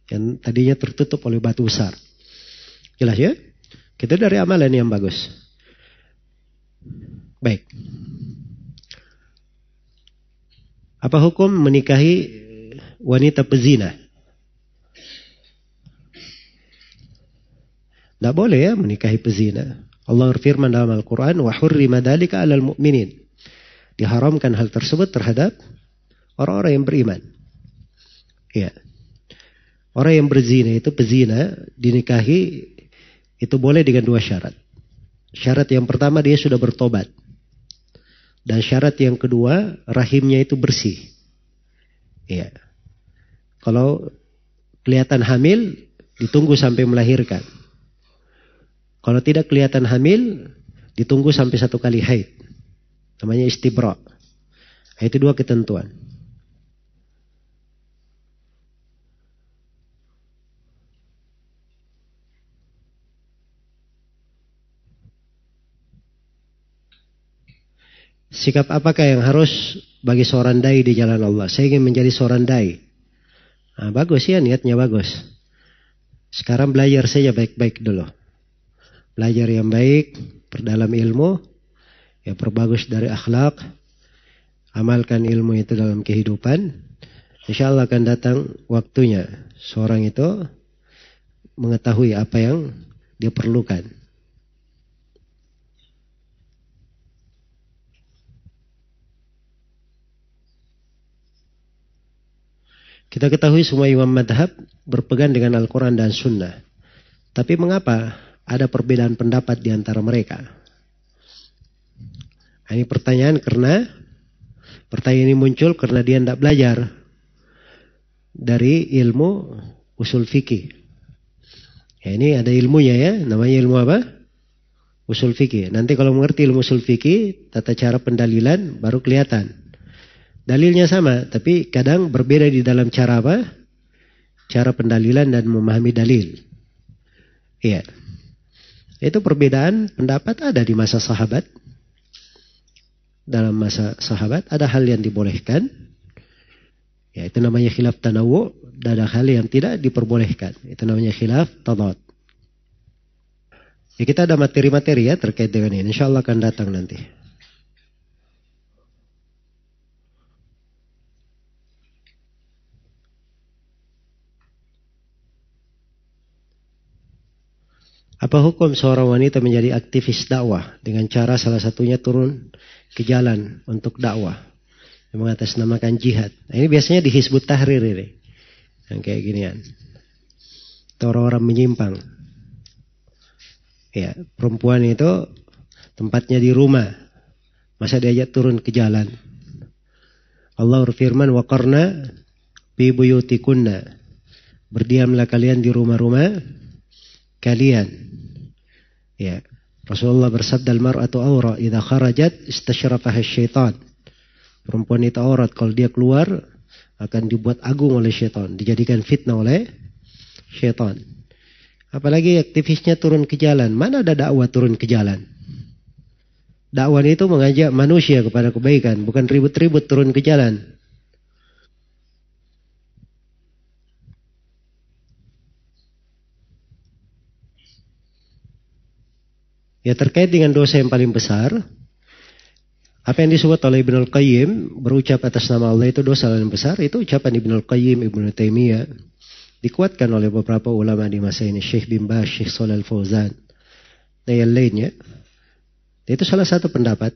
Yang tadinya tertutup oleh batu besar. Jelas ya? Kita dari amalan yang bagus. Baik. Apa hukum menikahi wanita pezina? Tidak boleh ya menikahi pezina. Allah berfirman dalam Al-Quran, وَحُرِّمَ ذَلِكَ عَلَى الْمُؤْمِنِينَ Diharamkan hal tersebut terhadap orang-orang yang beriman. Ya. Orang yang berzina itu pezina dinikahi itu boleh dengan dua syarat. Syarat yang pertama dia sudah bertobat. Dan syarat yang kedua rahimnya itu bersih. Ya. Kalau kelihatan hamil ditunggu sampai melahirkan. Kalau tidak kelihatan hamil ditunggu sampai satu kali haid. Namanya istibra. Itu dua ketentuan. Sikap apakah yang harus bagi seorang dai di jalan Allah? Saya ingin menjadi seorang dai. Nah, bagus ya niatnya bagus. Sekarang belajar saja baik-baik dulu. Belajar yang baik, perdalam ilmu, ya perbagus dari akhlak, amalkan ilmu itu dalam kehidupan. Insya Allah akan datang waktunya seorang itu mengetahui apa yang dia perlukan. Kita ketahui semua imam madhab berpegang dengan Al-Quran dan Sunnah. Tapi mengapa ada perbedaan pendapat di antara mereka? Nah, ini pertanyaan karena pertanyaan ini muncul karena dia tidak belajar dari ilmu usul fikih. Ya, ini ada ilmunya ya, namanya ilmu apa? Usul fikih. Nanti kalau mengerti ilmu usul fikih, tata cara pendalilan baru kelihatan. Dalilnya sama, tapi kadang berbeda di dalam cara apa? Cara pendalilan dan memahami dalil. Iya. Itu perbedaan pendapat ada di masa sahabat. Dalam masa sahabat ada hal yang dibolehkan. Ya, itu namanya khilaf tanawu. Dan ada hal yang tidak diperbolehkan. Itu namanya khilaf tadad. Ya, kita ada materi-materi ya terkait dengan ini. Insya Allah akan datang nanti. Apa hukum seorang wanita menjadi aktivis dakwah dengan cara salah satunya turun ke jalan untuk dakwah yang mengatasnamakan jihad? Nah, ini biasanya dihisbut Tahrir ini. Yang kayak ginian. Orang-orang menyimpang. Ya, perempuan itu tempatnya di rumah. Masa diajak turun ke jalan? Allah berfirman, "Wa qarna bi buyutikunna." Berdiamlah kalian di rumah-rumah kalian Ya. Rasulullah bersabda al-mar'atu awra idza kharajat istasyrafaha syaitan. Perempuan itu aurat kalau dia keluar akan dibuat agung oleh syaitan, dijadikan fitnah oleh syaitan. Apalagi aktivisnya turun ke jalan. Mana ada dakwah turun ke jalan? Dakwah itu mengajak manusia kepada kebaikan, bukan ribut-ribut turun ke jalan. Ya terkait dengan dosa yang paling besar, apa yang disebut oleh Ibn Al-Qayyim, berucap atas nama Allah itu dosa yang besar, itu ucapan Ibn Al-Qayyim, Ibn Taimiyah, dikuatkan oleh beberapa ulama di masa ini, Syekh bin Bas, Syekh Salal Fauzan, dan yang lainnya. Itu salah satu pendapat.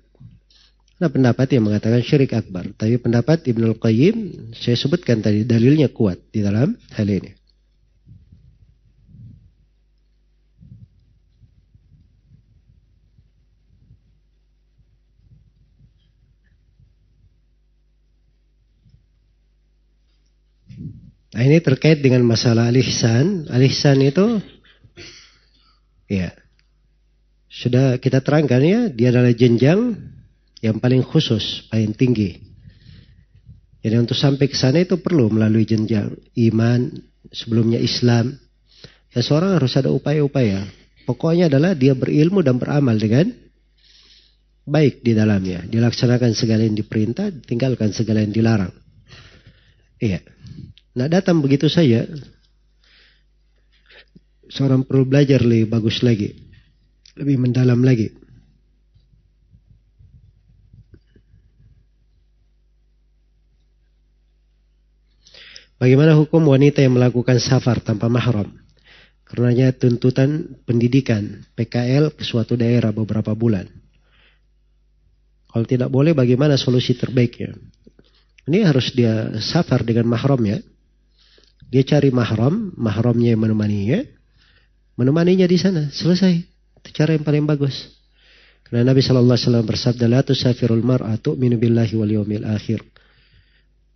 Ada pendapat yang mengatakan syirik akbar. Tapi pendapat Ibn Al-Qayyim, saya sebutkan tadi, dalilnya kuat di dalam hal ini. Nah ini terkait dengan masalah alihsan. Alihsan itu ya sudah kita terangkan ya dia adalah jenjang yang paling khusus, paling tinggi. Jadi untuk sampai ke sana itu perlu melalui jenjang iman, sebelumnya Islam. Ya seorang harus ada upaya-upaya. Pokoknya adalah dia berilmu dan beramal dengan baik di dalamnya. Dilaksanakan segala yang diperintah, tinggalkan segala yang dilarang. Iya. Nah datang begitu saja. Seorang perlu belajar lebih bagus lagi. Lebih mendalam lagi. Bagaimana hukum wanita yang melakukan safar tanpa mahram? Karenanya tuntutan pendidikan PKL ke suatu daerah beberapa bulan. Kalau tidak boleh bagaimana solusi terbaiknya? Ini harus dia safar dengan mahramnya. Dia cari mahram, mahramnya yang menemaninya. Menemaninya di sana, selesai. Itu cara yang paling bagus. Karena Nabi Shallallahu Alaihi Wasallam bersabda, "La tusafirul mar'atu minu billahi wal yawmil akhir."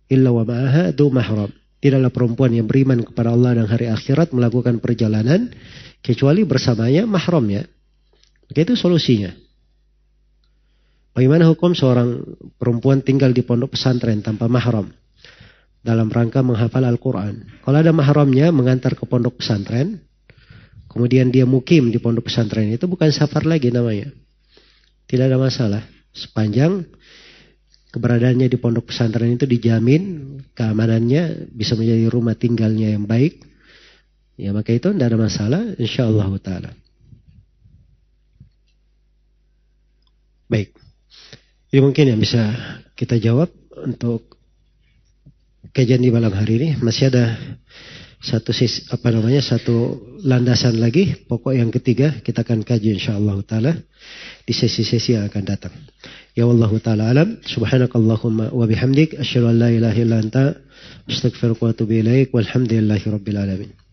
Illa wa ma'aha du mahram. Tidaklah perempuan yang beriman kepada Allah dan hari akhirat melakukan perjalanan kecuali bersamanya mahramnya. Itu solusinya. Bagaimana hukum seorang perempuan tinggal di pondok pesantren tanpa mahram? Dalam rangka menghafal Al-Quran. Kalau ada mahramnya mengantar ke pondok pesantren, kemudian dia mukim di pondok pesantren itu bukan safar lagi namanya. Tidak ada masalah. Sepanjang keberadaannya di pondok pesantren itu dijamin keamanannya bisa menjadi rumah tinggalnya yang baik. Ya maka itu tidak ada masalah insya Allah ta'ala. Baik. Ini mungkin yang bisa kita jawab untuk kajian di malam hari ini. Masih ada satu sis, apa namanya satu landasan lagi. Pokok yang ketiga kita akan kaji insyaallah taala di sesi-sesi yang akan datang. Ya Allah taala alam. Subhanakallahumma wa bihamdik. Asyhadu an la ilaha illa anta. Astaghfiruka wa atubu ilaik. Walhamdulillahi rabbil alamin